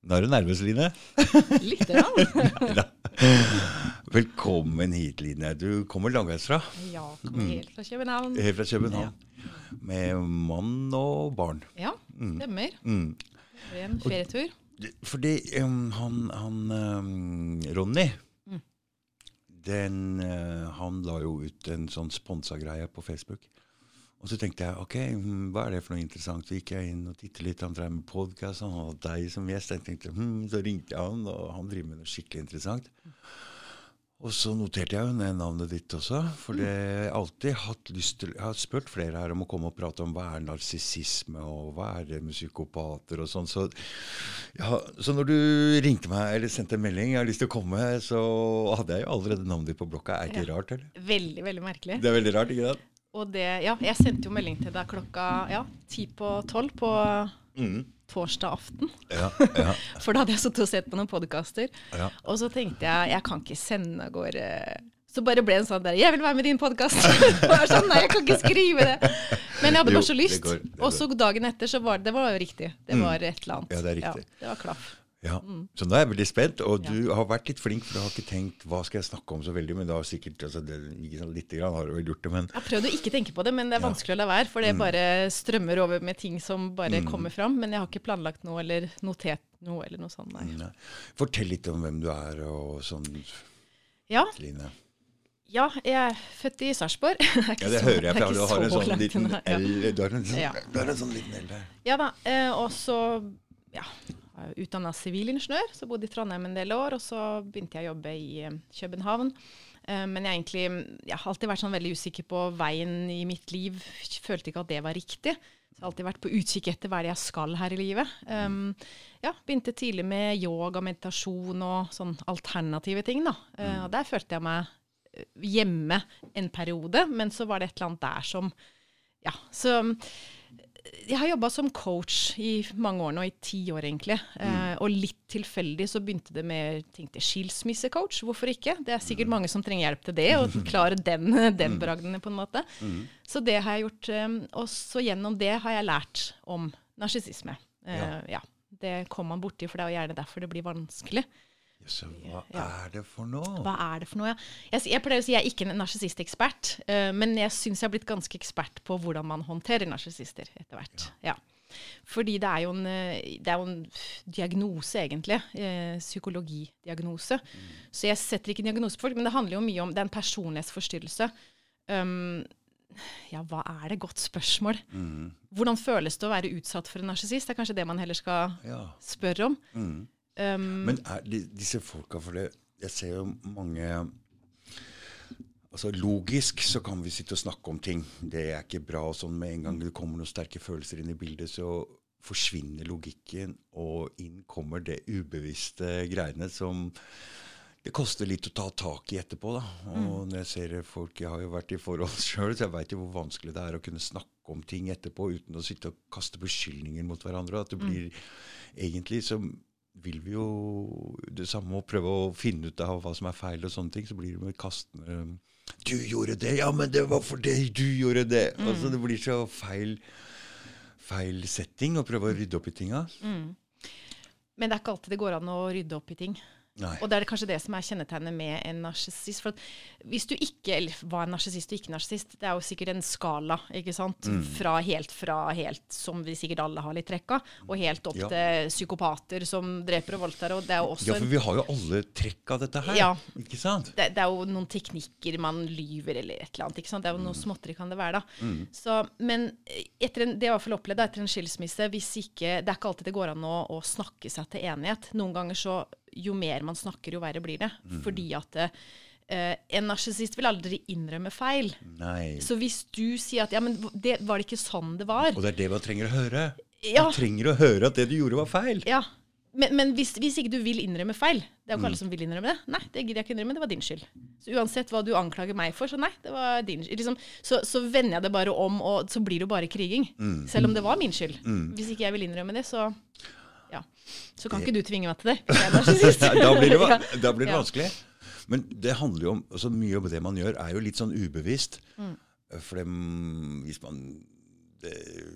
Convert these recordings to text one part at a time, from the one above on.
Nå er du nervøs, Line. Litt. Rann. Velkommen hit, Line. Du kommer langveisfra. Ja, kommer helt fra København. Helt fra København. Med mann og barn. Ja, stemmer. Mm. Det er en ferietur. Fordi um, han, han um, Ronny den, uh, Han la jo ut en sånn sponsa greie på Facebook. Og så tenkte jeg ok, hm, hva er det for noe interessant? Så gikk jeg inn og tittet litt. Han drev med podkast, han hadde deg som gjest. Jeg tenkte, hm, Så ringte jeg han, og han driver med noe skikkelig interessant. Og så noterte jeg jo ned navnet ditt også. For det jeg har alltid hatt lyst til Jeg har spurt flere her om å komme og prate om hva er narsissisme, og hva er det med psykopater og sånn. Så, ja, så når du ringte meg eller sendte en melding, jeg har lyst til å komme, så hadde jeg jo allerede navnet ditt på blokka. Er ikke det rart, eller? Veldig, veldig merkelig. Det er veldig rart, ikke sant? Og det, ja, jeg sendte jo melding til deg klokka ja, ti på tolv på Mm. torsdag aften. Ja, ja, For da hadde jeg sittet og sett på noen podkaster. ja. Og så tenkte jeg jeg kan ikke sende av gårde Så bare ble en sånn der 'Jeg vil være med i din podkast'. sånn, nei, jeg kan ikke skrive det. Men jeg hadde bare så lyst. Og så dagen etter så var det, det var jo riktig. Det var et eller annet. Ja, det er riktig. det var klaff. Ja, Så nå er jeg veldig spent, og Ja. du har vært litt flink, for du har ikke tenkt hva skal jeg snakke om så veldig, men har sikkert altså, det, sånn, litt grann har du vel gjort det, men Jeg har prøvd å ikke tenke på det, men det er vanskelig å la være. For det bare strømmer over med ting som bare kommer fram. Men jeg har ikke planlagt noe eller notert noe eller noe sånt. Nei. Nei. Fortell litt om hvem du er og sånn, Ja, Line. ja, jeg er født i Sarpsborg. Det Ja, det hører jeg, for du har en sånn liten. L Du har en sånn, Ja. liten L der. Ja da. Eh, og så ja, utdanna sivilingeniør, så bodde i Trondheim en del år. Og så begynte jeg å jobbe i eh, København. Eh, men jeg, egentlig, jeg har alltid vært sånn veldig usikker på veien i mitt liv. Følte ikke at det var riktig. Så jeg har alltid vært på utkikk etter hva er jeg skal her i livet. Um, ja, begynte tidlig med yoga, meditasjon og sånn alternative ting. da. Uh, der følte jeg meg eh, hjemme en periode, men så var det et eller annet der som Ja, så jeg har jobba som coach i mange år nå, i ti år egentlig. Eh, og litt tilfeldig så begynte det med tenkte, skilsmissecoach. Hvorfor ikke? Det er sikkert mange som trenger hjelp til det, og klare den, den bragden på en måte. Så det har jeg gjort. eh, og så gjennom det har jeg lært om narsissisme. Eh, ja. Det kommer man borti, for det er jo gjerne derfor det blir vanskelig. Så hva Ja. er det for noe? Hva er det for noe? Ja? Jeg, jeg pleier å si jeg er ikke en narsissistekspert, uh, men jeg syns jeg har blitt ganske ekspert på hvordan man håndterer narsissister etter hvert. Ja. Fordi det er jo en, eh, det er jo en diagnose, egentlig. Eh, psykologidiagnose. Så jeg setter ikke diagnose på folk, men det handler jo mye om Det er en personlighetsforstyrrelse. Um, ja, hva er det? Godt spørsmål. Hvordan føles det å være utsatt for en narsissist? Det er kanskje det man heller skal Ja. spørre om. Mm. Um, Men er de, disse folka For det, jeg ser jo mange Altså Logisk så kan vi sitte og snakke om ting. Det er ikke bra. og sånn Med en gang det kommer noen sterke følelser inn i bildet, så forsvinner logikken, og inn kommer det ubevisste greiene som det koster litt å ta tak i etterpå. da. Og når jeg ser folk, Jeg har jo vært i forhold sjøl, så jeg veit jo hvor vanskelig det er å kunne snakke om ting etterpå uten å sitte og kaste beskyldninger mot hverandre. At det blir egentlig så vil vi jo det samme å prøve å finne ut av hva som er feil, og sånne ting, så blir det med kastende Du gjorde det! Ja, men det var fordi du gjorde det! Altså, det blir så feil, feil setting å prøve å rydde opp i tinga. Men det er ikke alltid det går an å rydde opp i ting. Nei. Og det er kanskje det som er kjennetegnet med en narsissist. For hvis du ikke, eller var er narsissist og ikke narsissist, det er jo sikkert en skala, ikke sant? Mm. Fra helt fra helt, som vi sikkert alle har litt trekk av, og helt opp Ja. til psykopater som dreper og voldtar. Og det er jo også Ja, for vi har jo alle trekk av dette her. Ja. Ikke sant? det, det er jo noen teknikker man lyver eller et eller annet. ikke sant? Det er jo noe Mm. småtteri kan det være, da. Så, men etter en, det jeg i hvert fall opplevd etter en skilsmisse, hvis ikke, det er ikke alltid det går an å, å snakke seg til enighet. Noen ganger så, jo mer man snakker, jo verre blir det. Mm. Fordi at eh, en narsissist vil aldri innrømme feil. Nei. Så hvis du sier at ja, men det var det ikke sånn det var. Og det er det man trenger å høre. Ja. Man trenger å høre at det du gjorde, var feil. Ja, Men, men hvis, hvis ikke du vil innrømme feil Det er jo ikke Mm. alle som vil innrømme det. Nei, det gidder jeg ikke innrømme. Det var din skyld. Så uansett hva du anklager meg for, så nei, det var din skyld. Liksom, så, så vender jeg det bare om, og så blir det jo bare kriging. Mm. Selv om det var min skyld. Hvis ikke jeg vil innrømme det, så. Så kan ikke du tvinge meg til det. da blir det, da blir det Ja. vanskelig. Men det handler jo om altså Mye av det man gjør, er jo litt sånn ubevisst. Mm. For det, hvis, man, det,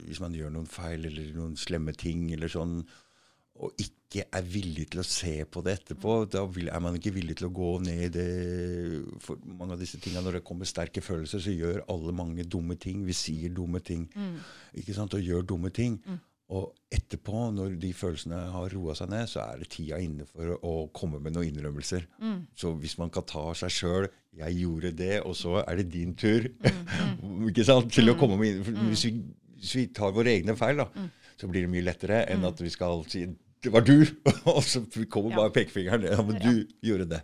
hvis man gjør noen feil eller noen slemme ting, eller sånn, og ikke er villig til å se på det etterpå. Da vil, er man ikke villig til å gå ned i det For mange av disse tingene, når det kommer sterke følelser, så gjør alle mange dumme ting. Vi sier dumme ting. ikke sant, Og gjør dumme ting. Og etterpå, når de følelsene har roa seg ned, så er det tida inne for å komme med noen innrømmelser. Så hvis man kan ta seg sjøl 'Jeg gjorde det, og så er det din tur' ikke sant, til å komme med innrømmelser hvis, vi, hvis vi tar våre egne feil, da, så blir det mye lettere enn at vi skal si 'det var du', og så kommer Ja. bare pekefingeren. 'Ja, men du gjorde det'.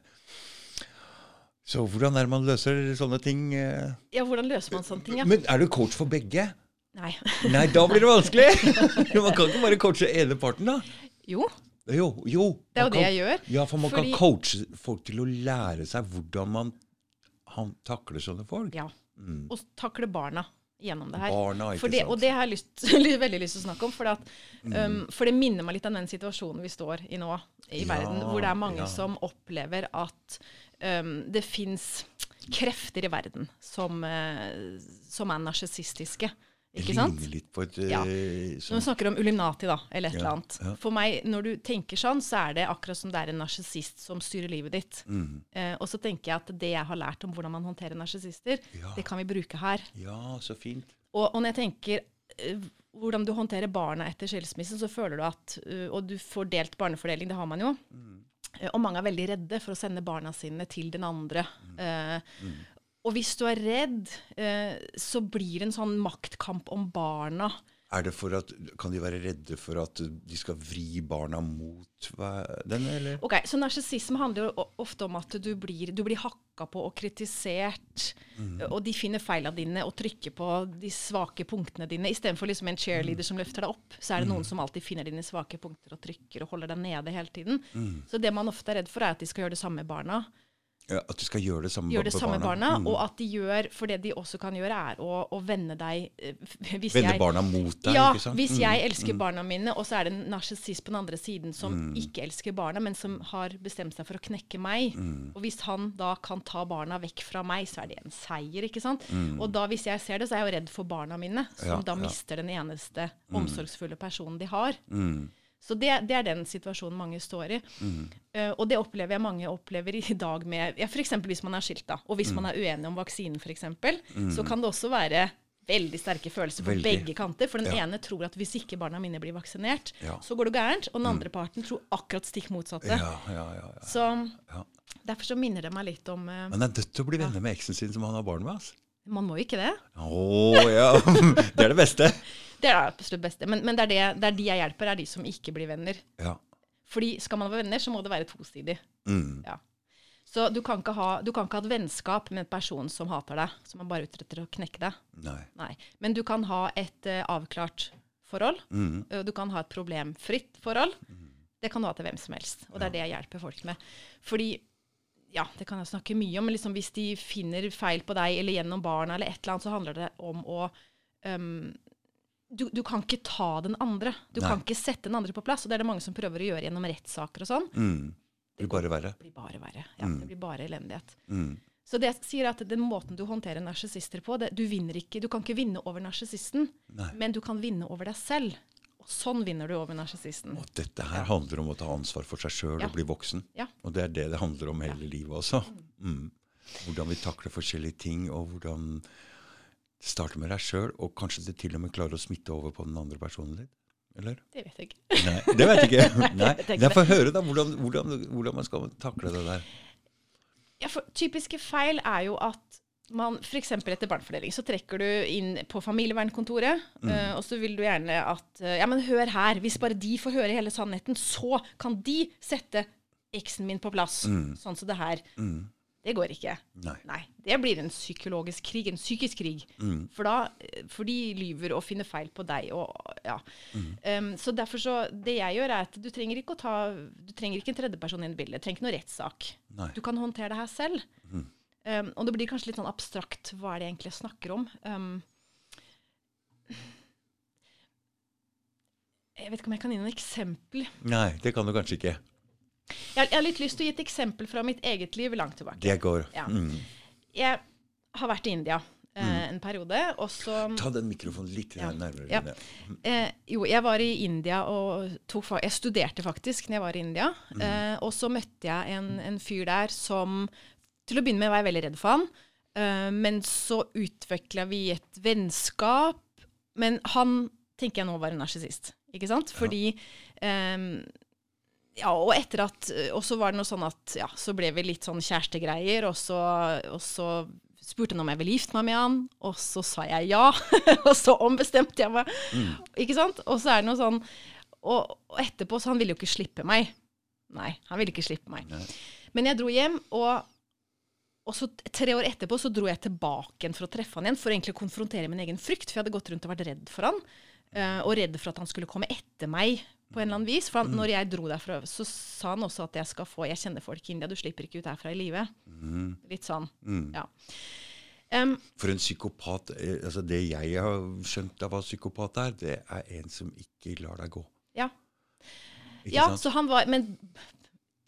Så hvordan er det man løser sånne ting? eh? Ja, hvordan løser man sånne ting? Ja? Men er du coach for begge? Nei. Nei, da blir det vanskelig! Man kan ikke bare coache ene parten, da. Jo, Jo, jo. det er jo det jeg gjør. Ja, for man Fordi- kan coache folk til å lære seg hvordan man han takler sånne folk. Ja. Og takle barna gjennom det her. Barna, ikke for det, sant? Og det har jeg lyst, veldig lyst til å snakke om. For, at, um, for det minner meg litt om den situasjonen vi står i nå i Ja, verden, hvor det er mange ja. som opplever at um, det fins krefter i verden som, uh, som er narsissistiske. Det Ikke sant? ligner litt på et Ja. sånn. Når sånn, vi snakker om Ulimnati, da, eller et Ja, eller annet. ja. For meg, når du tenker sånn, så er det akkurat som det er en narsissist som styrer livet ditt. mm, Eh, og så tenker jeg at det jeg har lært om hvordan man håndterer narsissister, det kan vi bruke her. Ja, så fint. Og, og når jeg tenker eh, hvordan du håndterer barna etter skilsmissen, så føler du at uh, Og du får delt barnefordeling, det har man jo. Mm. og mange er veldig redde for å sende barna sine til den andre. Eh, Og hvis du er redd, eh, så blir det en sånn maktkamp om barna. Er det for at, Kan de være redde for at de skal vri barna mot hva- den, eller? Ok, Så narsissisme handler jo ofte om at du blir, du blir hakka på og kritisert, og de finner feilene dine og trykker på de svake punktene dine. Istedenfor liksom en cheerleader som løfter deg opp, så er det noen som alltid finner dine svake punkter og trykker og holder deg nede hele tiden. Så det man ofte er redd for, er at de skal gjøre det samme med barna. Ja, at du skal gjøre det samme Gjøre det med samme barna. barna, Mm. og at de gjør For det de også kan gjøre, er å, å vende deg eh, hvis Vende jeg- barna mot deg, ja, ikke sant? hvis Mm, jeg elsker barna mine, og så er det en narsissist på den andre siden som Mm. ikke elsker barna, men som har bestemt seg for å knekke meg. Mm. Og hvis han da kan ta barna vekk fra meg, så er det en seier, ikke sant? Mm. Og da, hvis jeg ser det, så er jeg jo redd for barna mine, som Ja, da mister den eneste omsorgsfulle personen de har. Mm. Så det, det er den situasjonen mange står i. Eh, og det opplever jeg mange opplever i dag med ja, F.eks. hvis man er skilt, da, og hvis man er uenig om vaksinen, f.eks., så kan det også være veldig sterke følelser på Veldig. begge kanter. For den Ja. ene tror at hvis ikke barna mine blir vaksinert, Ja. så går det gærent. Og den andre parten tror akkurat stikk motsatte. Ja, ja, ja, ja. Så ja. derfor så minner det meg litt om Men Man er dødt til å bli venner med eksen sin som han har barn med. altså. Man må jo ikke det. Å ja! Det er det beste. Det er det absolutt beste. Men, men det, er det, det er de jeg hjelper, er de som ikke blir venner. Ja. Fordi skal man være venner, så må det være tosidig. Mm. Ja. Så du kan, ikke ha, du kan ikke ha et vennskap med en person som hater deg, som er bare ute etter å knekke deg. Nei. Nei. Men du kan ha et uh, avklart forhold. Mm. Du kan ha et problemfritt forhold. Det kan du ha til hvem som helst. Og det er det jeg hjelper folk med. Fordi ja, det kan jeg snakke mye om, men liksom hvis de finner feil på deg eller gjennom barna, eller et eller annet, så handler det om å um, du, du kan ikke ta den andre. Du Nei. kan ikke sette den andre på plass. Og det er det mange som prøver å gjøre gjennom rettssaker og sånn. Mm. Det blir bare verre. Det blir bare verre. Ja, Det blir bare elendighet. Mm. Så det jeg sier er at den måten du håndterer narsissister på, det, du ikke, du kan ikke vinne over narsissisten, men du kan vinne over deg selv. Og sånn vinner du over narsissisten. Og dette her handler om å ta ansvar for seg sjøl Ja. og bli voksen. Ja. Og det er det det handler om hele livet også. Mm. Hvordan vi takler forskjellige ting, og hvordan det starter med deg sjøl, og kanskje det til og med klarer å smitte over på den andre personen litt? Eller? Det vet jeg ikke. Nei, det vet jeg ikke. Nei, vet ikke Nei, Få høre da, hvordan, hvordan, hvordan man skal takle det der. Ja, for typiske feil er jo at man f.eks. etter barnefordeling så trekker du inn på familievernkontoret, eh, og så vil du gjerne at eh, Ja, men hør her. Hvis bare de får høre hele sannheten, så kan de sette eksen min på plass. Sånn som det her. Mm. Det går ikke. Nei. Nei. Det blir en psykologisk krig, en psykisk krig. For, da, for de lyver og finner feil på deg. Og, ja. um, så derfor så Det jeg gjør, er at du trenger ikke å ta Du trenger ikke en tredjeperson inn i bildet. Du trenger ikke noe rettssak. Du kan håndtere det her selv. Um, og det blir kanskje litt sånn abstrakt. Hva er det egentlig jeg snakker om? Um, jeg vet ikke om jeg kan gi noen eksempel. Nei, det kan du kanskje ikke. Jeg jeg har litt lyst til å gi et eksempel fra mitt eget liv langt tilbake. Det går. Ja. Mm. Jeg har vært i India eh, en periode. Og så Ta den mikrofonen litt Ja. nærmere. Ja. Eh, Jo, jeg var i India og tok Jeg studerte faktisk når jeg var i India. Eh, og så møtte jeg en, en fyr der som Til å begynne med var jeg veldig redd for han. Eh, men så utvikla vi et vennskap. Men han tenker jeg nå var en narsissist, ikke sant? Fordi ehm, ja, og etter at Og så var det noe sånn at ja, så ble vi litt sånn kjærestegreier, og så, og så spurte han om jeg ville gifte meg med han, og så sa jeg ja. og så ombestemte jeg meg. Ikke sant? Og så er det noe sånn Og, og etterpå, så han ville jo ikke slippe meg. Nei, han ville ikke slippe meg. Nei. Men jeg dro hjem, og, og så tre år etterpå så dro jeg tilbake igjen for å treffe han igjen, for egentlig å konfrontere min egen frykt. For jeg hadde gått rundt og vært redd for han, eh, og redd for at han skulle komme etter meg på en eller annen vis. For han, når jeg dro derfra, så sa han også at jeg skal få Jeg kjenner folk i India, du slipper ikke ut herfra i live. Litt sånn. Ja. Um, For en psykopat eh, altså Det jeg har skjønt av hva psykopat er, det er en som ikke lar deg gå. ja. Ikke ja, sant? så han var Men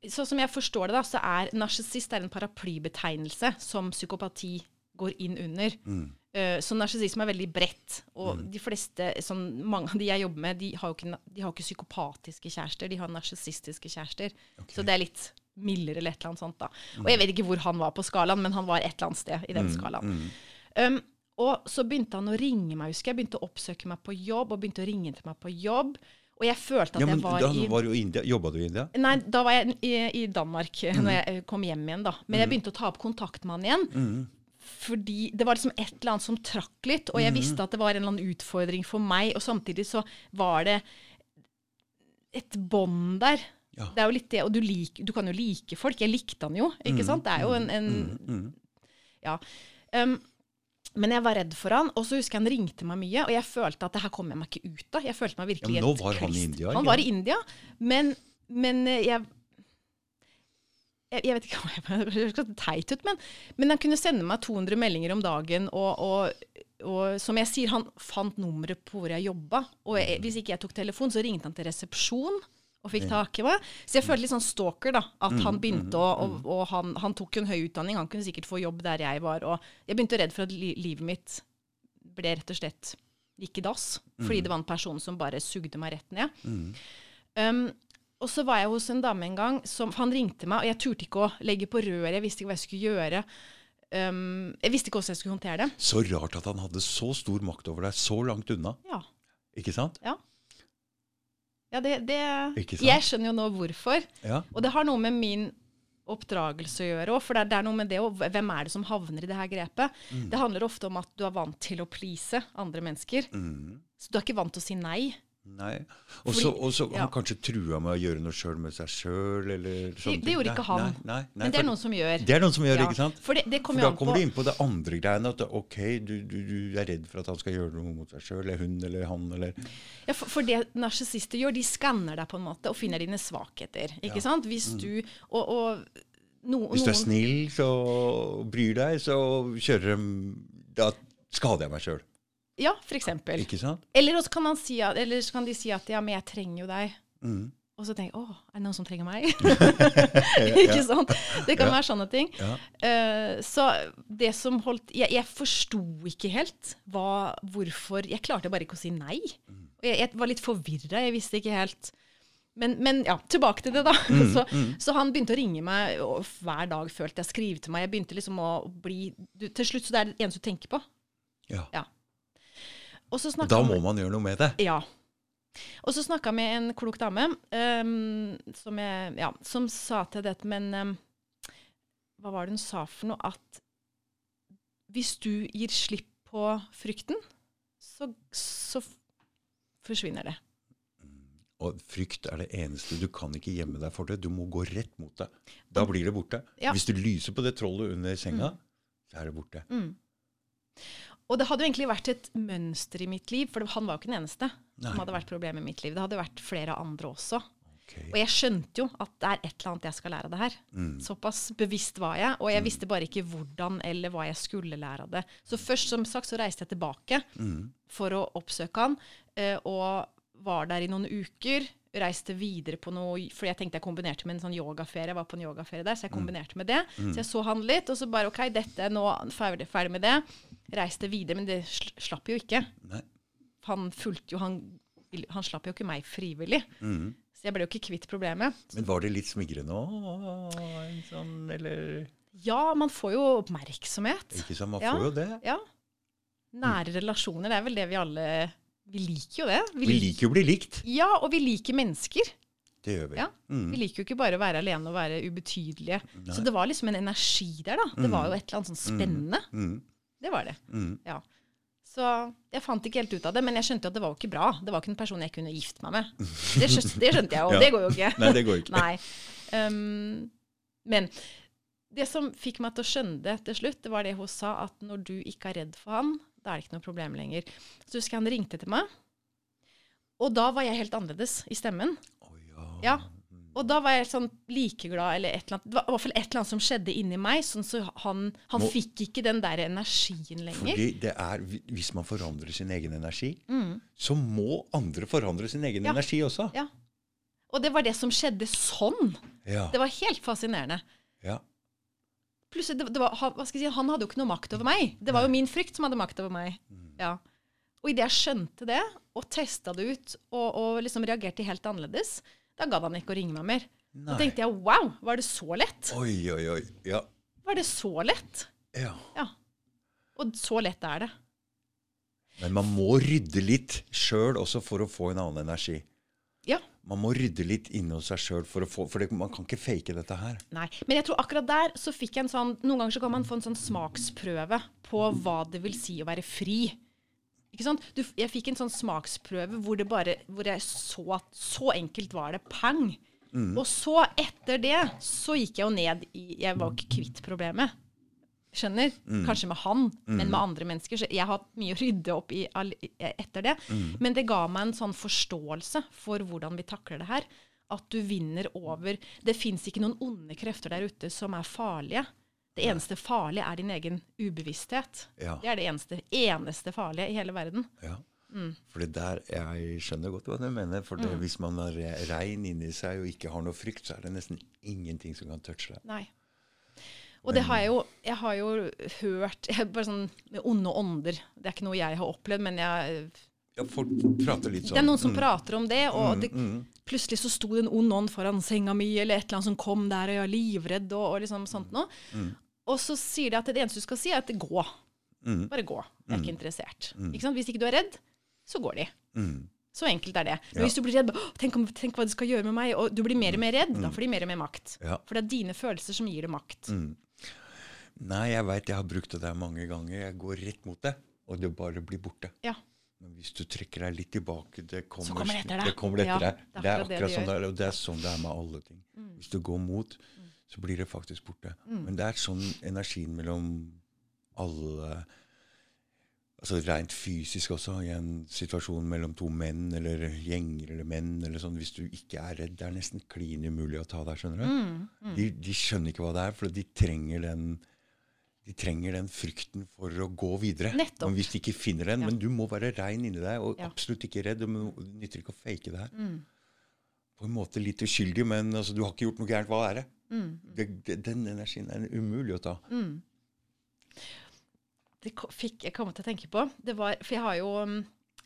sånn som jeg forstår det, da, så er narsissist en paraplybetegnelse som psykopati går inn under. Mm. Eh, så narsissisme er veldig bredt. Og de fleste, sånn, mange av de jeg jobber med, de har jo ikke, de har ikke psykopatiske kjærester, de har narsissistiske kjærester. Så det er litt mildere eller et eller annet sånt. da. Og jeg vet ikke hvor han var på skalaen, men han var et eller annet sted i den skalaen. Um, og så begynte han å ringe meg, husker jeg. Begynte å oppsøke meg på jobb, og begynte å ringe til meg på jobb. Og jeg følte at Ja, men jeg var da i var i India. Jobba du i India? Nei, da var jeg i, i Danmark mm. når jeg eh, kom hjem igjen, da. Men jeg begynte å ta opp kontakt med han igjen. Fordi det var liksom et eller annet som trakk litt, og jeg visste at det var en eller annen utfordring for meg, og samtidig så var det et bånd der. Ja. Det er jo litt det, og du, lik, du kan jo like folk. Jeg likte han jo, ikke sant? Det er jo en, en Ja. Um, men jeg var redd for han, og så husker jeg han ringte meg mye, og jeg følte at det her kommer jeg meg ikke ut av. Jeg følte meg virkelig Ja, men nå var han i. India, Han var i India, men, men eh, jeg jeg, jeg vet ikke om jeg høres teit ut, men, men han kunne sende meg 200 meldinger om dagen. Og, og, og som jeg sier, han fant nummeret på hvor jeg jobba. Og jeg, hvis ikke jeg tok telefon, så ringte han til resepsjon og fikk tak i meg. Så jeg følte litt sånn stalker, da. At han begynte å Og, og han, han tok jo en høy utdanning, han kunne sikkert få jobb der jeg var. Og jeg begynte å redd for at li livet mitt ble rett og slett gikk i dass. Fordi det var en person som bare sugde meg rett ned. Um, og så var jeg hos en dame en gang, som, han ringte meg, og jeg turte ikke å legge på røret, jeg visste ikke hva jeg skulle gjøre. Um, jeg visste ikke hvordan jeg skulle håndtere det. Så rart at han hadde så stor makt over deg så langt unna. Ja. Ikke sant? Ja, ja det, det? Jeg skjønner jo nå hvorfor. Ja. Og det har noe med min oppdragelse å gjøre òg, for det det er noe med det òg. Hvem er det som havner i det her grepet? Mm. Det handler ofte om at du er vant til å please andre mennesker. Mm. Så du er ikke vant til å si nei. Nei. Og så ja. han kanskje trua med å gjøre noe sjøl med seg sjøl, eller Det, sånne det ting. gjorde ikke han. Nei, nei, nei, Men det er noen som gjør. Det er noen som gjør Ja, ikke sant? For det, det For da kommer du inn på det andre greiene. At ok, du, du, du er redd for at han skal gjøre noe mot seg sjøl, eller hun eller han, eller Ja, for, for det narsissister gjør, de skanner deg på en måte og finner dine svakheter. ikke sant? Hvis du Og, og no, Hvis du er snill så bryr deg, så kjører de Da skader jeg meg sjøl. Ja, for eksempel. Ikke sant? Eller så kan, si, at- eller så kan de si at ja, men jeg trenger jo deg. Mm. Og så tenker jeg å, er det noen som trenger meg? ikke sant? Det kan Ja. være sånne ting. Ja. Uh, så det som holdt Jeg, jeg forsto ikke helt hva, hvorfor Jeg klarte bare ikke å si nei. Mm. Og jeg, jeg var litt forvirra. Jeg visste ikke helt men, men ja, tilbake til det, da. Mm, så, så han begynte å ringe meg og hver dag, følte jeg. Skrive til meg. Jeg begynte liksom å bli du, Til slutt så det er det eneste du tenker på. Ja. Ja. Og så Og snakka da må man gjøre noe med det. ja. Og så snakka jeg med en klok dame um, som, jeg, ja, som sa til dette, men um, Hva var det hun sa for noe? At hvis du gir slipp på frykten, så, så forsvinner det. Og frykt er det eneste. Du kan ikke gjemme deg for det. Du må gå rett mot det. Da blir det borte. Ja. Hvis du lyser på det trollet under senga, så er det borte. Mm. Og det hadde jo egentlig vært et mønster i mitt liv, for han var jo ikke den eneste Nei. som hadde vært problemet i mitt liv. Det hadde vært flere andre også. Okay. Og jeg skjønte jo at det er et eller annet jeg skal lære av det her. Mm. Såpass bevisst var jeg, og jeg visste bare ikke hvordan eller hva jeg skulle lære av det. Så først som sagt så reiste jeg tilbake Mm. for å oppsøke han, eh, og var der i noen uker. reiste videre på noe Fordi jeg tenkte jeg kombinerte med en sånn yogaferie. Jeg var på en yogaferie der, så jeg kombinerte med det. Så jeg så han litt, og så bare OK, dette, nå ferdig, ferdig med det. Reiste videre, men det sl slapp jo ikke. Nei. Han fulgte jo Han, han slapp jo ikke meg frivillig. Så jeg ble jo ikke kvitt problemet. Men var det litt smigrende òg? Sånn, eller Ja, man får jo oppmerksomhet. Ikke sant, man Ja. får jo det. Ja. Nære relasjoner, det er vel det vi alle Vi liker jo det. Vi liker jo å bli likt. Ja, og vi liker mennesker. Det gjør vi. Ja. Vi liker jo ikke bare å være alene og være ubetydelige. Så det var liksom en energi der, da. Det var jo et eller annet sånn spennende. Mm. Det var det. Mm. Ja. Så jeg fant ikke helt ut av det, men jeg skjønte at det var jo ikke bra. Det var ikke en person jeg kunne gifte meg med. Det skjønte, det skjønte jeg jo, Ja. det går jo ikke. Nei, det går ikke. Nei. Um, men det som fikk meg til å skjønne det til slutt, det var det hun sa, at når du ikke er redd for han, da er det ikke noe problem lenger. Så husker jeg han ringte til meg, og da var jeg helt annerledes i stemmen. Å ja. Ja. Og da var jeg sånn like glad, eller et eller annet. Det var i hvert fall et eller annet som skjedde inni meg, sånn så han, han Må- fikk ikke den der energien lenger. Fordi det er, Hvis man forandrer sin egen energi, Mm. så må andre forandre sin egen Ja. energi også. Ja. Og det var det som skjedde sånn. Ja. Det var helt fascinerende. ja. Plutselig, det, det var, hva skal jeg si, Han hadde jo ikke noe makt over meg. Det var jo min frykt som hadde makt over meg. Ja. Og idet jeg skjønte det, og testa det ut, og, og liksom reagerte helt annerledes, da gadd han ikke å ringe meg mer. Da tenkte jeg wow, var det så lett? Oi, oi, oi. Ja. Var det så lett? ja. Ja. Og så lett er det. Men man må rydde litt sjøl også for å få en annen energi. Man må rydde litt inni seg sjøl, for, få- for det, man kan ikke fake dette her. Nei. Men jeg tror akkurat der så fikk jeg en sånn Noen ganger så kan man få en sånn smaksprøve på hva det vil si å være fri. Ikke sant? Du, jeg fikk en sånn smaksprøve hvor, det bare, hvor jeg så at så enkelt var det. Pang! Og så, etter det, så gikk jeg jo ned i Jeg var ikke kvitt problemet. Skjønner? Kanskje med han, men med andre mennesker. Så jeg har hatt mye å rydde opp i etter det. Men det ga meg en sånn forståelse for hvordan vi takler det her. At du vinner over Det fins ikke noen onde krefter der ute som er farlige. Det eneste farlige er din egen ubevissthet. Ja. Det er det eneste, eneste farlige i hele verden. Ja. Mm. For det der, Jeg skjønner godt hva du mener. For det, hvis man er regn rein inni seg og ikke har noe frykt, så er det nesten ingenting som kan touche deg. Nei. Og det har jeg jo Jeg har jo hørt jeg, bare sånn med onde ånder. Det er ikke noe jeg har opplevd, men jeg Ja, Folk prater litt sånn. Det er noen som prater om det, og det, plutselig så sto det en ond ånd foran senga mi, eller et eller annet som kom der, og jeg er livredd, og, og liksom sånt noe. Og så sier de at det eneste du skal si, er at gå. Bare gå. Jeg er ikke interessert. Ikke sant? Hvis ikke du er redd, så går de. Så enkelt er det. Men Ja. hvis du blir redd, tenk, om, tenk hva det skal gjøre med meg, og du blir mer og mer redd, da får de mer og mer makt. Ja. For det er dine følelser som gir det makt. Nei, jeg veit jeg har brukt det der mange ganger. Jeg går rett mot det, og det bare blir borte. Ja. Men hvis du trekker deg litt tilbake, det kommer, kommer det etter deg. Det kommer etter deg. det er Det er akkurat det de sånn. Mm. det er, og det er sånn det er med alle ting. Hvis du går mot, så blir det faktisk borte. Men det er sånn energien mellom alle Altså rent fysisk også, i en situasjon mellom to menn eller gjenger eller menn eller sånn, Hvis du ikke er redd, det er nesten klin umulig å ta der, skjønner du. Mm, De, de skjønner ikke hva det er, for de trenger den de trenger den frykten for å gå videre. Nettopp. Hvis de ikke finner den, Ja. Men du må være rein inni deg og Ja. absolutt ikke redd. Det nytter ikke å fake det her. Mm. På en måte litt uskyldig, men altså, du har ikke gjort noe gærent. Hva er det? Mm. det, det den energien er umulig å ta. det fikk jeg komme til å tenke på, det var For jeg har jo um,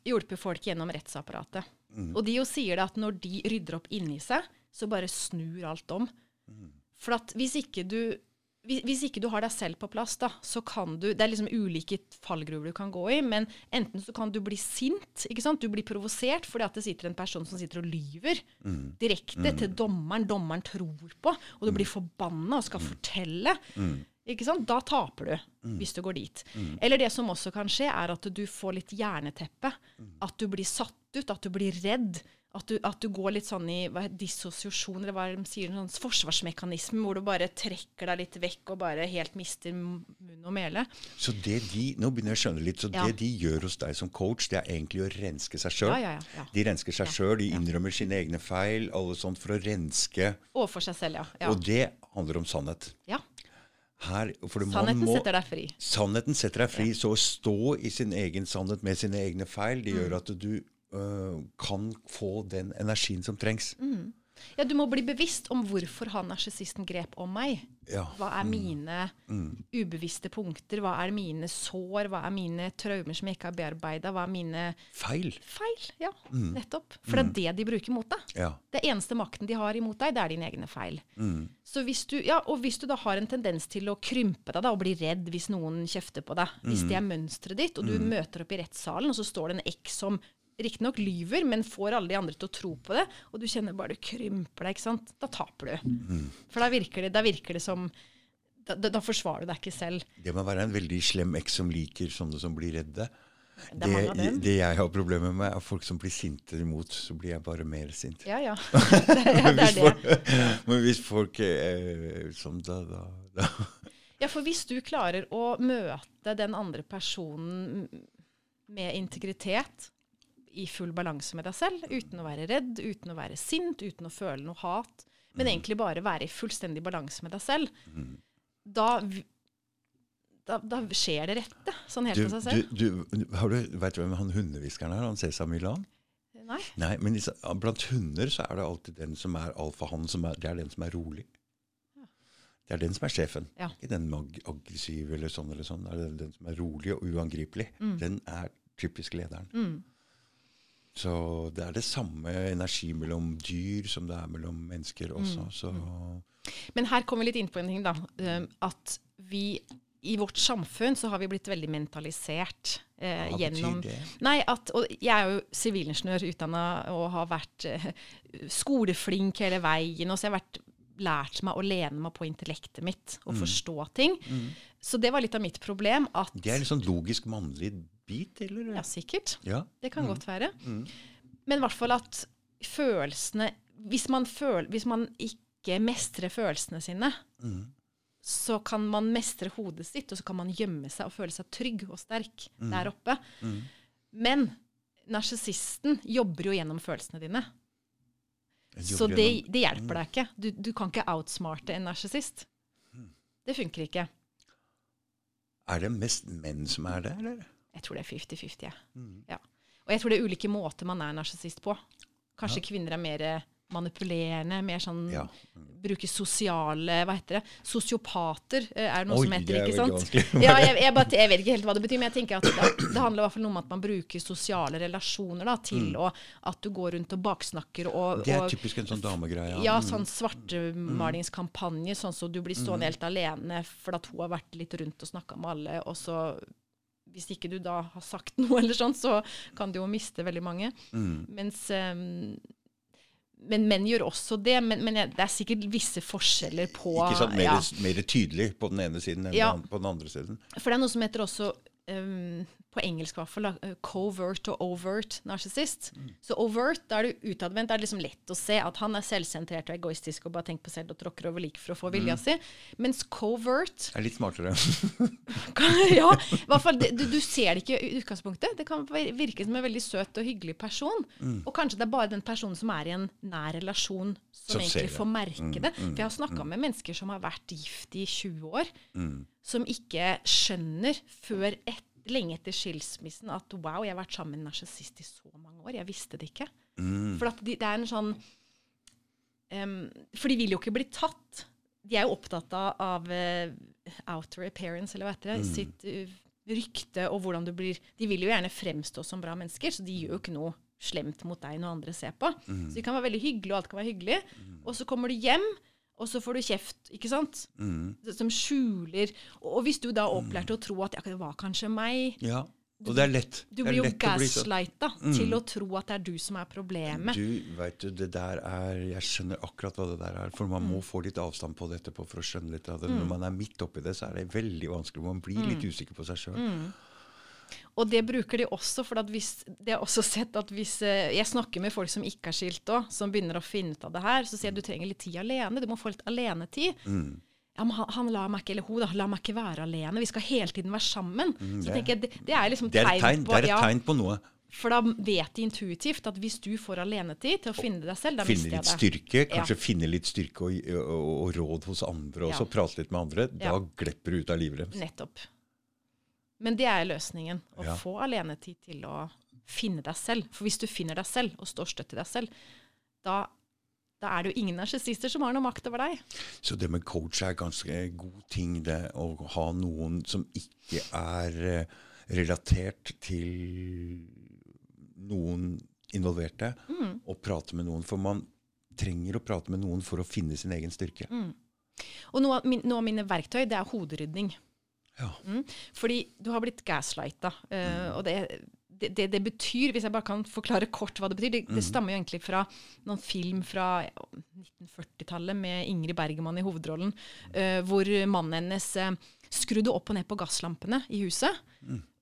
hjulpet folk gjennom rettsapparatet. Og de jo sier det at når de rydder opp inni seg, så bare snur alt om. For at hvis ikke du hvis ikke du har deg selv på plass, da, så kan du Det er liksom ulike fallgruver du kan gå i, men enten så kan du bli sint, ikke sant? Du blir provosert fordi at det sitter en person som sitter og lyver direkte til dommeren, dommeren tror på, og du blir forbanna og skal fortelle. Ikke sant? Da taper du, hvis du går dit. Eller det som også kan skje, er at du får litt jerneteppe. At du blir satt ut, at du blir redd. At du, at du går litt sånn i hva, dissosiasjon, eller hva de sier, en sånn forsvarsmekanisme, hvor du bare trekker deg litt vekk og bare helt mister munn og mele. Så det de, Nå begynner jeg å skjønne litt. Så Ja. det de gjør hos deg som coach, det er egentlig å renske seg sjøl. Ja, ja, ja, ja. De rensker seg sjøl, de innrømmer sine egne feil, alle sånt for å renske. Overfor seg selv, ja. ja. Og det handler om sannhet. ja. Her, for det- man Sannheten må- setter deg fri. Sannheten setter deg fri. Så å stå i sin egen sannhet med sine egne feil, det Mm. gjør at du øh, kan få den energien som trengs. Ja, du må bli bevisst om hvorfor han narsissisten grep om meg. Ja. Hva er mine ubevisste punkter? Hva er mine sår? Hva er mine traumer som jeg ikke har bearbeida? Hva er mine Feil. feil? Ja, nettopp. For det er det de bruker mot deg. Ja. Det eneste makten de har imot deg, det er dine egne feil. Så hvis du, ja, og hvis du da har en tendens til å krympe deg da, og bli redd hvis noen kjefter på deg, hvis det er mønsteret ditt, og du møter opp i rettssalen, og så står det en eks som riktignok lyver, men får alle de andre til å tro på det, og du kjenner bare du krymper deg, ikke sant? Da taper du. For da virker det, da virker det som da, da, da forsvarer du deg ikke selv. Det må være en veldig slem eks som liker sånne som blir redde. Det Det, det jeg har problemer med, er folk som blir sinte imot. Så blir jeg bare mer sint. Ja, ja. Det, ja, det er det. Men hvis folk er som da, da, da Ja, for hvis du klarer å møte den andre personen med integritet, i full balanse med deg selv, uten å være redd, uten å være sint, uten å føle noe hat, men egentlig bare være i fullstendig balanse med deg selv, da, da, da skjer det rette, sånn helt du, av seg selv. du, har du, Vet du hvem han hundehviskeren er? Han Cæsar Milan? Nei? Nei, men blant hunder så er det alltid den som er alfahannen, som Det er den som er rolig. Det er den som er sjefen. Ja. Ikke den ag- aggressive eller sånn. eller sånn. Det er den, den som er rolig og uangripelig. Mm. Den er typisk lederen. Så det er det samme energi mellom dyr som det er mellom mennesker Mm. også. Så Men her kommer vi litt inn på en ting, da. um, At vi i vårt samfunn så har vi blitt veldig mentalisert eh, Hva betyr gjennom det? Nei, at, og jeg er jo sivilingeniør utdanna og har vært eh, skoleflink hele veien. Og så har jeg vært, lært meg å lene meg på intellektet mitt og Mm. forstå ting. Så det var litt av mitt problem. At, det er litt sånn logisk mannlig bit, eller? Ja, sikkert. Ja. Det kan godt være. Men i hvert fall at følelsene hvis man, føl, hvis man ikke mestrer følelsene sine, så kan man mestre hodet sitt, og så kan man gjemme seg og føle seg trygg og sterk der oppe. Men narsissisten jobber jo gjennom følelsene dine. Så det, det hjelper deg ikke. Du, du kan ikke outsmarte en narsissist. Det funker ikke. Er det mest menn som er det, eller? Jeg tror det er 50-50. Ja. Mm. Ja. Og jeg tror det er ulike måter man er narsissist på. Kanskje kvinner er mer manipulerende, mer sånn Ja. Bruker sosiale Hva heter det? Sosiopater eh, er det noe Oi, som heter, er ikke sant? ja, jeg, jeg, bare, jeg vet ikke helt hva det betyr, men jeg tenker at det, det handler i hvert fall om at man bruker sosiale relasjoner da, til å At du går rundt og baksnakker og, Mm. Det er og typisk en sånn damegreie. ja, sånn svartemalingskampanje, sånn så du blir stående helt alene for at hun har vært litt rundt og snakka med alle, og så hvis ikke du da har sagt noe, eller sånn, så kan du jo miste veldig mange. Mens um, Men menn gjør også det. Men, men det er sikkert visse forskjeller på Ikke sant? Mer, ja. mer tydelig på den ene siden enn Ja. på den andre siden. For det er noe som heter også ehm, på engelsk i hvert fall, eh, covert og overt narcissist. Så overt, da er du utadvendt. Da er det liksom lett å se at han er selvsentrert og egoistisk og bare tenker på selv og tråkker over lik for å få vilja si. Mens covert Det er litt smartere. Ja, i hvert fall, du, du ser det ikke i utgangspunktet. Det kan virke som en veldig søt og hyggelig person. Og kanskje det er bare den personen som er i en nær relasjon, som, Som egentlig får merke det. For jeg har snakka med mennesker som har vært gift i 20 år, som ikke skjønner før et, lenge etter skilsmissen at wow, jeg har vært sammen med en narsissist i så mange år. Jeg visste det ikke. For at de, det er en sånn um, For de vil jo ikke bli tatt. De er jo opptatt av, av uh, outer appearance, eller hva heter det, sitt uh, rykte og hvordan du blir De vil jo gjerne fremstå som bra mennesker, så de gjør jo ikke noe slemt mot deg når andre ser på. Så de kan være veldig hyggelige, og alt kan være hyggelig. Og så kommer du hjem, og så får du kjeft, ikke sant? Som skjuler og, hvis du da er opplært til å tro at ja, det var kanskje meg Ja. Og det er lett. Du blir jo gaslighta gaslighta til å tro at det er du som er problemet. Du, vet du, det der er Jeg skjønner akkurat hva det der er. For man Mm. må få litt avstand på det etterpå for å skjønne litt av det. Når man er midt oppi det, så er det veldig vanskelig. Man blir litt Mm. usikker på seg sjøl. Og det bruker de også, for at hvis, det har også sett at hvis eh, Jeg snakker med folk som ikke er skilt òg, som begynner å finne ut av det her, så sier jeg du trenger litt tid alene. Du må få litt alenetid. Ja, men han, han lar meg ikke, eller hun da, lar meg ikke være alene. Vi skal hele tiden være sammen. så det- tenker jeg, det, det er liksom Det er et tegn, på det er et ja, tegn på noe. For da vet de intuitivt at hvis du får alenetid til å finne deg selv, da Finne mister jeg det. styrke, Ja. kanskje finne litt styrke og, og, og råd hos andre også. Ja. Prate litt med andre. Da Ja. glepper du ut av livet deres. Nettopp. Men det er løsningen. Å Ja. få alenetid til å finne deg selv. For hvis du finner deg selv, og står støtt i deg selv, da, da er det jo ingen narsissister som har noe makt over deg. Så det med coach er ganske god ting, det å ha noen som ikke er eh, relatert til noen involverte, Mm. og prate med noen. For man trenger å prate med noen for å finne sin egen styrke. Mm. Og noe av, min, noe av mine verktøy, det er hoderydning. Ja. Mm. Fordi du har blitt gaslighta. eh, og det, det, det, betyr, hvis jeg bare kan forklare kort hva det betyr, det, det stammer jo egentlig fra noen film fra 1940-tallet med Ingrid Bergman i hovedrollen, uh, hvor mannen hennes uh, skrudde opp og ned på gasslampene i huset.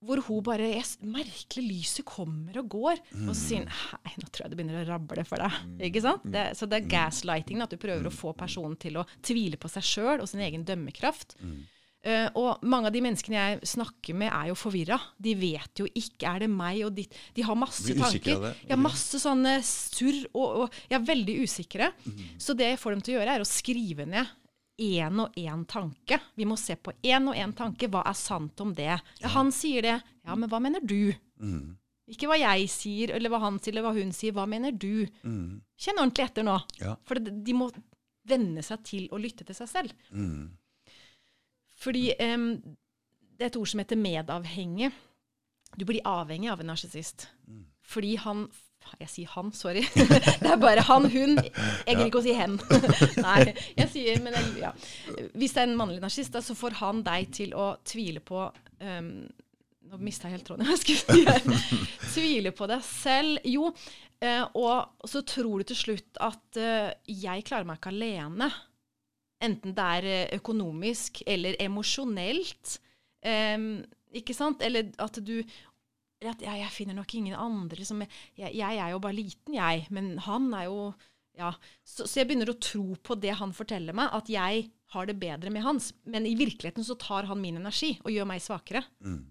Hvor hun bare er Merkelig, lyset kommer og går. Og så sier hun Hei, nå tror jeg det begynner å rable for deg. Ikke sant? Det, så det er gaslighting, at du prøver å få personen til å tvile på seg sjøl og sin egen dømmekraft. Eh, og mange av de menneskene jeg snakker med, er jo forvirra. De vet jo ikke er det meg og ditt De har masse tanker. det. har masse sånne surr, og, og jeg er veldig usikre. Så det jeg får dem til å gjøre, er å skrive ned én og én tanke. Vi må se på én og én tanke. Hva er sant om det? Ja, han sier det. Ja, men hva mener du? Ikke hva jeg sier, eller hva han sier, eller hva hun sier. Hva mener du? Kjenn ordentlig etter nå. Ja. For de må venne seg til å lytte til seg selv. Mm. Fordi um, det er et ord som heter medavhengig. Du blir avhengig av en narsissist. Fordi han Jeg sier han, sorry. det er bare han, hun. Jeg gidder ikke å si hen. Nei, jeg sier, men jeg, ja. Hvis det er en mannlig narsissist, så får han deg til å tvile på um, Nå mista jeg helt tråden. Jeg skulle si her? Tvile på deg selv. Jo, eh, og så tror du til slutt at eh, jeg klarer meg ikke alene. Enten det er eh, økonomisk eller emosjonelt. Um, ikke sant? Eller at du at ja, jeg finner nok ingen andre som jeg, jeg er jo bare liten, jeg. Men han er jo Ja. Så, så jeg begynner å tro på det han forteller meg, at jeg har det bedre med hans. Men i virkeligheten så tar han min energi og gjør meg svakere.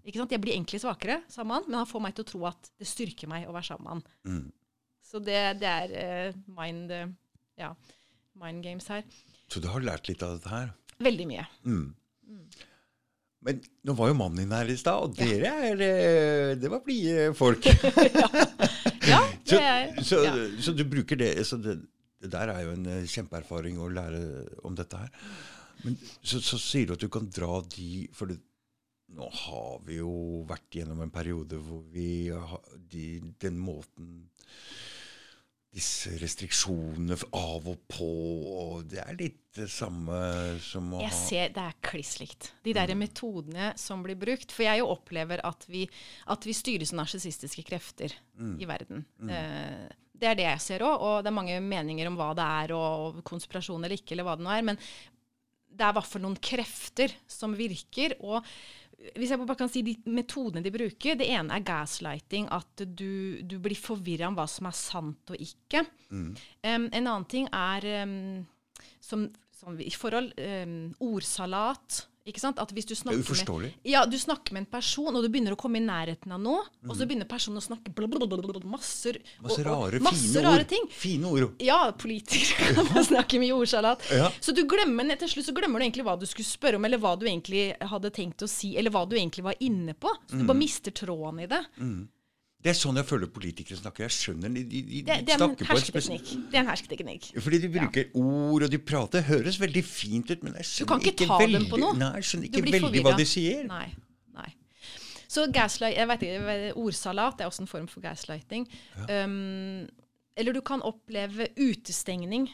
Ikke sant? Jeg blir egentlig svakere sammen med han, men han får meg til å tro at det styrker meg å være sammen med han. Mm. Så det, det er uh, mind, uh, ja, mind games her. Så du har lært litt av dette her? Veldig mye. Mm. Men nå var jo mannen din her i stad, og dere er eh, Det var blide folk. Ja, ja. det er så, ja. så du bruker det så det, det der er jo en eh, kjempeerfaring å lære om dette her. Men så, så sier du at du kan dra de For det, nå har vi jo vært gjennom en periode hvor vi har de, den måten Disse restriksjonene av og på, og det er litt det samme som å Jeg ser, Det er kliss likt. De der metodene som blir brukt. For jeg jo opplever at vi, at vi styres av narsissistiske krefter i verden. Eh, det er det jeg ser òg, og det er mange meninger om hva det er, og konspirasjon eller ikke, eller hva det nå er. Men det er i hvert fall noen krefter som virker. og hvis jeg bare kan si De metodene de bruker, det ene er gaslighting. At du, du blir forvirra om hva som er sant og ikke. Mm. Um, en annen ting er um, som, som i forhold um, ordsalat. Ikke sant? At hvis du Det er uforståelig. med, ja, du snakker med en person, og du begynner å komme i nærheten av noe, og Mm. så begynner personen å snakke blablabla, masse, Masse og- og rare, masse fine rare ord. ting. Fine ord. Ja, politikere kan man snakke mye ordsalat. Ja. Så du glemmer, til slutt så glemmer du egentlig hva du skulle spørre om, eller hva du egentlig hadde tenkt å si, eller hva du egentlig var inne på. Så Mm. du bare mister tråden i det. Det er sånn jeg føler politikere snakker. Jeg skjønner de, de, de, Det, det er en hersketeknikk. Det er en hersketeknikk. Fordi de bruker ord, og de prater. Høres veldig fint ut, men jeg skjønner ikke ikke veldig. Nei, jeg skjønner ikke veldig hva de sier. Nei. nei. Så gaslight, jeg vet ikke, ordsalat er også en form for gaslighting. Um, eller du kan oppleve utestengning.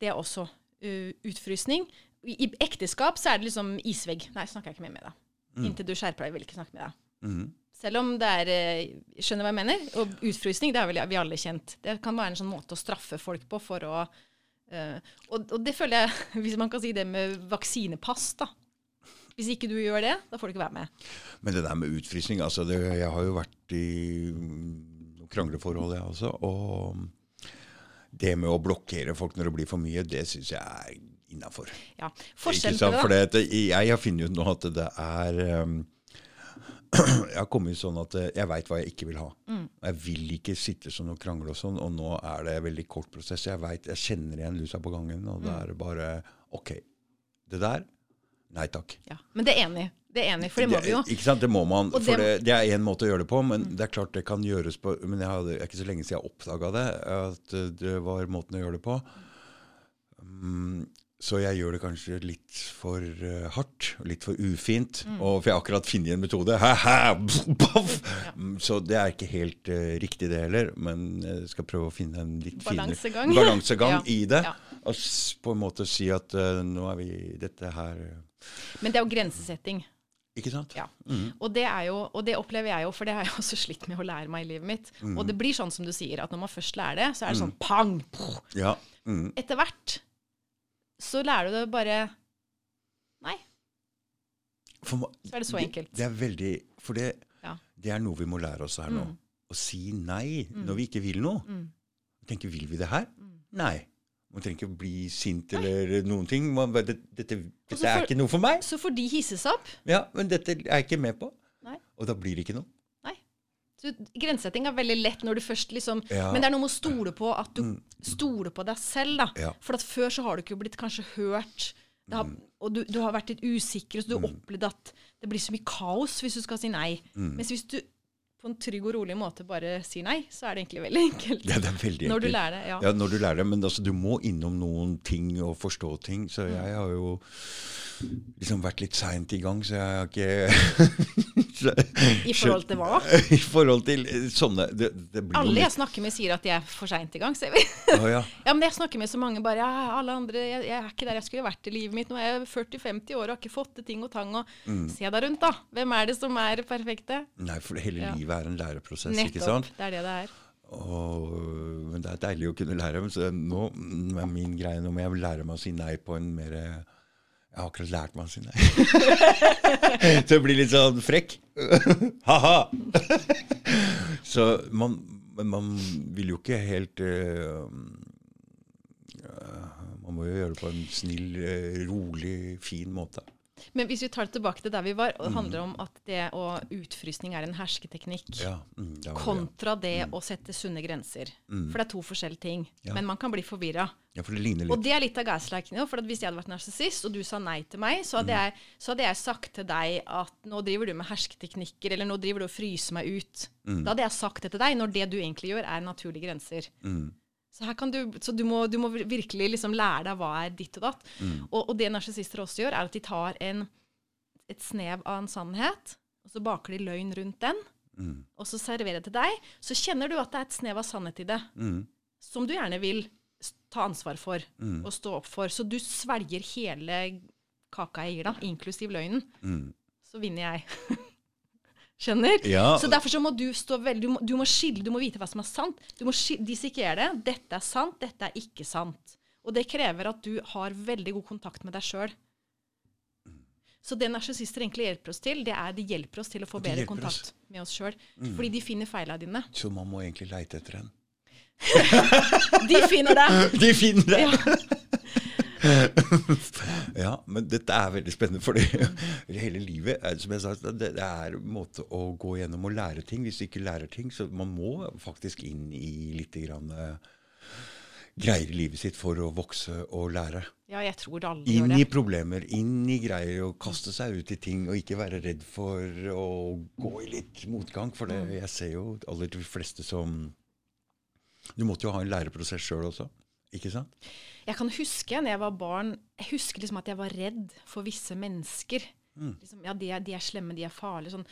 Det er også uh, utfrysning. I, I ekteskap så er det liksom isvegg. Nei, snakker jeg ikke mer med deg. Mm. Inntil du skjerper deg, vil ikke snakke med deg. Mhm. Selv om det er eh, Skjønner hva jeg mener? Og utfrysning, det har vel vi alle kjent. Det kan være en sånn måte å straffe folk på for å Uh, og, og det føler jeg, hvis man kan si det med vaksinepass, da. Hvis ikke du gjør det, da får du ikke være med. Men det der med utfrysning altså det, Jeg har jo vært i krangleforhold, jeg også. Og det med å blokkere folk når det blir for mye, det syns jeg er innafor. Ja. forskjell på det, da. det, jeg har funnet ut nå at det er um, Jeg har kommet sånn at eh, jeg veit hva jeg ikke vil ha. Mm. Jeg vil ikke sitte sånn og krangle og sånn, og nå er det en veldig kort prosess. Jeg vet, jeg kjenner igjen lusa på gangen, og Mm. da er det bare OK. Det der Nei takk. Ja. Men det er enig. Det er enig, for det må vi jo. Ikke sant, det må man. For det- det, er én måte å gjøre det på, men det er klart det kan gjøres på Men jeg hadde, det er ikke så lenge siden jeg oppdaga det, at eh, det var måten å gjøre det på. Mm, så jeg gjør det kanskje litt for uh, hardt, og litt for ufint. Mm. Og, for jeg har akkurat funnet en metode. Ha-ha! Boff! Mm, Så det er ikke helt uh, riktig, det heller. Men jeg skal prøve å finne en litt finere Balansegang. balansegang Ja. i det. Ja. Og på en måte si at uh, nå er vi Dette her Men det er jo grensesetting. Ikke sant? Ja. Og, det er jo, og det opplever jeg jo, for det har jeg også slitt med å lære meg i livet mitt. Og det blir sånn som du sier, at når man først lærer det, så er det sånn pang! poff. Ja. Mm. Etter hvert så lærer du det bare Nei, ma- så er det så enkelt. Det er veldig For det, Ja. det er noe vi må lære oss her nå. Mm. Å si nei når vi ikke vil noe. Mm. Tenker, vil vi det her? Mm. Nei. Man trenger ikke bli sint eller noen ting. Man, det, dette dette, for, er ikke noe for meg. Så får de hisse seg opp. Ja, Men dette er jeg ikke med på. Nei. Og da blir det ikke noe. Så grensesetting er veldig lett når du først liksom Ja. Men det er noe med å stole på at du stoler på deg selv, da. Ja. For før så har du ikke blitt kanskje hørt, det har, og du, du har vært litt usikker, så du har opplevd at det blir så mye kaos hvis du skal si nei. Mens hvis du på en trygg og rolig måte bare sier nei, så er det egentlig veldig enkelt. Ja, det er veldig enkelt. Når du lærer det, ja. Ja, når du lærer det. Men altså, du må innom noen ting og forstå ting. Så Mm. jeg har jo liksom vært litt seint i gang, så jeg har ikke I forhold til hva? I forhold til sånne Det, det blir Alle jeg snakker med, sier at de er for seint i gang, ser vi. Ah, ja. Ja, men jeg snakker med så mange bare ja, alle andre, jeg, jeg er ikke der jeg skulle vært i livet mitt. Nå er jeg 40-50 år og har ikke fått til ting og tang. Og Mm. Se deg rundt, da. Hvem er det som er perfekte? Nei, for hele Ja. livet er en læreprosess, ikke Nettopp. sant? Det er det det er. Og, men det er deilig å kunne lære. Så nå mm, er min greie Nå må jeg lære meg å si nei på en mer Jeg har akkurat lært meg å si nei. så jeg blir litt sånn frekk. Ha-ha! så man, man vil jo ikke helt eh, Man må jo gjøre det på en snill, rolig, fin måte. Men hvis vi tar det tilbake til der vi var, og det handler om at det å utfrysning er en hersketeknikk. Mm. Ja, mm, det- Kontra det å sette sunne grenser. For det er to forskjellige ting. Ja. Men man kan bli forvirra. ja, for det Og det er litt av gaslighting. For at hvis jeg hadde vært narsissist, og du sa nei til meg, så hadde, jeg, så hadde jeg sagt til deg at nå driver du med hersketeknikker, eller nå driver du og fryser meg ut. Da hadde jeg sagt det til deg, når det du egentlig gjør, er naturlige grenser. Mm, Så, du, så du, må, du må virkelig liksom lære deg hva er ditt og datt. mm, Og, og det narsissister også gjør, er at de tar en, et snev av en sannhet, og så baker de løgn rundt den, mm, og så serverer det til deg. Så kjenner du at det er et snev av sannhet i det mm, som du gjerne vil ta ansvar for Mm. og stå opp for. Så du svelger hele kaka jeg gir deg, inklusiv løgnen. mm. Så vinner jeg. Skjønner? Ja, Så derfor så må du stå veldig du, må- du må skille, du må vite hva som er sant. Du må dissekere det. Dette er sant, dette er ikke sant. Og det krever at du har veldig god kontakt med deg sjøl. Så det narsissister egentlig hjelper oss til, det er de hjelper oss til å få bedre kontakt oss. med oss sjøl. Fordi de finner feila dine. Så man må egentlig leite etter en. De finner deg! De finner deg. Ja. Ja, men dette er veldig spennende, for hele livet som jeg sa, det, det er en måte å gå gjennom og lære ting. Hvis du ikke lærer ting, så man må faktisk inn i litt grann, uh, greier i livet sitt for å vokse og lære. Ja, jeg tror alle gjør Inn i problemer, inn i greier, og kaste seg ut i ting, og ikke være redd for å gå i litt motgang. For det, Mm. jeg ser jo aller de fleste som Du måtte jo ha en læreprosess sjøl også, ikke sant? Jeg kan huske når jeg var barn Jeg husker liksom at jeg var redd for visse mennesker. Mm. Liksom, ja, de er, de er slemme, de er farlige. Sånn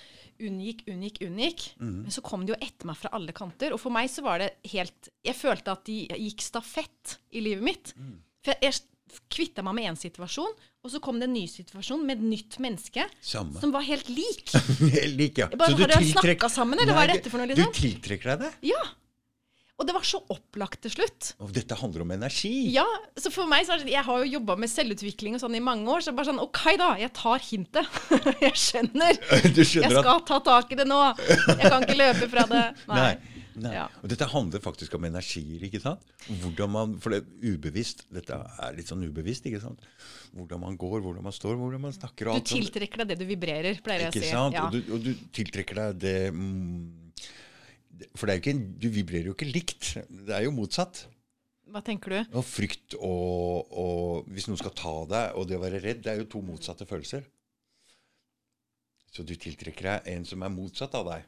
unngikk, unngikk, unngikk. Mm. Men så kom de jo etter meg fra alle kanter. Og for meg så var det helt Jeg følte at de gikk stafett i livet mitt. Mm. For jeg, jeg kvitta meg med én situasjon, og så kom det en ny situasjon med et nytt menneske Samme. som var helt lik. Helt lik, ja. Bare, Så du har dere snakka sammen, eller hva er Nei, dette for noe? Du liksom? tiltrekker deg det. Ja. Og det var så opplagt til slutt. Og dette handler om energi. Ja, så for meg så er det, Jeg har jo jobba med selvutvikling og sånn i mange år, så bare sånn OK, da. Jeg tar hintet. jeg skjønner. Du Jeg skal at ta tak i det nå. Jeg kan ikke løpe fra det. Nei. Nei. nei. Ja. Og dette handler faktisk om energier, ikke sant? Hvordan man, For det er ubevisst. Dette er litt sånn ubevisst, ikke sant? Hvordan man går, hvordan man står, hvordan man snakker. og Du alt sånt. tiltrekker deg det du vibrerer, pleier jeg å si. Ikke sant? Ja. Og, du, og du tiltrekker deg det mm, det- For det er jo ikke, du vibrerer jo ikke likt. Det er jo motsatt. Hva tenker du? Og frykt og, og hvis noen skal ta deg, og det å være redd, det er jo to motsatte følelser. Så du tiltrekker deg en som er motsatt av deg.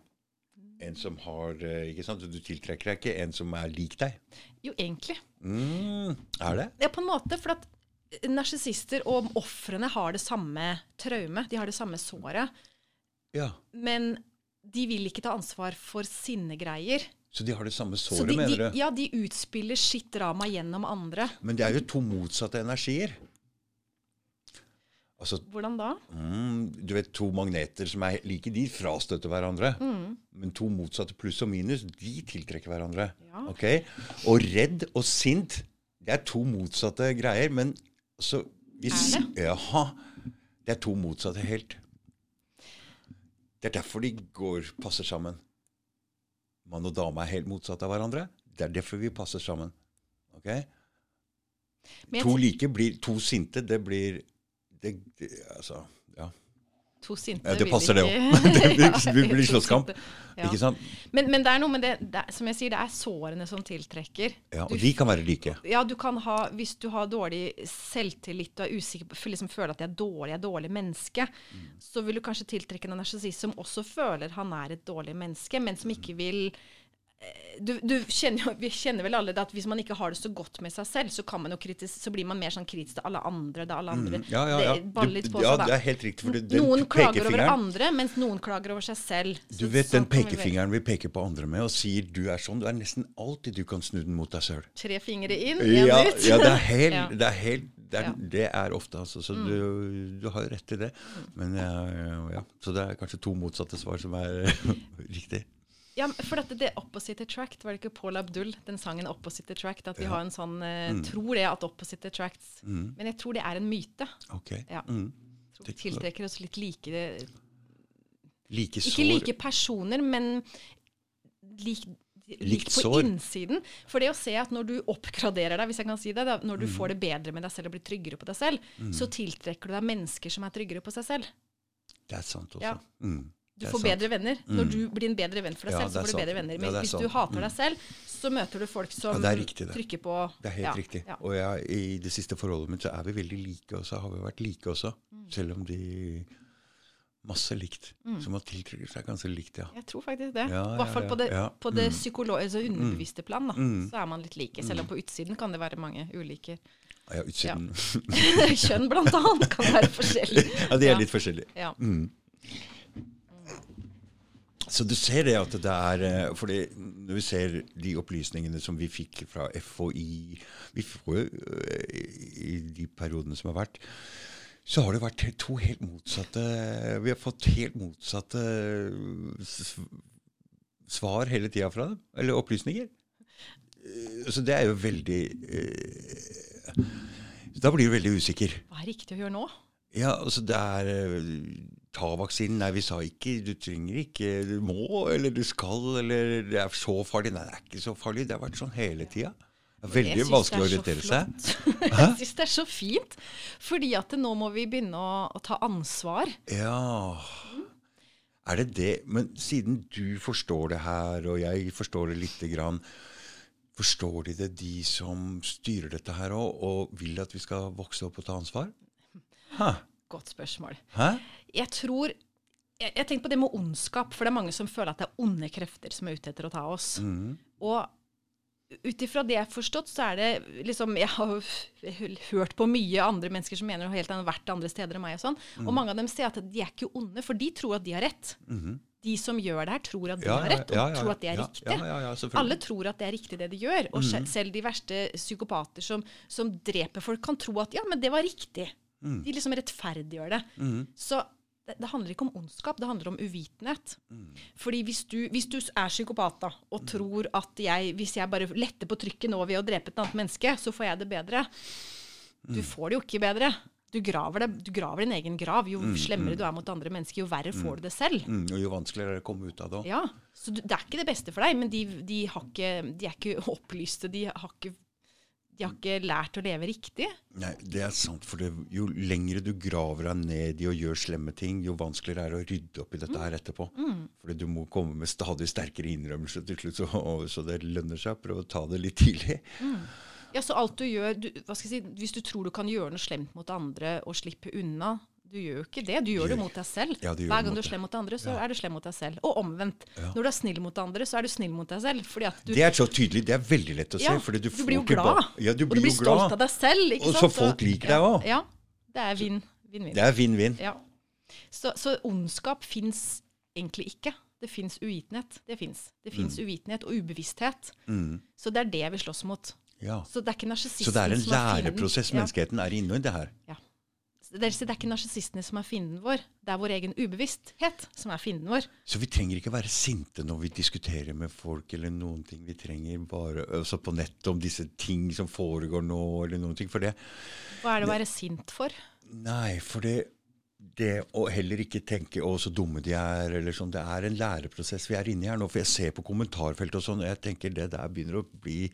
En som har eh, ikke sant? Du tiltrekker deg ikke en som er lik deg. Jo, egentlig. Mm, er det? Ja, på en måte. For at narsissister og ofrene har det samme traumet. De har det samme såret. Ja. Men de vil ikke ta ansvar for sine greier. Så de har det samme Så såret, de, mener du? ja, de utspiller sitt drama gjennom andre. Men det er jo to motsatte energier. Altså, Hvordan da? mm, du vet, to magneter som er like, de frastøter hverandre. Mm. Men to motsatte pluss og minus, de tiltrekker hverandre. Ja. Ok? Og redd og sint, det er to motsatte greier. Men altså hvis, Er Jaha. Det er to motsatte helt. Det er derfor de går, passer sammen. Mann og dame er helt motsatt av hverandre. Det er derfor vi passer sammen. Ok? To like blir To sinte, det blir det, det, Altså. To sinte ja det passer, det ikke- òg. det blir, Ja, det blir slåsskamp. Ja. Ikke sant? Men, men det er noe med det, det Som jeg sier, det er sårene som tiltrekker. Ja, Du og de kan være like. Ja, du kan ha, Hvis du har dårlig selvtillit og er usikker på, liksom føler at jeg er dårlig, jeg er dårlig menneske, så vil du kanskje tiltrekke en narsissist som også føler han er et dårlig menneske, men som ikke vil du, du kjenner, vi kjenner vel alle det at hvis man ikke har det så godt med seg selv, så, kan man jo kritis, så blir man mer sånn kritisk til alle andre. Er alle andre. Ja, ja, ja. Det litt Du- på ja, seg, da. det er helt riktig. Den noen klager over andre, mens noen klager over seg selv. Du Så- vet sånn den pekefingeren vi peker på andre med og sier 'du er sånn', du er nesten alltid du kan snu den mot deg sjøl. Tre fingre inn, én Ja, ut. ja, det er helt, det er helt det, er, Ja. Mm. det er ofte, altså. Så du, du har jo rett til det. Men ja, ja. Så det er kanskje to motsatte svar som er riktig. Ja, for dette, det Opposite Attract, var det ikke Paul Abdul, den sangen Opposite Attract, at vi Ja. har en sånn eh, Mm. Tror det at Opposite Attracts Men jeg tror det er en myte. Ok. Ja. Mm. Tror vi tiltrekker oss litt like Like Ikke like personer, men lik, Likt på sår. innsiden. For det å se at når du oppgraderer deg, hvis jeg kan si det, da, når du Mm. får det bedre med deg selv og blir tryggere på deg selv, så tiltrekker du deg mennesker som er tryggere på seg selv. Det er sant også. Ja. Mm. Du får sant. bedre venner. Når du blir en bedre venn for deg Ja, selv, så får du sant. bedre venner. Men er hvis sant. du hater deg selv, så møter du folk som Ja, det er riktig, det. trykker på Det er helt ja, riktig. Ja. Og jeg, i det siste forholdet mitt så er vi veldig like, og så har vi vært like også. Mm. Selv om de Masse likt. Så man tiltrekker seg ganske likt, ja. Jeg tror faktisk det. Ja, I hvert fall ja, på det, ja. på det Mm. altså underbevisste plan. Da. Mm. Så er man litt like. Selv om på utsiden kan det være mange ulike Ja, utsiden. kjønn, blant annet, kan være forskjellig. Ja, de er Ja. litt forskjellige. Ja. Så du ser det at det er eh, fordi Når vi ser de opplysningene som vi fikk fra FHI Vi får jo eh, i de periodene som har vært, så har det vært to helt motsatte Vi har fått helt motsatte svar hele tida fra dem. Eller opplysninger. Eh, Så det er jo veldig Da blir du veldig usikker. Hva er riktig å gjøre nå? Ja, altså det er Ta vaksinen. Nei, vi sa ikke du trenger ikke, du må, eller du skal, eller det er så farlig. Nei, det er ikke så farlig. Det har vært sånn hele tida. Veldig vanskelig å er orientere seg. Jeg syns det er så fint. Fordi at nå må vi begynne å, å ta ansvar. Ja Er det det? Men siden du forstår det her, og jeg forstår det lite grann, forstår de det, de som styrer dette her òg, og vil at vi skal vokse opp og ta ansvar? Ha. Godt spørsmål. Hæ? Jeg tror jeg, jeg tenker på det med ondskap, for det er mange som føler at det er onde krefter som er ute etter å ta oss. Mm. Og ut ifra det jeg har forstått, så er det liksom Jeg har hørt på mye andre mennesker som mener noe helt annet, vært andre steder enn meg og sånn. Mm. Og mange av dem sier at de er ikke onde, for de tror at de har rett. De som gjør det her, tror at de Ja, har rett, og ja, ja, tror at det er ja, riktig. ja, ja, ja. Alle tror at det er riktig det de gjør. Og Mhm. selv de verste psykopater som, som dreper folk, kan tro at ja, men det var riktig. Mhm. De liksom rettferdiggjør det. Så det, handler ikke om ondskap, det handler om uvitenhet. Mm. Fordi hvis du, hvis du er psykopat da, og tror at jeg, hvis jeg bare letter på trykket nå ved å drepe et annet menneske, så får jeg det bedre. Du får det jo ikke bedre. Du graver, det, du graver din egen grav. Jo slemmere du er mot andre mennesker, jo verre får du det selv. Mm, og jo vanskeligere er det å komme ut av det òg. Ja, Så du, det er ikke det beste for deg, men de, de, har ikke, de er ikke opplyste. De har ikke, de har ikke lært å leve riktig. Nei, det er sant. For det, jo lengre du graver deg ned i å gjøre slemme ting, jo vanskeligere er det å rydde opp i dette her etterpå. Fordi du må komme med stadig sterkere innrømmelser til slutt, så, så det lønner seg å prøve å ta det litt tidlig. Ja, så alt du gjør du, hva skal jeg si, Hvis du tror du kan gjøre noe slemt mot andre og slippe unna Du gjør jo ikke det. Du gjør det mot deg selv. Ja, du Hver gang du er slem mot andre, så er du slem mot deg selv. Og omvendt. Når du er snill mot andre, så er du snill mot deg selv. Du Det er så tydelig. Det er veldig lett å se. ja, du, får blir jo glad. Ja, du og du blir stolt glad. av deg selv. Og sant? så folk liker deg òg. Ja. Det er vinn- vinn-vinn. Det er vinn-vinn. Ja. Så, så ondskap fins egentlig ikke. Det fins uvitenhet. Det fins. Det fins Mm. uvitenhet og ubevissthet. Så det er det vi slåss mot. Ja. Så det er ikke narsissisten Så det er en som er læreprosess Ja. menneskeheten er inne i det her. Ja. Det er ikke narsissistene som er fienden vår. Det er vår egen ubevissthet som er fienden vår. Så vi trenger ikke være sinte når vi diskuterer med folk eller noen ting. Vi trenger bare også på nettet om disse ting som foregår nå, eller noen ting. For det Hva er det å være sint for? Nei, for det, det å heller ikke tenke 'å, så dumme de er', eller sånn. Det er en læreprosess vi er inne i her nå. For jeg ser på kommentarfeltet og sånn, og jeg tenker det der begynner å bli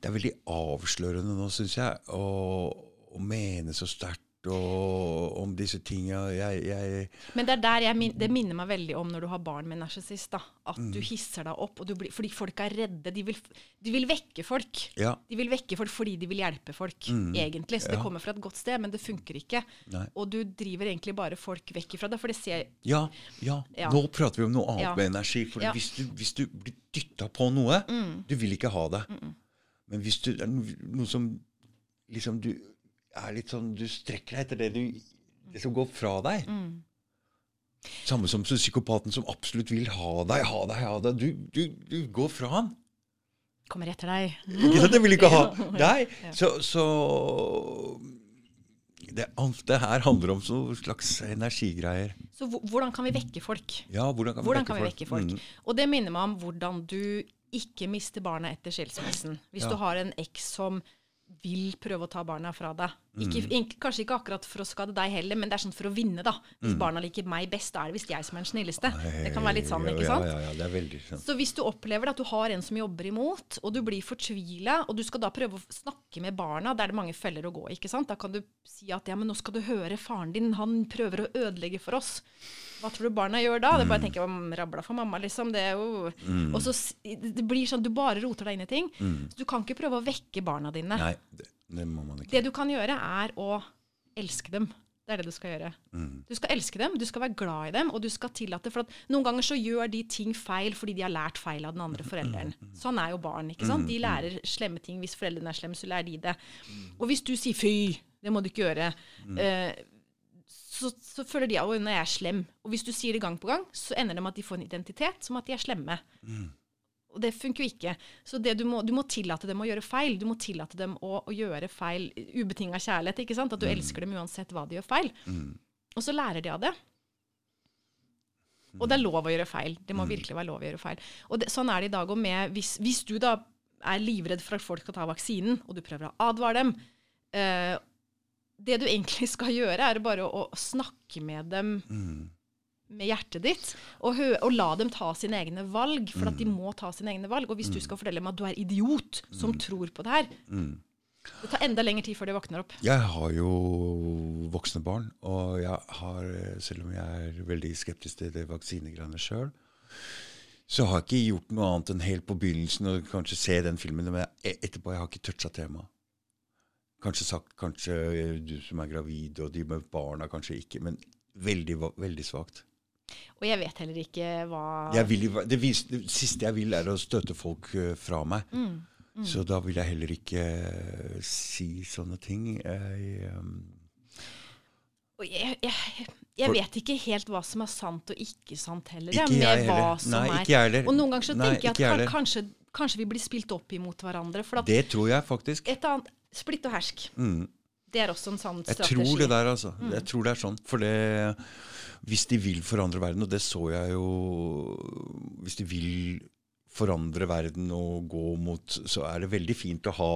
Det er veldig avslørende nå, syns jeg, å, å mene så sterkt og om disse tinga. Jeg, jeg Men det er der jeg det minner meg veldig om når du har barn med narsissist. At Mm. du hisser deg opp, blir, fordi folk er redde. De vil, de vil vekke folk. Ja. De vil vekke folk fordi de vil hjelpe folk, egentlig. Så det kommer fra et godt sted, men det funker ikke. Nei. Og du driver egentlig bare folk vekk ifra det. For det ser Ja, ja. Ja. Nå prater vi om noe annet Ja. med energi. For Ja. Mm. hvis, du, hvis du blir dytta på noe Du vil ikke ha det. Men hvis du, det er noe som liksom du er litt sånn Du strekker deg etter det, du, det som går fra deg. Mm. Samme som så psykopaten som absolutt vil ha deg, ha deg, ha deg. Du, du, du går fra han. Kommer etter deg. Ikke sant? Det vil ikke ha deg. Så, så det, det her handler om så slags energigreier. Så hvordan kan vi vekke folk? Ja, hvordan kan vi Hvordan vekke kan vi vekke folk? Mm. Og det minner meg om hvordan du ikke mister barna etter skilsmissen. Hvis Ja. du har en eks som vil prøve å ta barna fra deg. Ikke, Mm. kanskje ikke akkurat for å skade deg heller, men det er sånn for å vinne, da. Hvis barna liker meg best, da er det visst jeg som er den snilleste. Det kan være litt sånn, ikke sant? Ja, ja, ja, det er veldig sant. Så hvis du opplever at du har en som jobber imot, og du blir fortvila, og du skal da prøve å snakke med barna, der er det mange feller å gå, ikke sant? Da kan du si at ja, men nå skal du høre faren din, han prøver å ødelegge for oss. Hva tror du barna gjør da? Det bare å tenke rabla for mamma, liksom. Det er jo Og så det blir sånn, du bare roter deg inn i ting. Så du kan ikke prøve å vekke barna dine. Nei, det, det må man ikke. Det du kan gjøre, er å elske dem. Det er det du skal gjøre. Mm. Du skal elske dem, du skal være glad i dem, og du skal tillate For at noen ganger så gjør de ting feil fordi de har lært feil av den andre forelderen. Sånn er jo barn. ikke sant? De lærer slemme ting. Hvis foreldrene er slemme, så lærer de det. Og hvis du sier 'fy, det må du ikke gjøre', eh, så, så føler de at nå er jeg slem'. Og hvis du sier det gang på gang, så ender det med at de får en identitet som at de er slemme. Og det funker jo ikke. Så det du, må, du må tillate dem å gjøre feil. Du må tillate dem å, å gjøre feil. Ubetinga kjærlighet. ikke sant? At du elsker dem uansett hva de gjør feil. Og så lærer de av det. Og det er lov å gjøre feil. Det må virkelig være lov å gjøre feil. Og det, sånn er det i dag òg med hvis, hvis du da er livredd for at folk skal ta vaksinen, og du prøver å advare dem eh, Det du egentlig skal gjøre, er bare å, å snakke med dem med hjertet ditt, og, og la dem ta sine egne valg, for at de må ta sine egne valg. Og hvis du skal fortelle dem at du er idiot som tror på det her Det tar enda lengre tid før de våkner opp. Jeg har jo voksne barn, og jeg har, selv om jeg er veldig skeptisk til det vaksinegreiene sjøl, så har jeg ikke gjort noe annet enn helt på begynnelsen å kanskje se den filmen. Men etterpå jeg har ikke toucha temaet. Kanskje sagt kanskje du som er gravid, og de med barna kanskje ikke. Men veldig, veldig svakt. Og jeg vet heller ikke hva vil, det, vis, det siste jeg vil, er å støte folk eh, fra meg. Mm, Så da vil jeg heller ikke eh, si sånne ting. Jeg, um jeg, jeg, jeg vet ikke helt hva som er sant og ikke sant heller. Ikke med jeg hva heller. som Nei, er. ikke jeg heller. Og noen ganger så Nei, tenker jeg at kan, kanskje, kanskje vi blir spilt opp imot hverandre. Det tror jeg faktisk. et annet Splitt og hersk. Det er også en sann Jeg strategi. tror det der, altså. Mm. Jeg tror det er sånn. For det Hvis de vil forandre verden, og det så jeg jo Hvis de vil forandre verden og gå mot Så er det veldig fint å ha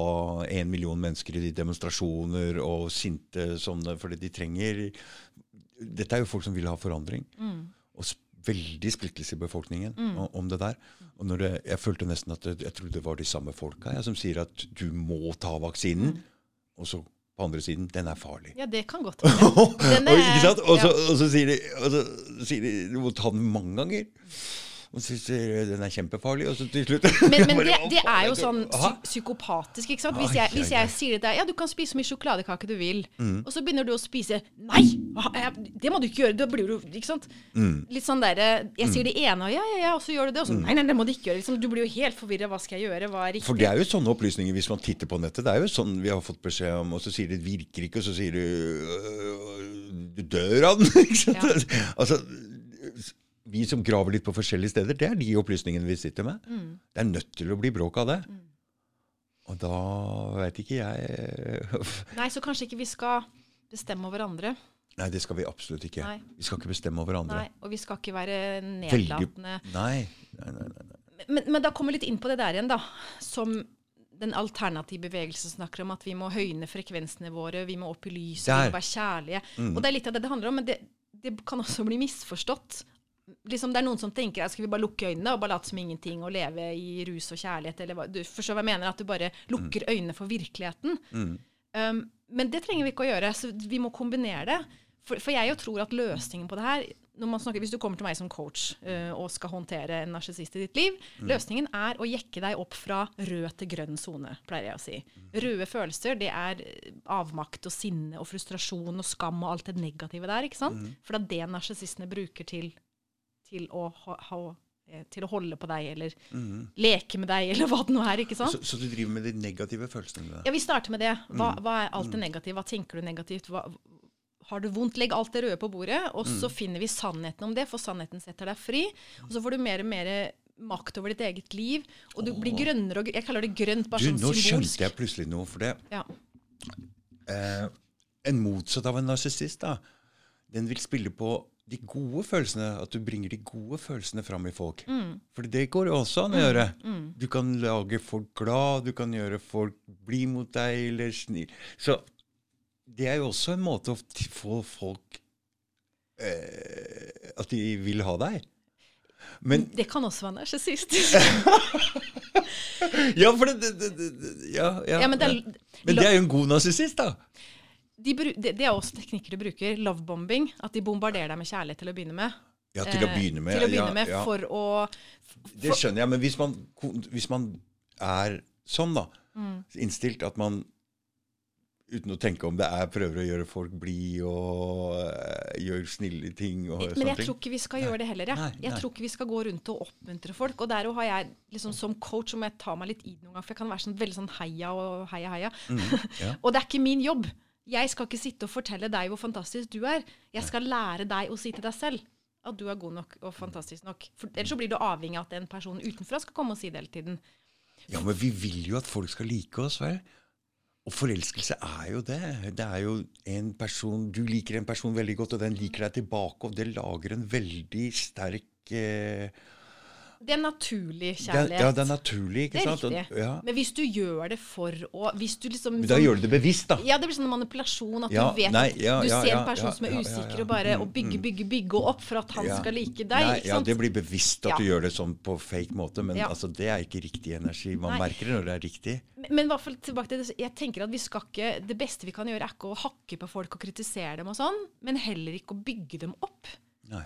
en million mennesker i de demonstrasjoner og sinte sånne, fordi de trenger Dette er jo folk som vil ha forandring. Mm. Og veldig splittelse i befolkningen mm. om det der. Og når det, jeg følte nesten at det, jeg trodde det var de samme folka jeg, som sier at du må ta vaksinen. Mm. Og så på andre siden den er farlig. Ja, det kan godt være. Og, så, ja. og så sier de, og så sier de du må ta den mange ganger. Og så sier den er kjempefarlig, og så til slutt Men, men det, det er jo sånn psy psykopatisk, ikke sant? Hvis jeg, hvis jeg sier til deg ja, du kan spise så mye sjokoladekake du vil, Mm. og så begynner du å spise Nei! Det må du ikke gjøre. Da blir du Ikke sant? Mm. Litt sånn derre Jeg sier det ene, og ja, ja, ja, og så gjør du det, og så Nei, nei, det må du ikke gjøre. Liksom, du blir jo helt forvirra. Hva skal jeg gjøre? Hva er riktig? For det er jo sånne opplysninger hvis man titter på nettet. Det er jo sånn vi har fått beskjed om, og så sier de det virker ikke, og så sier du «Øh, du dør av den. ikke sant? Ja. Altså, vi som graver litt på forskjellige steder, det er de opplysningene vi sitter med. Mm. Det er nødt til å bli bråk av det. Og da veit ikke jeg Nei, så kanskje ikke vi skal bestemme over andre. Nei, det skal vi absolutt ikke. Nei. Vi skal ikke bestemme over andre. Nei, og vi skal ikke være nedlatende. Nei. nei, nei, nei. Men, men da kommer vi litt inn på det der igjen, da. Som den alternative bevegelsen snakker om, at vi må høyne frekvensene våre, vi må opp i lyset, vi må være kjærlige. Og det er litt av det det handler om, men det, det kan også bli misforstått. Liksom Det er noen som tenker at skal vi bare lukke øynene og bare late som ingenting og leve i rus og kjærlighet, eller hva du forstår hva jeg mener? At du bare lukker øynene for virkeligheten. Um, men det trenger vi ikke å gjøre, så vi må kombinere det. For, for jeg jo tror at løsningen på det her når man snakker, Hvis du kommer til meg som coach uh, og skal håndtere en narsissist i ditt liv, løsningen er å jekke deg opp fra rød til grønn sone, pleier jeg å si. Røde følelser, det er eh, avmakt og sinne og frustrasjon og skam og alt det negative der. ikke sant? For det er det narsissistene bruker til, til, å ha, ha, eh, til å holde på deg, eller leke med deg, eller hva det nå er. ikke sant? Så, så du driver med de negative følelsene? med? Ja, Vi starter med det. Hva, hva er alt det negative? Hva tenker du negativt? Hva, har du vondt, legg alt det røde på bordet, og så finner vi sannheten om det, for sannheten setter deg fri. Og så får du mer og mer makt over ditt eget liv, og du blir grønnere og Jeg kaller det grønt, bare Du, sånn nå symbolsk. skjønte jeg plutselig noe. For det Ja. eh, En motsatt av en narsissist, da, den vil spille på de gode følelsene. At du bringer de gode følelsene fram i folk. Mm. For det går jo også an å gjøre. Du kan lage folk glad, du kan gjøre folk bli mot deg eller snill. Så det er jo også en måte å få folk eh, At de vil ha deg. Men Det kan også være narsissistisk. Ja, for det, det, det, det ja, ja, Ja, men men det er jo en god narsissist, da. De, det, er også teknikker de bruker. Lovebombing. At de bombarderer deg med kjærlighet til å begynne med. Ja, til å Eh, begynne med. Til å begynne med ja. For å Det skjønner jeg, men hvis man, hvis man er sånn, da, Mm. innstilt at man uten å tenke om det er prøver å gjøre folk blide og uh, gjøre snille ting og Men jeg ting. tror ikke vi skal gjøre det heller. Jeg, Nei, jeg tror ikke vi skal gå rundt og oppmuntre folk. Og der har jeg liksom som coach må jeg ta meg litt i det noen ganger, for jeg kan være sånn veldig sånn heia og heia heia. Mm, ja. og det er ikke min jobb. Jeg skal ikke sitte og fortelle deg hvor fantastisk du er. Jeg skal lære deg å si til deg selv at du er god nok og fantastisk nok. For ellers så blir du avhengig av at en person utenfra skal komme og si det hele tiden. ja, men vi vil jo at folk skal like oss, vel? Og forelskelse er jo det. Det er jo en person Du liker en person veldig godt, og den liker deg tilbake, og det lager en veldig sterk eh, Det er naturlig kjærlighet. Ja, det er naturlig, ikke sant? Det er sant? Riktig. ja. Men hvis du gjør det for å hvis du liksom, Men da gjør du det bevisst, da. Ja, det blir sånn manipulasjon. At Ja, du vet nei, at du ja, ser ja, en person ja, som er ja, ja, usikker, ja. og bare Mm, og bygge, bygge, bygge opp for at han Ja. skal like deg. Nei, ikke ja, sant? det blir bevisst at Ja. du gjør det sånn på fake måte, men Ja. altså, det er ikke riktig energi. Man Nei. merker det når det er riktig. Men- Men i hvert fall tilbake til det, jeg tenker at vi skal ikke, det beste vi kan gjøre, er ikke å hakke på folk og kritisere dem, og sånn, men heller ikke å bygge dem opp. Nei.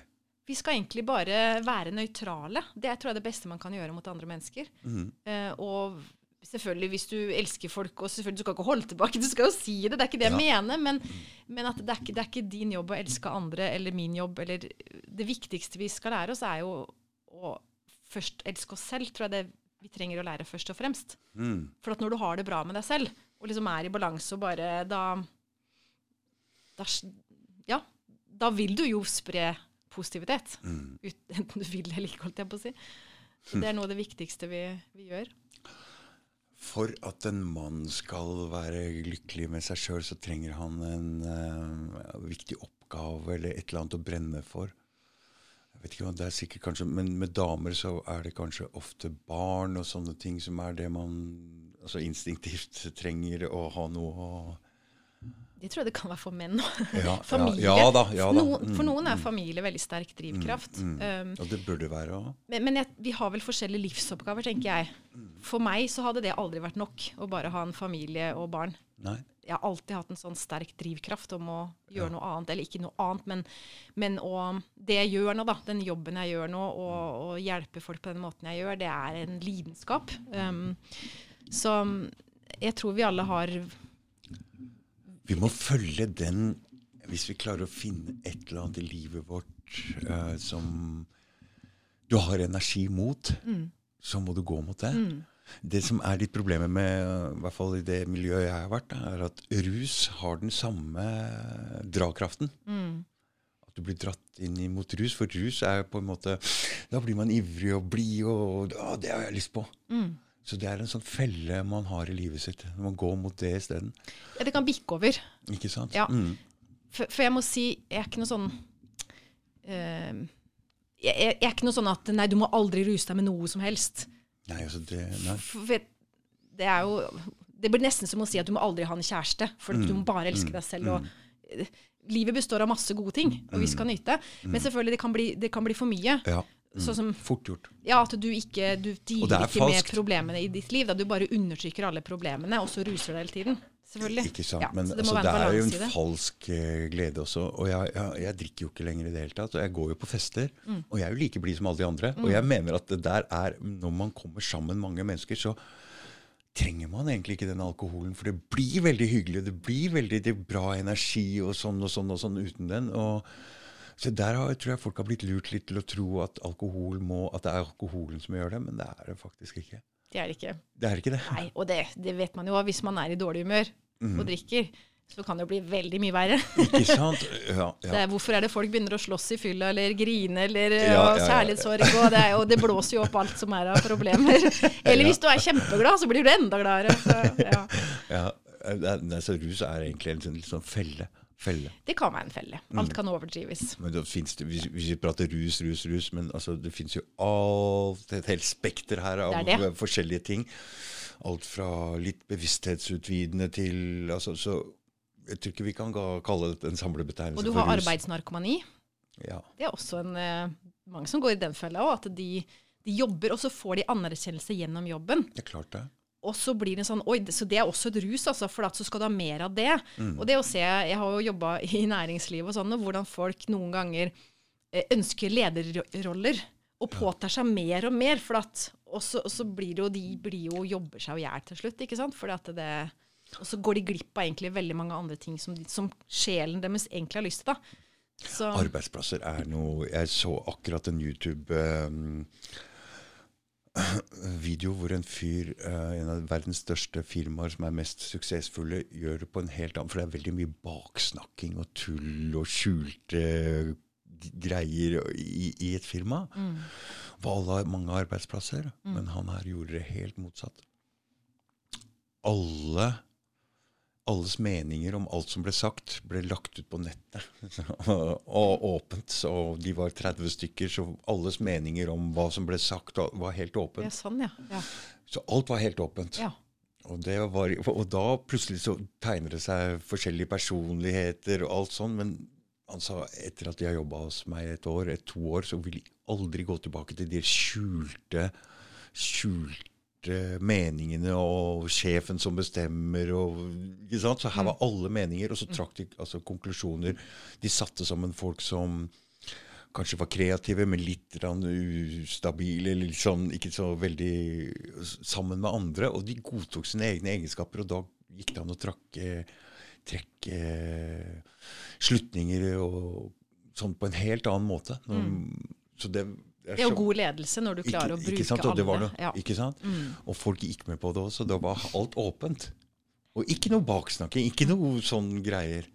Vi skal egentlig bare være nøytrale. Det tror jeg er det beste man kan gjøre mot andre mennesker. Mm. Eh, og selvfølgelig, hvis du elsker folk, og selvfølgelig du skal ikke holde tilbake, du skal jo si det, det er ikke det jeg mener, men, men at det er, ikke, det er ikke din jobb å elske andre, eller min jobb, eller det viktigste vi skal lære oss, er jo å først elske oss selv, tror jeg det vi trenger å lære først og fremst. Mm. For at når du har det bra med deg selv, og liksom er i balanse og bare da, da Ja, da vil du jo spre positivitet. Mm. Ut, enten du vil eller ikke, holdt jeg på å si. Så det er noe av det viktigste vi, vi gjør. For at en mann skal være lykkelig med seg sjøl, så trenger han en uh, viktig oppgave eller et eller annet å brenne for. Jeg vet ikke, det er sikkert kanskje, Men med damer så er det kanskje ofte barn og sånne ting som er det man altså instinktivt trenger å ha noe å Det tror jeg det kan være for menn òg. Ja, Familie. Ja, ja da. Ja, da. Mm, for Mm, noen er familie veldig sterk drivkraft. mm. Um, Og det burde være òg. men men jeg, vi har vel forskjellige livsoppgaver, tenker jeg. For meg så hadde det aldri vært nok å bare ha en familie og barn. Nei. jeg har alltid hatt en sånn sterk drivkraft om å gjøre noe annet. Eller ikke noe annet, men, men å, det jeg gjør nå, da, den jobben jeg gjør nå, og, og hjelpe folk på den måten jeg gjør, det er en lidenskap. Um, så jeg tror vi alle har Vi må følge den Hvis vi klarer å finne et eller annet i livet vårt uh, som du har energi mot, mm. så må du gå mot det. Mm. Det som er litt problemet med, i hvert fall i det miljøet jeg har vært, er at rus har den samme dragkraften. Mm. At du blir dratt inn mot rus. For rus er på en måte Da blir man ivrig og blid, og ja, det har jeg lyst på. Mm. Så det er en sånn felle man har i livet sitt. Man går mot det isteden. Ja, det kan bikke over. Ikke sant? Ja. Mm. For, for, jeg må si, jeg er ikke noe sånn uh, jeg, jeg, er ikke noe sånn at nei, du må aldri ruse deg med noe som helst. Nei, altså det, nei. For, det er jo Det blir nesten som å si at du må aldri ha en kjæreste, for mm. du må bare elske mm. deg selv. og mm. Livet består av masse gode ting, og vi mm. skal nyte. Men mm. selvfølgelig, det kan bli, det kan bli for mye. Ja. Sånn som, Fort gjort. Ja, At du ikke du dealer ikke med problemene i ditt liv. Da. Du bare undertrykker alle problemene, og så ruser du hele tiden. Selvfølgelig. Ikke sant, ja, Men det, altså, det er jo en falsk uh, glede også. Og jeg, jeg, jeg, drikker jo ikke lenger i det hele tatt. Og jeg går jo på fester. Mm. Og jeg er jo like blid som alle de andre. Mm. Og jeg mener at det der er Når man kommer sammen mange mennesker, så trenger man egentlig ikke den alkoholen. For det blir veldig hyggelig. Det blir veldig det bra energi og sånn og sånn og sånn uten den. og så der har, tror jeg folk har blitt lurt litt til å tro at, alkohol må, at det er alkoholen som gjør det, men det er det faktisk ikke. Det er det ikke. Det er ikke det. Nei, Og det, det vet man jo hvis man er i dårlig humør mm. og drikker. Så kan det jo bli veldig mye verre. Ikke sant? Ja, ja. Er, hvorfor er det folk begynner å slåss i fylla eller grine eller ja, kjærlighetssorg? Og det, og det, blåser jo opp alt som er av problemer. Eller hvis du er kjempeglad, så blir du enda gladere. Så, ja. Så rus er egentlig en sånn, sånn felle. Felle. Det kan være en felle. Alt mm. kan overdrives. Men det det, hvis, hvis, vi prater rus, rus, rus Men altså, det fins jo alt, et helt spekter her av det det. forskjellige ting. Alt fra litt bevissthetsutvidende til altså, Så jeg tror ikke vi kan kalle det en samlebetegnelse for rus. Og du har arbeidsnarkomani. Ja. Det er også en, uh, mange som går i den fella òg. At de, de, jobber, og så får de anerkjennelse gjennom jobben. Det er klart det. Og så blir det sånn Oi, så det er også et rus, altså, for så skal du ha mer av det. Mm. Og det å se Jeg har jo jobba i næringslivet og sånn, og hvordan folk noen ganger eh, ønsker lederroller og påtar seg mer og mer. For at, og, så, og så blir det jo De blir jo, jobber seg i hjel til slutt, ikke sant? Fordi at det, og så går de glipp av egentlig veldig mange andre ting som, som sjelen deres egentlig har lyst til. Arbeidsplasser er noe Jeg så akkurat en YouTube um, video hvor en fyr, uh, en av verdens største firmaer som er mest suksessfulle, gjør det på en helt annen For det er veldig mye baksnakking og tull og skjulte greier i, i et firma. Mm. Alle har mange arbeidsplasser, mm. men han her gjorde det helt motsatt. Alle alles meninger om alt som ble sagt, ble lagt ut på nettet. og åpent. Så de var 30 stykker, så alles meninger om hva som ble sagt, var helt åpent. Ja, sånn, ja. ja. Så alt var helt åpent. Ja. Og, var, og, da plutselig så tegner det seg forskjellige personligheter og alt sånn. Men han sa etter at de har jobba hos meg et år, et to år, så vil de aldri gå tilbake til de skjulte, skjulte meningene og sjefen som bestemmer. Og, så her var mm. alle meninger, og så trakk de altså, konklusjoner. De satte sammen folk som kanskje var kreative, men litt ustabile, eller sånn, ikke så veldig sammen med andre. Og de godtok sine egne egenskaper, og da gikk det an å trakke, trekke slutninger og sånn på en helt annen måte. Mm. Så det det er jo god ledelse når du klarer ikke, å bruke sant, alle. Det, ja. Ikke sant? Mm. Og folk gikk med på det også. Da var alt åpent. Og ikke noe baksnakking. Ikke noe sånn greier.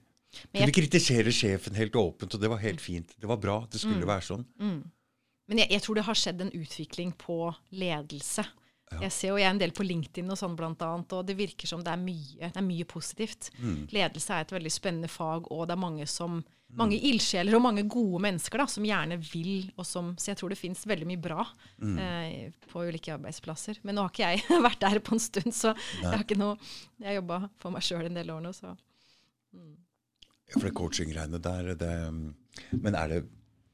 Men Kunne kritisere sjefen helt åpent, og det var helt fint. Det var bra. Det skulle mm. være sånn. Mm. Men jeg, jeg, tror det har skjedd en utvikling på ledelse. Ja. Jeg ser jo jeg er en del på LinkedIn og sånn blant annet, og det virker som det er mye, det er mye positivt. Mm. Ledelse er et veldig spennende fag, og det er mange som mange ildsjeler og mange gode mennesker da, som gjerne vil. og som, Så jeg tror det fins veldig mye bra mm. eh, på ulike arbeidsplasser. Men nå har ikke jeg vært der på en stund, så Nei. jeg har ikke noe, jeg jobba for meg sjøl en del år nå. så... Mm. Ja, for det coaching-greiene der det, Men er det,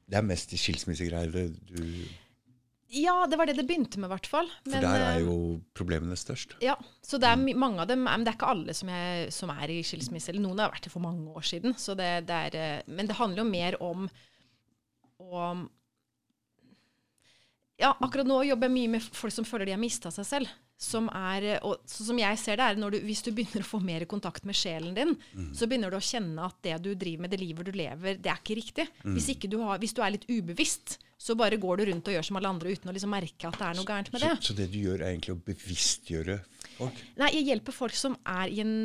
det er mest skilsmissegreier du Ja, det var det det begynte med, i hvert fall. For der er eh, jo problemene størst. Ja, så det er mange av dem, men det er ikke alle som, er, som er i skilsmisse. Eller noen har vært det for mange år siden. Så det, det er, eh, men det handler jo mer om å Ja, akkurat nå jobber jeg mye med folk som føler de har mista seg selv. Som er, eh, og som jeg ser det, er når du, hvis du begynner å få mer kontakt med sjelen din, så begynner du å kjenne at det du driver med, det livet du lever, det er ikke riktig. Hvis, ikke du har, hvis du er litt ubevisst, så bare går du rundt og gjør som alle andre uten å liksom merke at det er noe gærent med det. så det du gjør, er egentlig å bevisstgjøre folk? Nei, jeg hjelper folk som er i en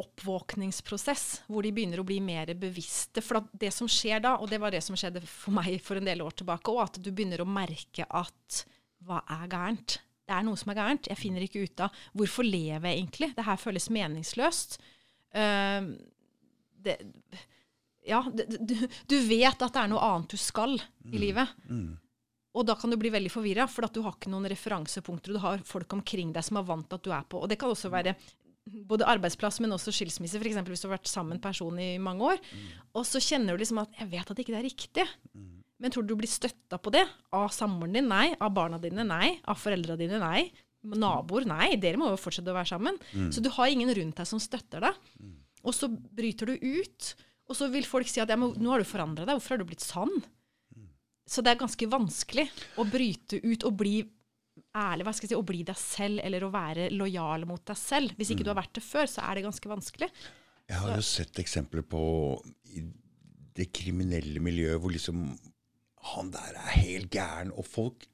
oppvåkningsprosess, hvor de begynner å bli mer bevisste. For det som skjer da, og det var det som skjedde for meg for en del år tilbake òg, at du begynner å merke at hva er gærent? Det er noe som er gærent. Jeg finner ikke ut av hvorfor lever jeg egentlig. Det her føles meningsløst. Uh, det, ja, det, du, du vet at det er noe annet du skal i livet. Og da kan du bli veldig forvirra, for at du har ikke noen referansepunkter. og Du har folk omkring deg som er vant til at du er på. Og det kan også være både arbeidsplass, men også skilsmisse. F.eks. hvis du har vært sammen med en person i mange år. Og så kjenner du liksom at 'jeg vet at ikke det er riktig'. Men tror du du blir støtta på det? Av samboeren din? Nei. Av barna dine? Nei. Av foreldra dine? Nei. Naboer? Nei. Dere må jo fortsette å være sammen. Så du har ingen rundt deg som støtter deg. Og så bryter du ut. Og så vil folk si at ja, men nå har du forandra deg. Hvorfor har du blitt sann? Så det er ganske vanskelig å bryte ut og bli ærlig, hva skal jeg si, å bli deg selv, eller å være lojal mot deg selv. Hvis ikke du har vært det før, så er det ganske vanskelig. Jeg har jo sett eksempler på det kriminelle miljøet hvor liksom Han der er helt gæren, og folk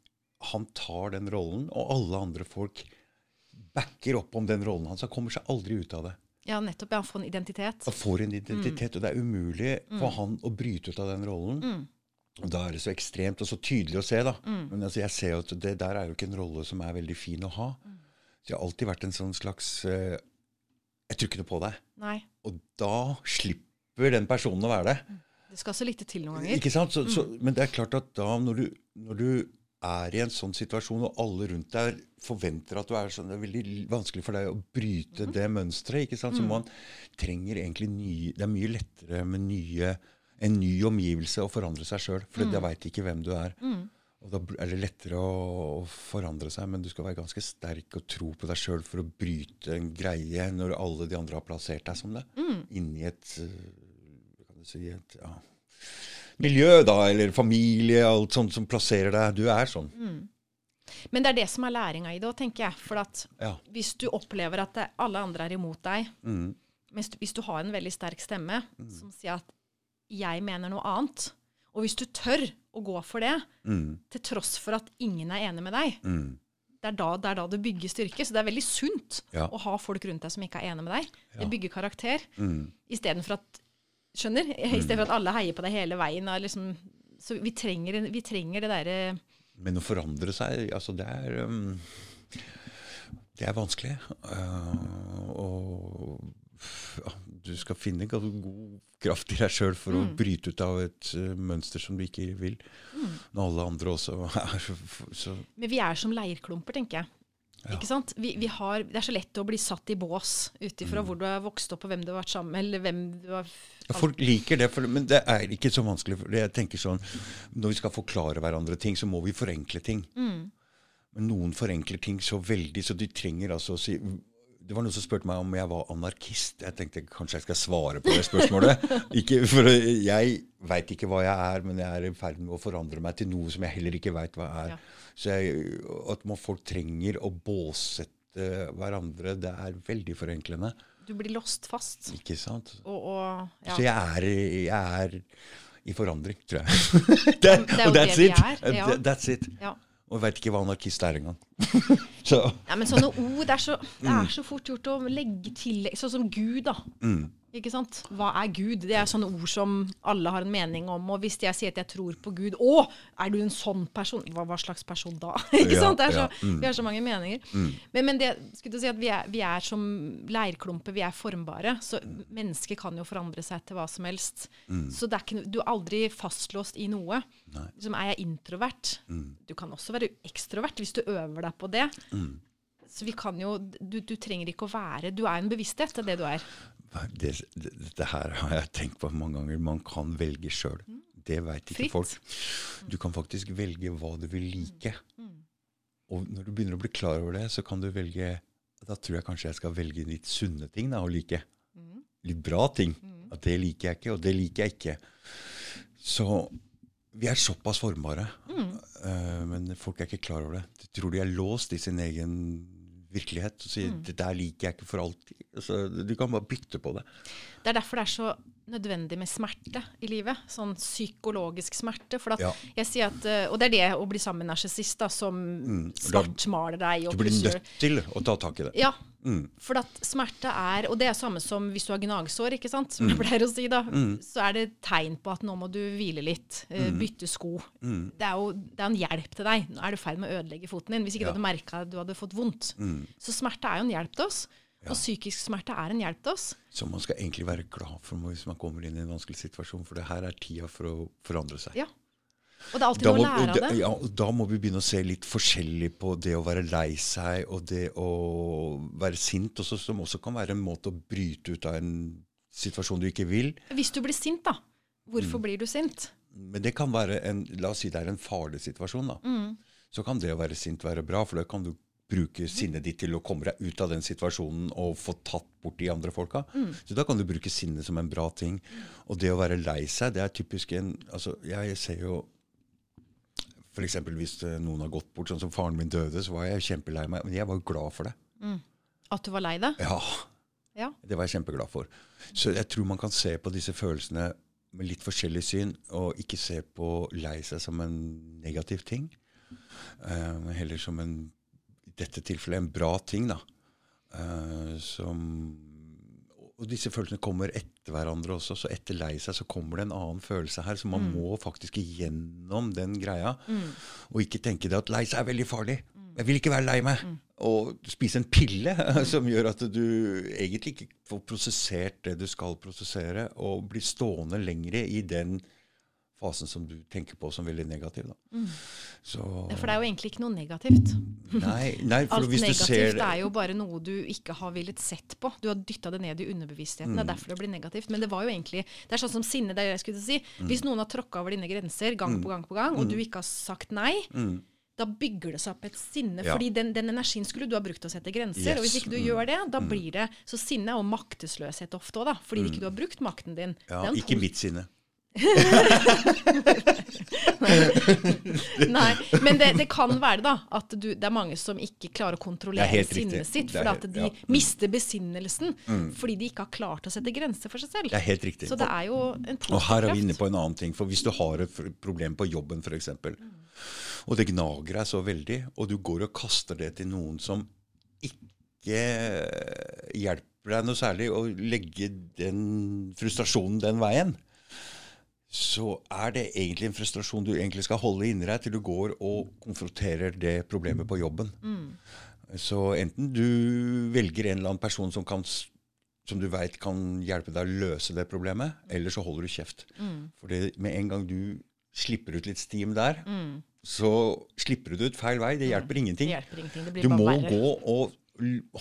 Han tar den rollen, og alle andre folk backer opp om den rollen hans. Han kommer seg aldri ut av det. Ja, nettopp. Ja, får en identitet. Han får en identitet, og det er umulig for han å bryte ut av den rollen. Og Da er det så ekstremt og så tydelig å se, da. Men altså, jeg ser jo at det der er jo ikke en rolle som er veldig fin å ha. Så jeg har alltid vært en sånn slags uh, Jeg tror ikke noe på deg. Nei. Og da slipper den personen å være det. Det skal så lite til noen ganger. Ikke sant? Så, så, men det er klart at da, når du, når du er i en sånn situasjon, og alle rundt deg forventer at du er sånn, det er veldig vanskelig for deg å bryte det mønsteret. ikke sant? Så man trenger egentlig nye Det er mye lettere med nye, en ny omgivelse å forandre seg sjøl, for da veit ikke hvem du er. Og da er det lettere å, forandre seg, men du skal være ganske sterk og tro på deg sjøl for å bryte en greie når alle de andre har plassert deg som det. Inni et øh, hva kan du si, et ja, miljø, da, eller familie, alt sånt som plasserer deg. Du er sånn. Men det er det som er læringa i det òg, tenker jeg. For at Ja. hvis du opplever at det, alle andre er imot deg, Mm. mens du, hvis du har en veldig sterk stemme som sier at 'jeg mener noe annet', og hvis du tør å gå for det, Mm. til tross for at ingen er enig med deg, Mm. det er, da, det er da du bygger styrke. Så det er veldig sunt Ja. å ha folk rundt deg som ikke er enig med deg. Ja. Det bygger karakter. Mm. Istedenfor at Skjønner? I stedet for at alle heier på deg hele veien. Liksom, så vi trenger, vi trenger det derre Men å forandre seg, altså det er um, Det er vanskelig. Uh, og ja, du skal finne god kraft i deg sjøl for å bryte ut av et uh, mønster som du ikke vil. Når alle andre også er så, så Men vi er som leirklumper, tenker jeg. Ikke sant? Vi, vi har, det er så lett å bli satt i bås ut ifra hvor du har vokst opp og hvem du har vært sammen med. eller hvem du har... Ja, Folk liker det, for, men det er ikke så vanskelig. For jeg tenker sånn, Når vi skal forklare hverandre ting, så må vi forenkle ting. Men noen forenkler ting så veldig, så de trenger altså å si Det var noen som spurte meg om jeg var anarkist. Jeg tenkte kanskje jeg skal svare på det spørsmålet. ikke, for Jeg veit ikke hva jeg er, men jeg er i ferd med å forandre meg til noe som jeg heller ikke veit hva er. Ja. Så jeg, at man, folk trenger å båsette hverandre, det er veldig forenklende. Du blir låst fast. Ikke sant? Og, og ja. Så jeg er, jeg er i forandring, tror jeg. det, Det er jo det vi er, ja. That's it. ja. Og veit ikke hva anarkist er engang. så Ja, men sånne ord, det er så, det Mm. er så fort gjort å legge til Sånn som Gud, da. mm, Ikke sant? Hva er Gud? Det er sånne ord som alle har en mening om. Og hvis jeg sier at jeg tror på Gud Å, er du en sånn person? Hva, hva slags person da? ikke sant? Det er så, mm. Vi har så mange meninger. Men, men det, skulle du si at vi er, vi er som leirklumper, vi er formbare. Så mennesker kan jo forandre seg til hva som helst. Så det er ikke, du er aldri fastlåst i noe. Liksom, er jeg introvert? Du kan også være ekstrovert hvis du øver deg på det. Så vi kan jo, du, du trenger ikke å være Du er en bevissthet, det er det du er. Det, det, Dette her har jeg tenkt på mange ganger. Man kan velge sjøl. det veit ikke Fritt. folk. Du kan faktisk velge hva du vil like. Og når du begynner å bli klar over det, så kan du velge Da tror jeg kanskje jeg skal velge litt sunne ting da, å like. Litt bra ting. At det liker jeg ikke, og det liker jeg ikke. Så vi er såpass formbare. eh, men folk er ikke klar over det. De tror de er låst i sin egen virkelighet. Og sier 'det der liker jeg ikke for alltid'. Altså, du kan bare bytte på det. Det er derfor det er så nødvendig med smerte i livet. Sånn psykologisk smerte. For at Ja. jeg sier at, eh, og det er det å bli sammen med en narsissist som mm. svartmaler deg. Du blir nødt til å ta tak i det. Ja. Mm. For at smerte er Og det er samme som hvis du har gnagsår, ikke sant? som Mm. jeg pleier å si. da, Så er det tegn på at nå må du hvile litt. eh, Mm. Bytte sko. Det er jo det er en hjelp til deg. Nå er du i ferd med å ødelegge foten din. Hvis ikke Ja. Mm. du hadde merka at du hadde fått vondt. Så smerte er jo en hjelp til oss. Og psykisk smerte er en hjelp til oss. Så man skal egentlig være glad for hvis man kommer inn i en vanskelig situasjon, for det her er tida for å forandre seg. Ja. Og det er alltid Da noe må, å lære av det. ja, og da må vi begynne å se litt forskjellig på det å være lei seg og det å være sint, også, som også kan være en måte å bryte ut av en situasjon du ikke vil. Hvis du blir sint, da. Mm. Hvorfor blir du sint? Men det kan være en, la oss si det er en farlig situasjon. da. Mm. Så kan det å være sint være bra, for da kan du bruke sinnet ditt til å komme deg ut av den situasjonen og få tatt bort de andre folka. Mm. Så da kan du bruke sinnet som en bra ting. Og det å være lei seg, det er typisk en altså Jeg ser jo F.eks. hvis eh, noen har gått bort, sånn som faren min døde, så var jeg kjempelei meg. Men jeg var glad for det. At du var lei deg? Ja, Ja. det var jeg kjempeglad for. Så jeg tror man kan se på disse følelsene med litt forskjellig syn, og ikke se på lei seg som en negativ ting. Eh, heller som en, dette tilfellet, en bra ting, da. Uh, som Og disse følelsene kommer etter hverandre også. Så etter lei seg så kommer det en annen følelse her. Så man må faktisk igjennom den greia. Og ikke tenke det at lei seg er veldig farlig. Jeg vil ikke være lei meg. Og spise en pille som gjør at du egentlig ikke får prosessert det du skal prosessere, og blir stående lengre i den fasen som du tenker på som veldig negativ. Da. Så For det er jo egentlig ikke noe negativt. Nei, nei for Alt hvis du negativt ser er jo bare noe du ikke har villet sett på. Du har dytta det ned i underbevisstheten. Mm. Det er derfor det blir negativt. Men det var jo egentlig Det er sånn som sinne. Det jeg skulle si. Mm. Hvis noen har tråkka over dine grenser gang på gang på gang, og du ikke har sagt nei, da bygger det seg opp et sinne. Mm. Ja. fordi den, den energien skulle du ha brukt til å sette grenser. Og hvis ikke du gjør det, da blir det Så sinne er jo maktesløshet ofte òg, da. Fordi ikke du har brukt makten din. ja, Ikke mitt sinne. Nei, men det, det kan være da at du, det er mange som ikke klarer å kontrollere er sinnet sitt, helt- at de ja. Mm. mister besinnelsen fordi de ikke har klart å sette grenser for seg selv. Det er helt riktig. Så det er jo en Og her er vi inne på en annen ting. For hvis du har et problem på jobben f.eks., og det gnager deg så veldig, og du går og kaster det til noen som ikke hjelper deg noe særlig å legge den frustrasjonen den veien, så er det egentlig en frustrasjon du egentlig skal holde inni deg til du går og konfronterer det problemet på jobben. Så enten du velger en eller annen person som, kan, som du veit kan hjelpe deg å løse det problemet, eller så holder du kjeft. For med en gang du slipper ut litt steam der, så slipper du ut feil vei. Det hjelper ingenting. Det hjelper ingenting. Det blir Du bare må verre. gå og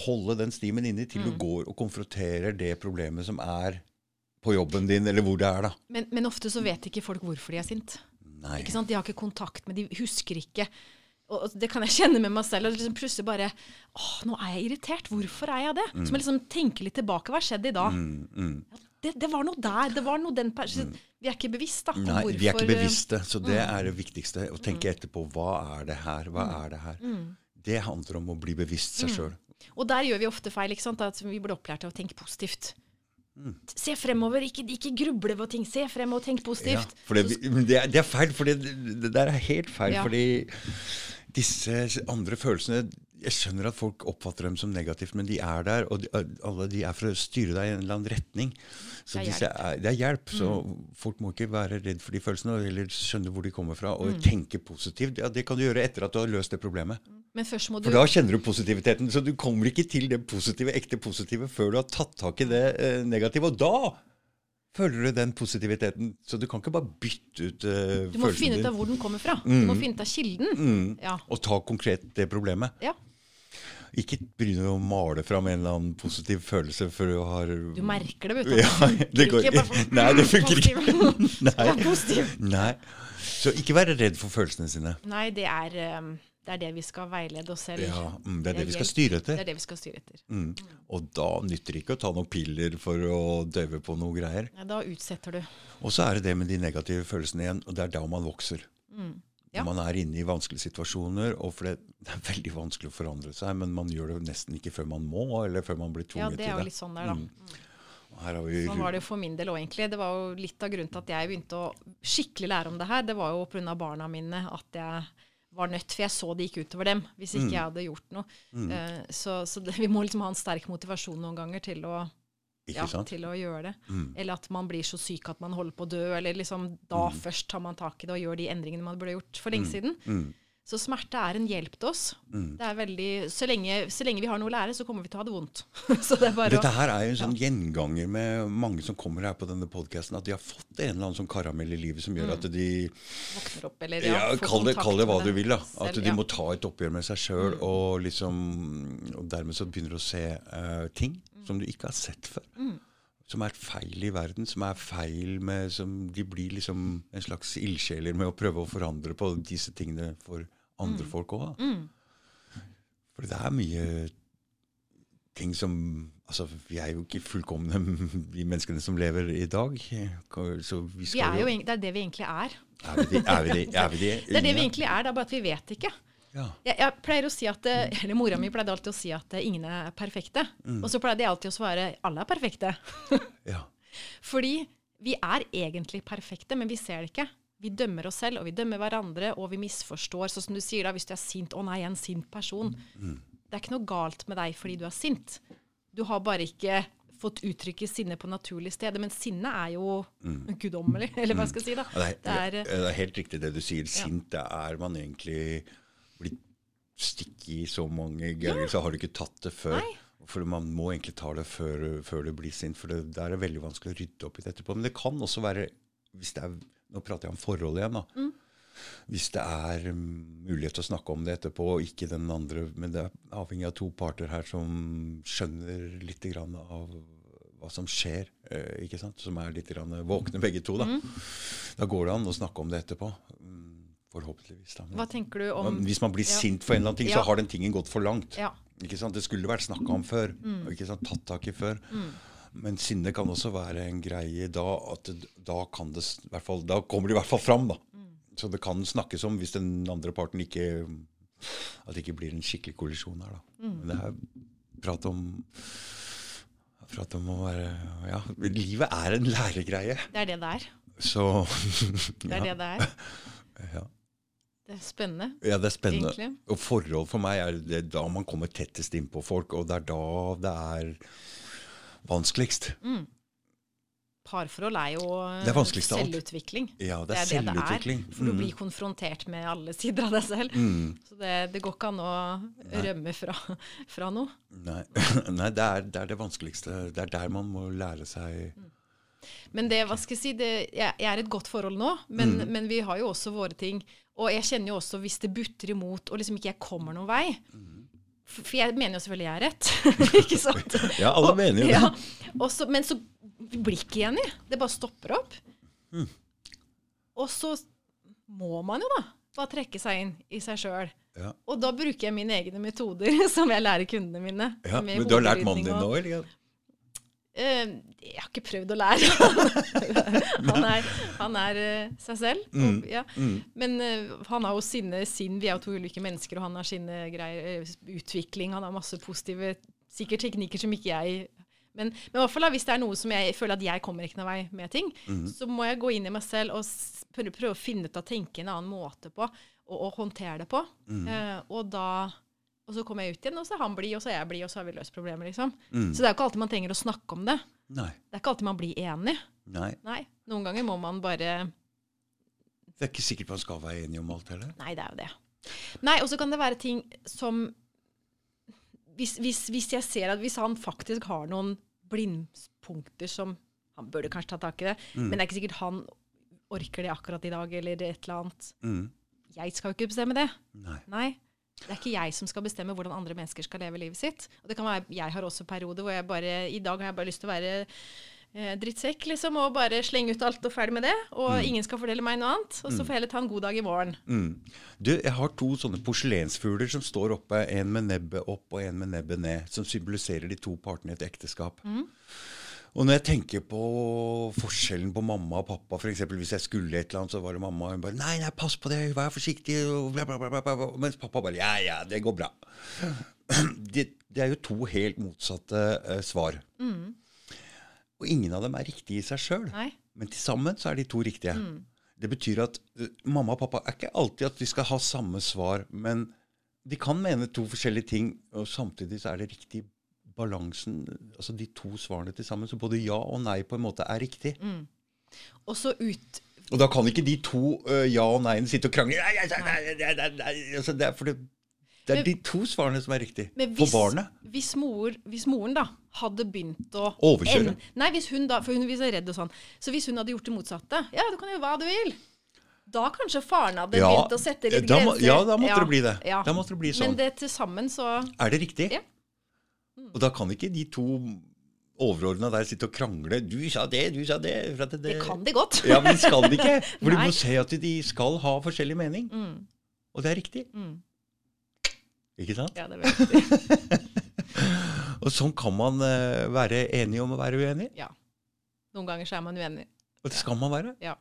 holde den stimen inni til Mm. du går og konfronterer det problemet som er på jobben din, eller hvor det er, da. Men, men ofte så vet ikke folk hvorfor de er sint. Nei. Ikke sant? De har ikke kontakt med, de husker ikke. Og det kan jeg kjenne med meg selv. Og liksom plutselig bare Åh, nå er jeg irritert. Hvorfor er jeg det? Så må jeg liksom tenke litt tilbake. Hva skjedde i dag? Mm, mm. Ja, det, det var noe der. Det var noe den pers- Vi er ikke bevisst, da. på Nei, vi er ikke eh, bevisste, så det er det viktigste. Å tenke etterpå. Hva er det her? Hva Mm. er det her? Det handler om å bli bevisst seg sjøl. Og der gjør vi ofte feil. ikke sant? At vi blir opplært til å tenke positivt. Mm. Se fremover, ikke, ikke gruble på ting. Se fremover, tenk Ja, positivt. for det, det, er, det er feil, for det, det der er helt feil. Ja. Fordi disse andre følelsene Jeg skjønner at folk oppfatter dem som negativt, men de er der, og de, alle de er for å styre deg i en eller annen retning. Så Det er hjelp. Mm. er, det er hjelp. Så folk må ikke være redd for de følelsene, eller skjønne hvor de kommer fra, Mm. og tenke positivt. Ja, det kan du gjøre etter at du har løst det problemet. Men først må du For da kjenner du positiviteten. Så du kommer ikke til det positive, ekte positive før du har tatt tak i det eh, negative. Og da føler du den positiviteten. Så du kan ikke bare bytte ut følelsen din. Du må finne ut av hvor den kommer fra. Du må finne ut av kilden. Ja. Og ta konkret det problemet. ja. Ikke begynne å male fram en eller annen positiv følelse før du har Du merker det, vet du. Ja, det går Ikke bare Nei, det funker ikke. Nei. Nei. Så ikke være redd for følelsene sine. Nei, det er, um, det er det vi skal veilede oss selv. Ja, mm, det er det vi skal styre styre Det etter. er det vi skal styre etter. Mm. Og da nytter det ikke å ta noen piller for å døve på noe greier. Ja, da utsetter du. Og så er det det med de negative følelsene igjen, og det er da man vokser. Mm. Ja. Når man er inne i vanskelige situasjoner, og for det, det er veldig vanskelig å forandre seg, men man gjør det nesten ikke før man må, eller før man blir tvunget til det Ja, det er jo litt sånn der, da. Mm. Vi Sånn var det jo for min del òg, egentlig. Det var jo litt av grunnen til at jeg begynte å skikkelig lære om det her. Det var jo pga. barna mine at jeg var nødt, for jeg så det gikk utover dem hvis ikke Mm. jeg hadde gjort noe. Eh, så så det, vi må liksom ha en sterk motivasjon noen ganger til å, ja, til å gjøre det. Mm. Eller at man blir så syk at man holder på å dø, eller liksom da først tar man tak i det og gjør de endringene man burde gjort for lenge siden. Mm. Så smerte er en hjelp til oss. Mm. Det er veldig, så, lenge, så lenge vi har noe å lære, så kommer vi til å ha det vondt. så det er bare Dette her er jo en sånn gjenganger med mange som kommer her på denne podkasten, at de har fått en eller annen sånn karamell i livet som gjør at de Våkner opp, eller ja, Mm. ja, Kall det, kall det hva du vil. da. selv, At de ja. Mm. må ta et oppgjør med seg sjøl, og liksom Og dermed så begynner du å se uh, ting Mm. som du ikke har sett før. Som er feil i verden, som er feil med som De blir liksom en slags ildsjeler med å prøve å forandre på disse tingene for andre Mm. folk òg. For det er mye ting som Altså, vi er jo ikke fullkomne, vi menneskene som lever i dag. Så vi Vi er jo, det er det vi egentlig er. Er vi det? Er vi det? Er vi det? Det er det vi egentlig er, det er bare at vi vet ikke. Ja. Jeg, jeg pleier å si at, eh, eller Mora mi pleide alltid å si at eh, ingen er perfekte. Mm. Og så pleide jeg alltid å svare alle er perfekte. ja. Fordi vi er egentlig perfekte, men vi ser det ikke. Vi dømmer oss selv, og vi dømmer hverandre, og vi misforstår. Sånn som du sier da, hvis du er sint 'Å nei, jeg er en sint person'. Mm. Det er ikke noe galt med deg fordi du er sint. Du har bare ikke fått uttrykke sinne på naturlig sted. Men sinne er jo guddommelig, eller hva skal jeg si. da. Ja, Det er, Det er, det er helt riktig det du sier. Sint det er man egentlig blitt stikket i så mange ganger, så har du ikke tatt det før. Nei. For man må egentlig ta det før, før du blir sint, for det, det er veldig vanskelig å rydde opp i det etterpå. Men det kan også være hvis det er, Nå prater jeg om forhold igjen, da. Mm. Hvis det er um, mulighet til å snakke om det etterpå, og ikke den andre Men det er avhengig av to parter her som skjønner litt grann av hva som skjer, eh, ikke sant? som er litt grann våkne begge to. Da Da går det an å snakke om det etterpå. Mm, Forhåpentligvis. da. Men- hva tenker du om Hvis man blir Ja. sint for en eller annen ting, Ja. så har den tingen gått for langt. Ja. Ikke sant? Det skulle vært snakka om før. Mm. Ikke sant? Tatt tak i før. Men sinne kan også være en greie da at da kan det i hvert fall, Da kommer det i hvert fall fram, da. Mm. Så det kan snakkes om hvis den andre parten ikke At det ikke blir en skikkelig kollisjon her, da. Mm. Men det er prat om Prat om å være Ja, livet er en læregreie. Det er det det er. Så Det er det det er. ja. Det er spennende. Ja, det er spennende. Egentlig. Og forhold for meg er det da man kommer tettest innpå folk, og det er da det er vanskeligst. Parforhold er jo Det er selvutvikling. Ja, det er, det selvutvikling. det er. For du Mm. blir konfrontert med alle sider av deg selv. Mm. Så det, det går ikke an å rømme fra, fra noe. Nei, Nei det, er, det er det vanskeligste. Det er der man må lære seg Men det, hva skal jeg si, det, jeg, er et godt forhold nå, men, Mm. men vi har jo også våre ting. Og jeg kjenner jo også hvis det butter imot, og liksom ikke jeg kommer noen vei For for jeg mener jo selvfølgelig jeg er rett. ikke sant? Ja, alle Og- mener jo det. ja. også, men så blir ikke enig. Det bare stopper opp. Mm. Og så må man jo da bare trekke seg inn i seg sjøl. Ja. Og da bruker jeg mine egne metoder, som jeg lærer kundene mine. Ja, men du har lært mannen din nå, eller? Eh, jeg har ikke prøvd å lære. han er, han er uh, seg selv. Mm. Og, ja. Men uh, han har jo sine, sin Vi er jo to ulike mennesker, og han har sine greier, eh, utvikling. Han har masse positive sikkert teknikker som ikke jeg men, men i hvert fall da, hvis det er noe som jeg føler at jeg kommer ikke noen vei med ting, så må jeg gå inn i meg selv og prøve, prøve å finne ut av tenke en annen måte på, og, og håndtere det på. Eh, og da og så kommer jeg ut igjen, og så er han blid, og så er jeg blid, og så har vi løst problemet, liksom. Så det er jo ikke alltid man trenger å snakke om det. Nei. Det er ikke alltid man blir enig. Nei. Nei, noen ganger må man bare Det er ikke sikkert man skal være enig om alt heller. Nei, det er jo det. Nei, og så kan det være ting som hvis, hvis, hvis jeg ser at hvis han faktisk har noen blindpunkter som Han burde kanskje ta tak i det, men det er ikke sikkert han orker det akkurat i dag, eller et eller annet. Mm. Jeg skal jo ikke bestemme det. Nei. Nei. Det er ikke jeg som skal bestemme hvordan andre mennesker skal leve livet sitt. Og det kan være, Jeg har også perioder hvor jeg bare I dag har jeg bare lyst til å være eh, drittsekk, liksom, og bare slenge ut alt og ferdig med det. Og ingen skal fordele meg noe annet. Og så får jeg heller ta en god dag i morgen. Du, jeg har to sånne porselensfugler som står oppe, en med nebbet opp og en med nebbet ned, som symboliserer de to partene i et ekteskap. Og når jeg tenker på forskjellen på mamma og pappa, for eksempel, hvis jeg skulle et eller annet, så var det mamma hun bare 'Nei, nei, pass på det, vær forsiktig', bla, bla, bla, bla, bla. Mens pappa bare 'Ja, ja, det går bra'. Det, det er jo to helt motsatte uh, svar. Og ingen av dem er riktige i seg sjøl. Men til sammen så er de to riktige. Det betyr at uh, mamma og pappa er ikke alltid at de skal ha samme svar, men de kan mene to forskjellige ting, og samtidig så er det riktig balansen, altså de to svarene til sammen. Så både ja og nei på en måte er riktig. Og så ut Og da kan ikke de to uh, ja og nei-ene sitte og krangle. Nei. Altså, det er for det, det er Men- de to svarene som er riktig. Men For barnet. Hvis, mor, hvis moren da hadde begynt å Overkjøre. En- nei, hvis hun da, for hun er redd og sånn. Så hvis hun hadde gjort det motsatte Ja, du kan gjøre hva du vil. Da kanskje faren hadde Ja, begynt å sette litt da grenser. ja, da måtte det bli det. Da måtte det bli sånn. Men det til sammen så Er det riktig? Ja. Og da kan ikke de to overordna der sitte og krangle. 'Du sa det, du sa det.' Det, Det kan de godt. Ja, men de skal det ikke. For du må se at de skal ha forskjellig mening. Mm. Og det er riktig. Mm. Ikke sant? Ja, det er veldig Og sånn kan man uh, være enig om å være uenig. Ja. Noen ganger så er man uenig. Og det skal man være. Ja.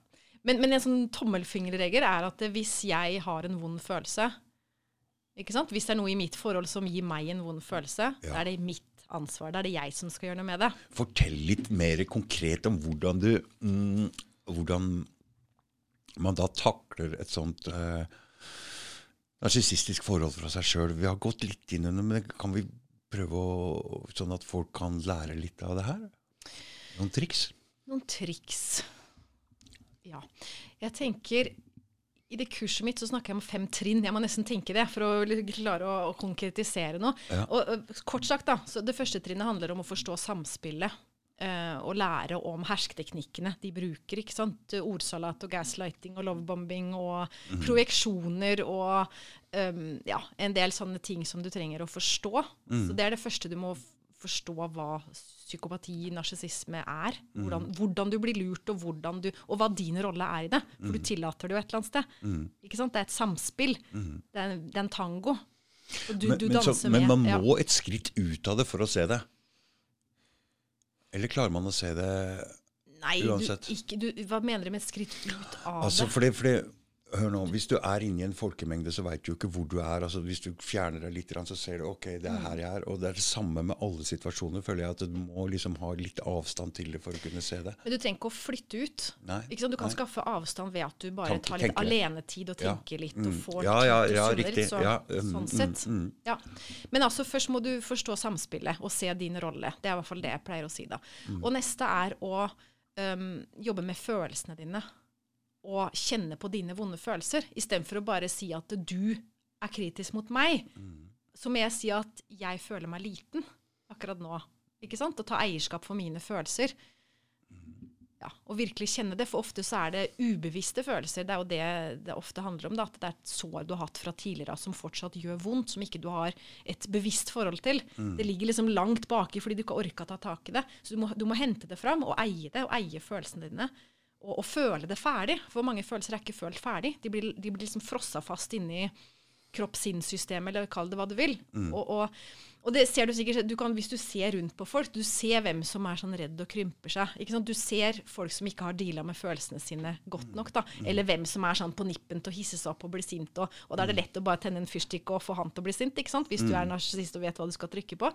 Men, men en sånn tommelfingerregel er at hvis jeg har en vond følelse ikke sant? Hvis det er noe i mitt forhold som gir meg en vond følelse, Ja. da er det mitt ansvar. Da er det jeg som skal gjøre noe med det. Fortell litt mer konkret om hvordan du mm, Hvordan man da takler et sånt eh, narsissistisk forhold fra seg sjøl. Vi har gått litt inn under men kan vi prøve å Sånn at folk kan lære litt av det her? Noen triks? Noen triks. Ja. Jeg tenker I det kurset mitt så snakker jeg om fem trinn. Jeg må nesten tenke det for å klare å, å konkretisere noe. Ja. Og, kort sagt da, så Det første trinnet handler om å forstå samspillet. Uh, og lære om hersketeknikkene de bruker. ikke sant? Ordsalat og gaslighting og lovebombing og projeksjoner og um, ja, en del sånne ting som du trenger å forstå. Så Det er det første du må f- forstå hva psykopati, narsissisme er. Hvordan, hvordan du blir lurt, og, du, og hva din rolle er i det. For du tillater det jo et eller annet sted. Ikke sant? Det er et samspill. Det, er, det er en tango. Du, men, du men, så, men med. man ja. må et skritt ut av det for å se det. Eller klarer man å se det Nei, uansett. Nei, hva mener du med et skritt ut av Altså, det? fordi, fordi, hør nå, Hvis du er inni en folkemengde, så veit du jo ikke hvor du er. altså Hvis du fjerner deg litt, så ser du ok, det er her jeg er. Og det er det samme med alle situasjoner. føler jeg at Du må liksom ha litt avstand til det for å kunne se det. Men du trenger ikke å flytte ut. Nei, Ikke sant? Du kan nei. skaffe avstand ved at du bare Tanke- tar litt alenetid og Ja. tenker litt Mm. og får Ja, ja, ja, ja, riktig. Så, Ja, um, sånn mm, sett. mm. Ja. Men altså, først må du forstå samspillet og se din rolle. Det er i hvert fall det jeg pleier å si. da. Mm. Og neste er å um, jobbe med følelsene dine. Og kjenne på dine vonde følelser, istedenfor å bare si at du er kritisk mot meg. Mm. Så må jeg si at jeg føler meg liten akkurat nå. Ikke sant? Og ta eierskap for mine følelser. Ja, og virkelig kjenne det, for ofte så er det ubevisste følelser. Det er jo det det ofte handler om. Da, at det er et sår du har hatt fra tidligere av som fortsatt gjør vondt, som ikke du har et bevisst forhold til. Det ligger liksom langt baki fordi du ikke har orka ta tak i det. Så du må, du må hente det fram og eie det, og eie følelsene dine. Og, å, føle det ferdig. For mange følelser er ikke følt ferdig. De blir, de blir liksom frossa fast inni kropp-sinn-systemet, eller kall det hva du vil. Og, og, og det ser du sikkert du kan, hvis du ser rundt på folk. Du ser hvem som er sånn redd og krymper seg. Ikke sant? Du ser folk som ikke har deala med følelsene sine godt nok. da. Eller hvem som er sånn på nippen til å hisse seg opp og bli sint. Og, og da er det lett å bare tenne en fyrstikk og få han til å bli sint. ikke sant? Hvis du er narsissist og vet hva du skal trykke på.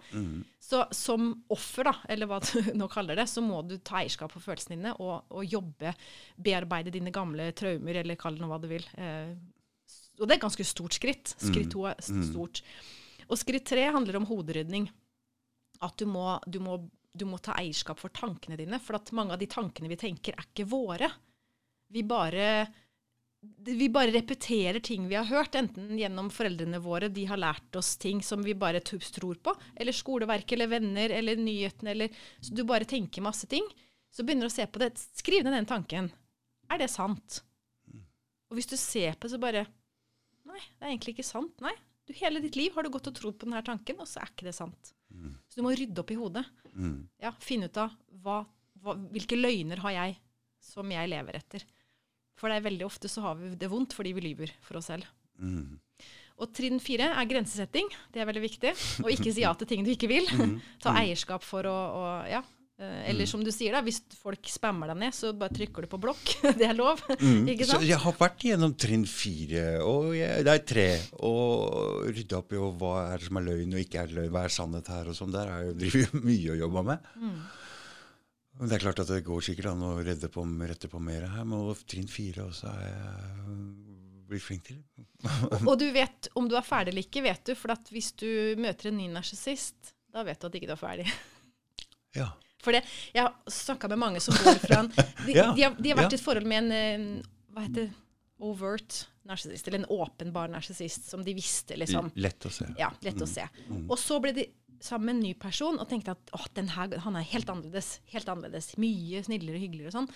Så som offer, da, eller hva du nå kaller det, så må du ta eierskap for følelsene dine og, og jobbe, bearbeide dine gamle traumer, eller kall det nå hva du vil. Eh, og det er et ganske stort skritt. Skritt to er stort. Og skritt tre handler om hoderydning. At du må, du, må, du må ta eierskap for tankene dine. For at mange av de tankene vi tenker, er ikke våre. Vi bare, vi bare repeterer ting vi har hørt, enten gjennom foreldrene våre, de har lært oss ting som vi bare tror på, eller skoleverket, eller venner, eller nyhetene, eller Så du bare tenker masse ting. Så begynner du å se på det. Skriv ned den tanken. Er det sant? Og hvis du ser på det, så bare Nei, det er egentlig ikke sant. Nei. Du, hele ditt liv har du gått og trodd på denne tanken, og så er ikke det sant. Så du må rydde opp i hodet. Mm. Ja, Finne ut av hva, hva, hvilke løgner har jeg som jeg lever etter. For det er veldig ofte så har vi det vondt fordi vi lyver for oss selv. Mm. Og trinn fire er grensesetting. Det er veldig viktig. Og ikke si ja til ting du ikke vil. Mm. Ta eierskap for å, å ja. Eh, Eller som du sier, da, hvis folk spammer deg ned, så bare trykker du på blokk. Det er lov. Ikke sant? Så jeg har vært gjennom trinn fire, og jeg, er tre, og rydda opp i og hva er det som er løgn og ikke er løgn, hva er sannhet her og sånn. Der er jo, driver mye å jobbe med. Mm. Men det er klart at det går sikkert an å redde på, rette på mer her, men trinn fire også er jeg blitt flink til. Og du vet om du er ferdig eller ikke, vet du. For at hvis du møter en ny narsissist, da vet du at ikke du er ferdig. Ja. For det, jeg har snakka med mange som går fra en De, Ja, de, har, de har vært ja. i et forhold med en hva heter det, overt narsissist, eller en åpenbar narsissist, som de visste, liksom. Lett å se. Ja, lett å se. Og så ble de sammen med en ny person og tenkte at åh, den her, han er helt annerledes. Helt annerledes. Mye snillere, og hyggeligere og sånn.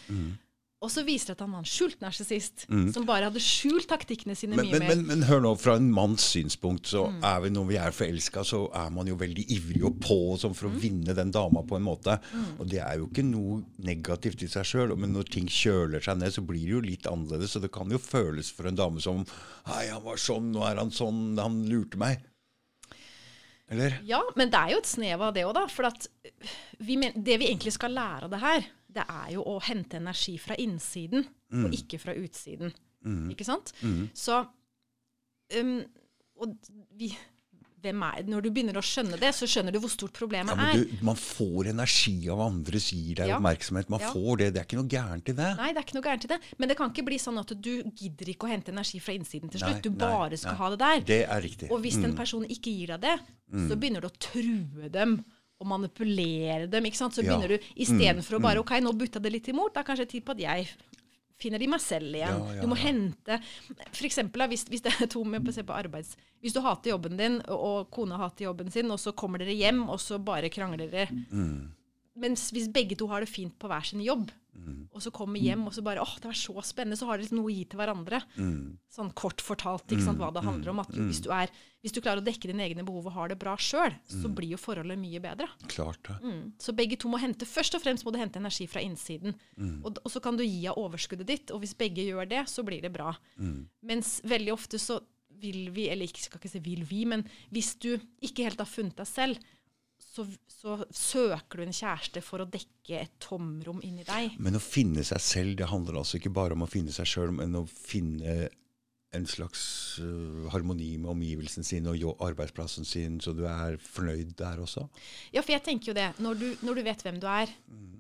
Og så viste det at han var en skjult narsissist, som bare hadde skjult taktikkene sine Men, mye men, mer. men, men hør nå, fra en manns synspunkt, så Mm. er vi når vi er forelska, så er man jo veldig ivrig og på sånn Mm. for å vinne den dama på en måte. Og det er jo ikke noe negativt i seg sjøl, men når ting kjøler seg ned, så blir det jo litt annerledes. Så det kan jo føles for en dame som Hei, han var sånn, nå er han sånn, han lurte meg. Eller? Ja, men det er jo et snev av det òg, da. For vi det vi egentlig skal lære av det her, det er jo å hente energi fra innsiden, Mm. og ikke fra utsiden. Ikke sant? Så um, Og vi Når du begynner å skjønne det, så skjønner du hvor stort problemet Ja, men er. du, man får energi av andre som gir deg Ja. oppmerksomhet. Man Ja. får det. Det er ikke noe gærent i det. Nei, det er ikke noe gærent i det. Men det kan ikke bli sånn at du gidder ikke å hente energi fra innsiden til Nei, slutt. Du nei, bare skal nei. ha det der. Det er riktig. Og hvis en person ikke gir deg det, så begynner du å true dem og manipulere dem. ikke sant? Så Ja. begynner du istedenfor å bare OK, nå butta det litt imot, da er kanskje tid på at jeg finner de meg selv igjen. Ja, ja, du må ja. hente For eksempel, hvis, hvis det er to med på, på arbeids... Hvis du hater jobben din, og kona hater jobben sin, og så kommer dere hjem, og så bare krangler dere. Mm. Mens hvis begge to har det fint på hver sin jobb, Mm. og så kommer hjem og så bare åh, det var så spennende, så har dere liksom noe å gi til hverandre. Mm. Sånn kort fortalt ikke sant, hva det handler om. at du, hvis, du er, hvis du klarer å dekke dine egne behov og har det bra sjøl, så blir jo forholdet mye bedre. Klart det. Mm. Så begge to må hente Først og fremst må du hente energi fra innsiden. Og, og så kan du gi av overskuddet ditt, og hvis begge gjør det, så blir det bra. Mens veldig ofte så vil vi, eller ikke skal ikke si vil vi, men hvis du ikke helt har funnet deg selv, så, så søker du en kjæreste for å dekke et tomrom inni deg. Men å finne seg selv, det handler altså ikke bare om å finne seg sjøl, men å finne en slags uh, harmoni med omgivelsen sin og arbeidsplassen sin, så du er fornøyd der også. Ja, for jeg tenker jo det. Når du, når du vet hvem du er,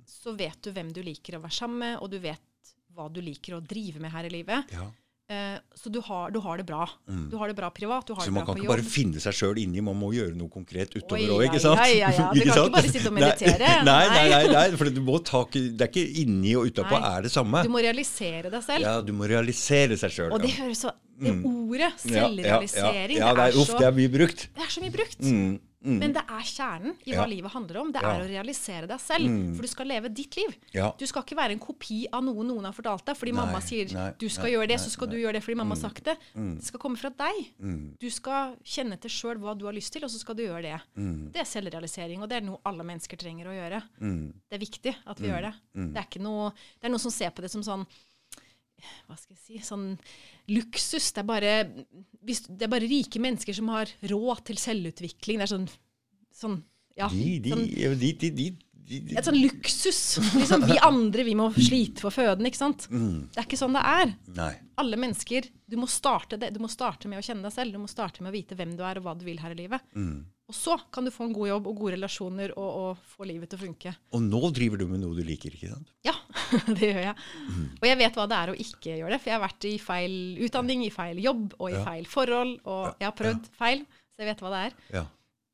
så vet du hvem du liker å være sammen med, og du vet hva du liker å drive med her i livet. Ja. Eh, så du har, du har det bra. Du har det bra privat, du har Så det man bra kan på ikke jobb. bare finne seg sjøl inni, man må gjøre noe konkret utover òg, ikke sant? ja, ja, ja. Du kan ikke bare sitte og meditere. Nei, nei, Nei. nei, for du må ta, det er ikke inni og utapå er det samme. Du må realisere deg selv. Ja, du må realisere seg sjøl. Og det høres så Det ordet, selvrealisering, ja, ja, det, er uff, så, det er mye brukt. det er så mye brukt. Mm, mm. Men det er kjernen i hva Ja. livet handler om. Det Ja. Mm. er å realisere deg selv. For du skal leve ditt liv. Ja. Du skal ikke være en kopi av noe noen har fortalt deg. Fordi Nei, mamma sier nei, du skal nei, gjøre det, så skal. Mm. du gjøre det fordi mamma har sagt det. Det skal komme fra deg. Mm. Du skal kjenne etter sjøl hva du har lyst til, og så skal du gjøre det. Mm. Det er selvrealisering, og det er noe alle mennesker trenger å gjøre. Mm. Det er viktig at vi gjør det. Det er noe Det er noen som ser på det som sånn hva skal jeg si, sånn luksus. Det er bare, det er bare rike mennesker som har råd til selvutvikling. Det er sånn, sånn ja, De, de, sånn, de, de. Et sånn luksus. Liksom, vi andre vi må slite for føden, ikke sant? Mm. Det er ikke sånn det er. Nei. Alle mennesker, du må, starte det, du må starte med å kjenne deg selv. Du må starte med å vite hvem du er og hva du vil her i livet. Mm. Og så kan du få en god jobb og gode relasjoner og, og få livet til å funke. Og nå driver du med noe du liker, ikke sant? Ja, det gjør jeg. Og jeg vet hva det er å ikke gjøre det, for jeg har vært i feil utdanning, i feil jobb og i Ja. feil forhold, og jeg har prøvd feil, så jeg vet hva det er. Ja.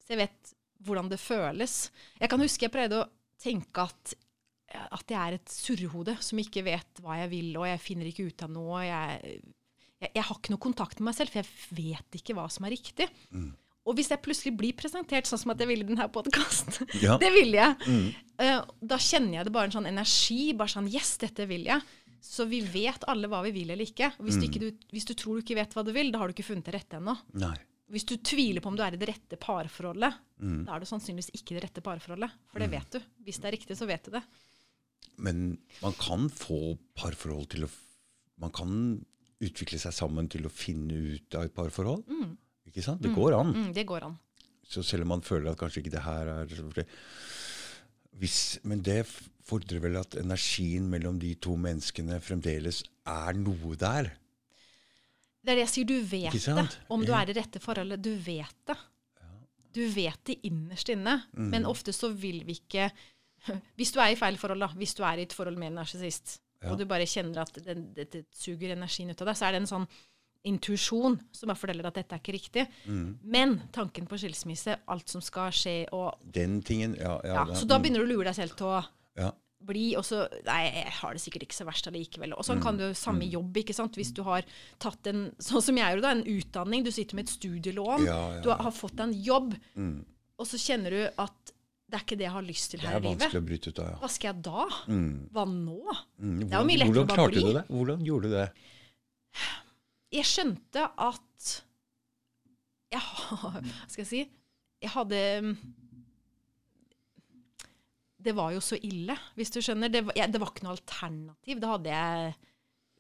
Så jeg vet hvordan det føles. Jeg kan huske jeg pleide å tenke at, at jeg er et surrehode som ikke vet hva jeg vil, og jeg finner ikke ut av noe. Jeg, jeg, jeg har ikke noe kontakt med meg selv, for jeg vet ikke hva som er riktig. Og hvis jeg plutselig blir presentert sånn som at jeg ville i denne podkasten, Ja. det vil jeg, eh, da kjenner jeg det bare en sånn energi. Bare sånn Yes, dette vil jeg. Så vi vet alle hva vi vil eller ikke. Hvis, hvis, du, ikke du, hvis du tror du ikke vet hva du vil, da har du ikke funnet det rette ennå. Nei. Hvis du tviler på om du er i det rette parforholdet, da er du sannsynligvis ikke i det rette parforholdet. For det vet du. Hvis det er riktig, så vet du det. Men man kan få parforhold til å Man kan utvikle seg sammen til å finne ut av et parforhold. Ikke sant? Det går an. Mm, det går an. Så selv om man føler at kanskje ikke det her er hvis, Men det fordrer vel at energien mellom de to menneskene fremdeles er noe der. Det er det jeg sier, du vet det. Om du er i rette forholdet. Du vet det. Du vet det innerst inne. Mm. Men ofte så vil vi ikke Hvis du er i feil forhold, da. Hvis du er i et forhold med en narsissist, Ja. og du bare kjenner at det, det, det suger energien ut av deg, så er det en sånn intuisjon som bare forteller at dette er ikke riktig. Mm. Men tanken på skilsmisse, alt som skal skje, og Den tingen Ja. ja, ja, Så da begynner du å lure deg selv til å ja. Bli, og så Nei, jeg har det sikkert ikke så verst allikevel. Og sånn kan du samme jobb, ikke sant. Hvis du har tatt en, sånn som jeg gjorde, da, en utdanning, du sitter med et studielån, Ja, ja, du har, fått deg en jobb, Mm. og så kjenner du at det er ikke det jeg har lyst til her er i livet. Det er vanskelig å bryte ut av, ja. Hva skal jeg da? Mm. Hva nå? Mm. Det er jo mye lettere Hvordan å bare klarte bli. du det? Hvordan gjorde du det? Jeg skjønte at jeg Hva skal jeg si? Jeg hadde Det var jo så ille, hvis du skjønner. Det var, jeg, det var ikke noe alternativ. Da hadde jeg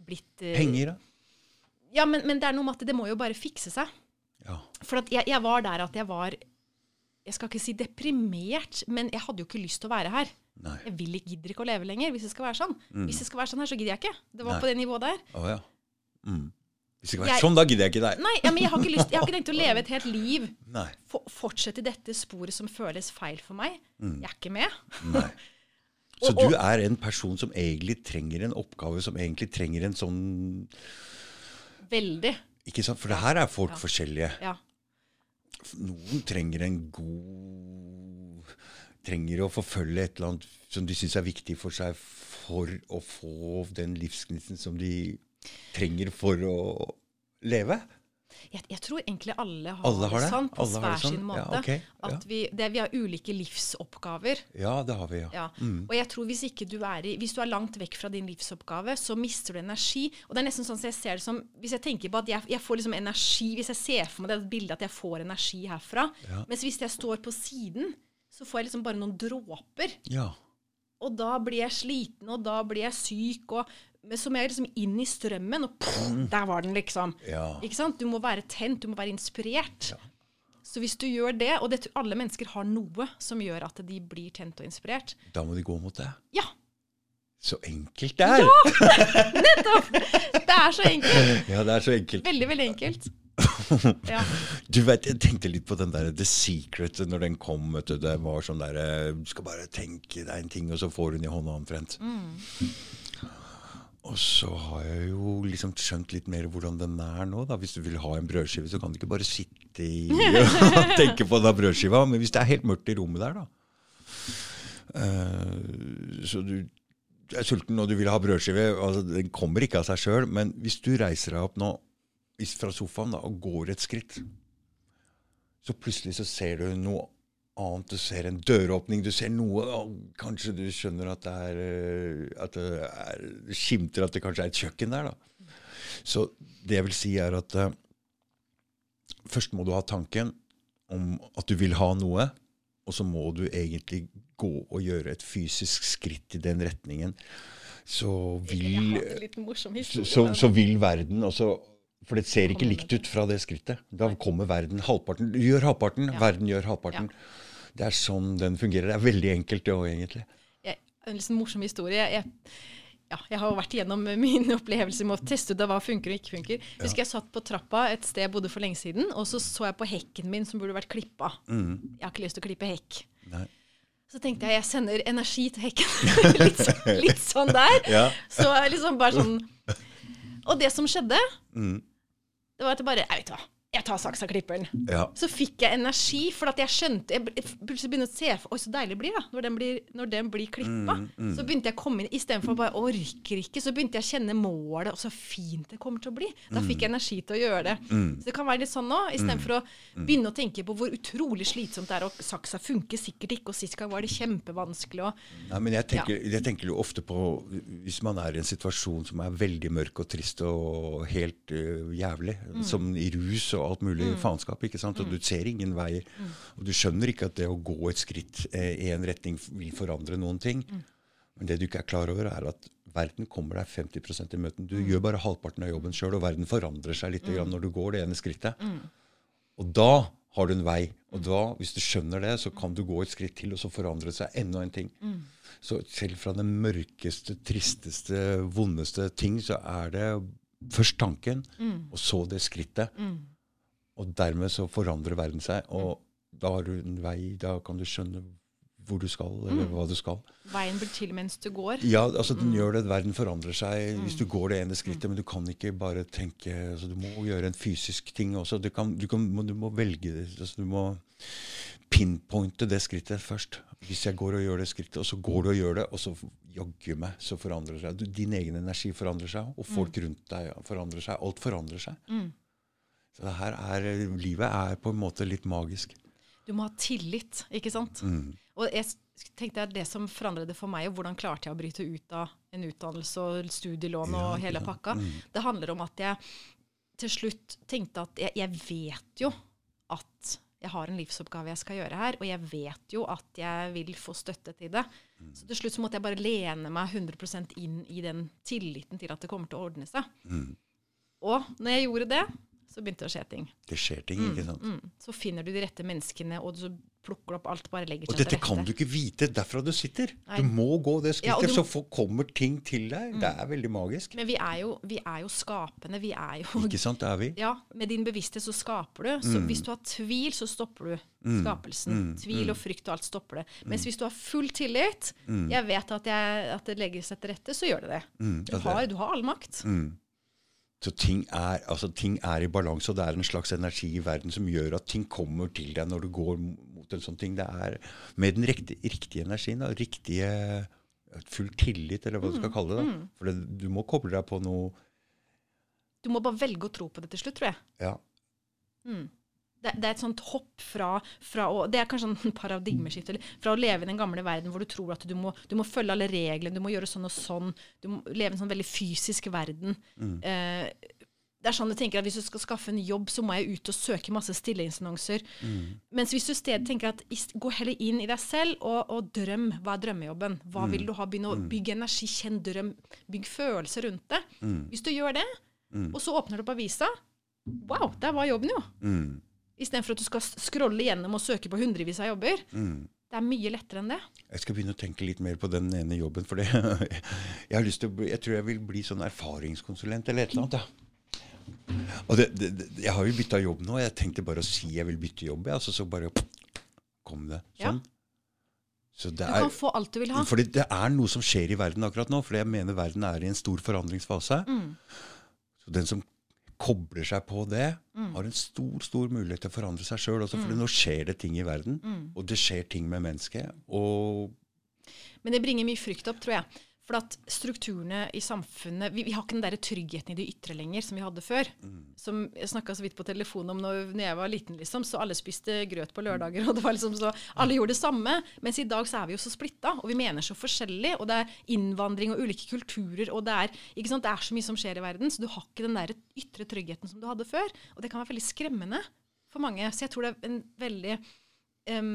blitt uh, Penger, da? Ja, men, men det er noe med at det må jo bare fikse seg. Ja. For jeg, jeg var der at jeg var Jeg skal ikke si deprimert, men jeg hadde jo ikke lyst til å være her. Nei. Jeg vil ikke, gidder ikke å leve lenger hvis det skal være sånn. Hvis det skal være sånn her, så gidder jeg ikke. Det var Nei. på det nivået der. Oh, ja. Mm. Hvis det ikke var sånn, da gidder jeg ikke deg. Nei, ja, men jeg har ikke lyst Jeg har ikke tenkt å leve et helt liv. For, fortsette i dette sporet som føles feil for meg. Mm. Jeg er ikke med. Nei. Så Og- og- du er en person som egentlig trenger en oppgave, som egentlig trenger en sånn Veldig. Ikke sant? For det her er folk Ja. forskjellige. Ja. Noen trenger en god Trenger å forfølge et eller annet som de syns er viktig for seg for å få den livsgnisten som de trenger for å leve. Jeg, jeg tror egentlig alle har, Alle har det sånn, på Alle hver sånn? sin Ja, måte. Ja. At vi, det, vi har ulike livsoppgaver. Ja, det har vi, ja. Ja. Mm. Og jeg tror hvis du i, hvis du er langt vekk fra din livsoppgave, så mister du energi. Og det er nesten sånn at jeg ser det som Hvis jeg tenker på at jeg, jeg får liksom energi Hvis jeg ser for meg det bildet at jeg får energi herfra, mens hvis jeg står på siden, så får jeg liksom bare noen dråper. ja. Og da blir jeg sliten, og da blir jeg syk, og men er liksom inn i strømmen, og pff, der var den, liksom. Mm. Ja. Ikke sant? Du må være tent, du må være inspirert. Så hvis du gjør det, og det, alle mennesker har noe som gjør at de blir tent og inspirert Da må de gå mot det. Ja, Så enkelt det er! Nettopp, det er så enkelt. Ja, det er så enkelt. Veldig, veldig enkelt. Ja. Du vet, Jeg tenkte litt på den der The Secret når den kom. vet Du det var sånn der, eh, Du skal bare tenke deg en ting, og så får hun i hånda omtrent. Og så har jeg jo liksom skjønt litt mer hvordan den er nå. da. Hvis du vil ha en brødskive, så kan du ikke bare sitte i og tenke på den brødskiva. Men hvis det er helt mørkt i rommet der, da uh, Så du, er sulten og du vil ha brødskive. altså Den kommer ikke av seg sjøl. Men hvis du reiser deg opp nå fra sofaen da, og går et skritt, så plutselig så ser du noe annet. Du ser en døråpning, du ser noe og Kanskje du skjønner at det er eh, at det er, skimter at det kanskje er et kjøkken der. da. Så det jeg vil si, er at uh, først må du ha tanken om at du vil ha noe, og så må du egentlig gå og gjøre et fysisk skritt i den retningen. Så vil så, så, så vil verden også For det ser ikke likt ut fra det skrittet. Da kommer verden halvparten. Du gjør halvparten, verden gjør halvparten. Det er sånn den fungerer. Det er veldig enkelt, det òg, egentlig. jeg, en liksom morsom historie. Jeg, ja, jeg har vært igjennom mine opplevelser med å teste ut av hva funker og ikke funker. Husker jeg satt på trappa et sted jeg bodde for lenge siden, og så så jeg på hekken min som burde vært klippa. Jeg har ikke lyst til å klippe hekk. Nei. Så tenkte jeg jeg sender energi til hekken. litt, litt sånn der. Ja. Så liksom bare sånn Og det som skjedde, Mm. det var at jeg bare Jeg vet hva, jeg tar saksa klipperen. Ja. Så fikk jeg energi, for at jeg skjønte Jeg plutselig begynte å se for Oi, så deilig det blir da, når den blir, når den blir klippa. Mm, Så begynte jeg å komme inn istedenfor bare orker ikke, så begynte jeg å kjenne målet, og så fint det kommer til å bli. Da fikk jeg energi til å gjøre det. Så det kan være litt sånn nå, istedenfor å begynne å tenke på hvor utrolig slitsomt det er, og saksa funker sikkert ikke, og sist gang var det kjempevanskelig, og Nei, men jeg tenker, jeg tenker jo ofte på Hvis man er i en situasjon som er veldig mørk og trist og helt øh, jævlig, som i rus og alt mulig faenskap. ikke sant? Og du ser ingen veier. Og du skjønner ikke at det å gå et skritt eh, i en retning vil forandre noen ting. Men det du ikke er klar over, er at verden kommer deg 50% i møten. Du gjør bare halvparten av jobben sjøl, og verden forandrer seg litt grann når du går det ene skrittet. Og da har du en vei. Og da, hvis du skjønner det, så kan du gå et skritt til, og så forandrer det seg enda en ting. Så selv fra den mørkeste, tristeste, vondeste ting, så er det først tanken, og så det skrittet. Og dermed så forandrer verden seg. Og da har du en vei, da kan du skjønne hvor du skal, eller hva du skal. Veien blir til mens du går. Ja, altså den gjør det. Verden forandrer seg hvis du går det ene skrittet. Men du kan ikke bare tenke altså Du må gjøre en fysisk ting også. Du, kan, du, kan, du må velge det. Altså, du må pinpointe det skrittet først. Hvis jeg går og gjør det skrittet, og så går du og gjør det, og så jaggu meg så forandrer det seg. Du, din egen energi forandrer seg, og folk rundt deg forandrer seg. Alt forandrer seg. Så det her er, livet er på en måte litt magisk. Du må ha tillit, ikke sant? Og jeg tenkte at det som forandret det for meg, og hvordan klarte jeg å bryte ut av en utdannelse og studielån og Ja, hele ja, pakka, det handler om at jeg til slutt tenkte at jeg, jeg vet jo at jeg har en livsoppgave jeg skal gjøre her, og jeg vet jo at jeg vil få støtte til det. Så til slutt så måtte jeg bare lene meg 100% inn i den tilliten til at det kommer til å ordne seg. Og når jeg gjorde det, så begynte det å skje ting. Det skjer ting, ikke sant? Mm. Så finner du de rette menneskene, og så plukker du opp alt, bare legger Og seg dette til kan du ikke vite derfra du sitter. Nei. Du må gå det Ja, og skrittet, du- så får- kommer ting til deg. Det er veldig magisk. Men vi er, jo, vi er jo skapende. Vi er jo Ikke sant, det er vi? Ja, med din bevissthet så skaper du. Mm. Så hvis du har tvil, så stopper du skapelsen. Tvil og frykt og alt stopper det. Mm. Mens hvis du har full tillit, jeg vet at, jeg, at det legger seg til rette, så gjør det det. Mm, Du har, du har all makt. Så ting er, altså, ting er i balanse, og det er en slags energi i verden som gjør at ting kommer til deg når du går mot en sånn ting. Det er med den riktige, riktige energien, da, riktige full tillit, eller hva du Mm, skal kalle det. da. For det, du må koble deg på noe Du må bare velge å tro på det til slutt, tror jeg. ja, det, det er et sånt hopp fra, fra å, Det er kanskje sånn paradigmeskifte. Fra å leve i den gamle verden hvor du tror at du må, du må følge alle reglene, du må gjøre sånn og sånn. Du må leve i en sånn veldig fysisk verden. Eh, det er sånn du tenker at Hvis du skal skaffe en jobb, så må jeg ut og søke masse stillingsannonser. Mens hvis du i stedet tenker at gå heller inn i deg selv og, og drøm. Hva er drømmejobben? Hva vil du ha? Begynn å bygge energi, kjenn drøm, bygg følelser rundt det. Hvis du gjør det, og så åpner du opp avisa Wow, der var jobben, jo! mm, Istedenfor at du skal scrolle gjennom og søke på hundrevis av jobber. mm. Det er mye lettere enn det. Jeg skal begynne å tenke litt mer på den ene jobben. For det, jeg, har lyst til å bli, jeg tror jeg vil bli sånn erfaringskonsulent eller et eller annet. Ja. Og det, det, jeg har jo bytta jobb nå. Jeg tenkte bare å si jeg vil bytte jobb. Ja. Altså, så bare kom det Ja. sånn. Så det Du er, kan få alt du vil ha. fordi det er noe som skjer i verden akkurat nå. For jeg mener verden er i en stor forandringsfase. Mm. Så den som kobler seg på det, Mm. har en stor stor mulighet til å forandre seg sjøl. For nå skjer det ting i verden. Mm. Og det skjer ting med mennesket. Og Men det bringer mye frykt opp, tror jeg. For at strukturene i samfunnet Vi, vi har ikke den der tryggheten i det ytre lenger som vi hadde før. Som Jeg snakka så vidt på telefonen om når, når jeg var liten, liksom, så alle spiste grøt på lørdager. og det var liksom så, Alle gjorde det samme. Mens i dag så er vi jo så splitta, og vi mener så forskjellig. Og det er innvandring og ulike kulturer, og det er, ikke sant, det er så mye som skjer i verden. Så du har ikke den der ytre tryggheten som du hadde før. Og det kan være veldig skremmende for mange. Så jeg tror det er en veldig um,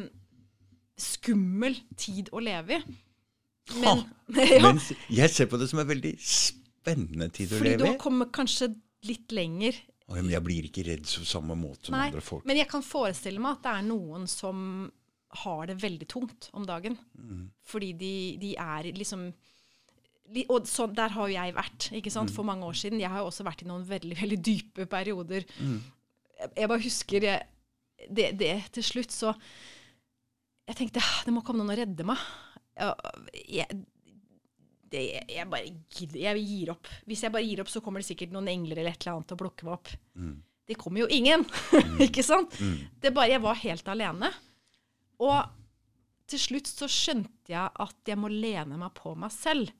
skummel tid å leve i. Men, ja, Men jeg ser på det som en veldig spennende tid å leve fordi du har kommet kanskje litt lenger. Oi, Men jeg blir ikke redd på samme måte som Nei, andre folk. men jeg kan forestille meg at det er noen som har det veldig tungt om dagen. Mm. Fordi de, de er liksom og så, Der har jo jeg vært ikke sant, Mm. for mange år siden. Jeg har jo også vært i noen veldig veldig dype perioder. Mm. Jeg, jeg bare husker jeg, det, det til slutt så Jeg tenkte "Ah, det må komme noen og redde meg. Jeg, det, jeg bare gidder, jeg gir opp. Hvis jeg bare gir opp, så kommer det sikkert noen engler eller et eller annet til å plukke meg opp. Mm. Det kommer jo ingen. ikke sant? Det bare, jeg var helt alene. Og til slutt så skjønte jeg at jeg må lene meg på meg selv.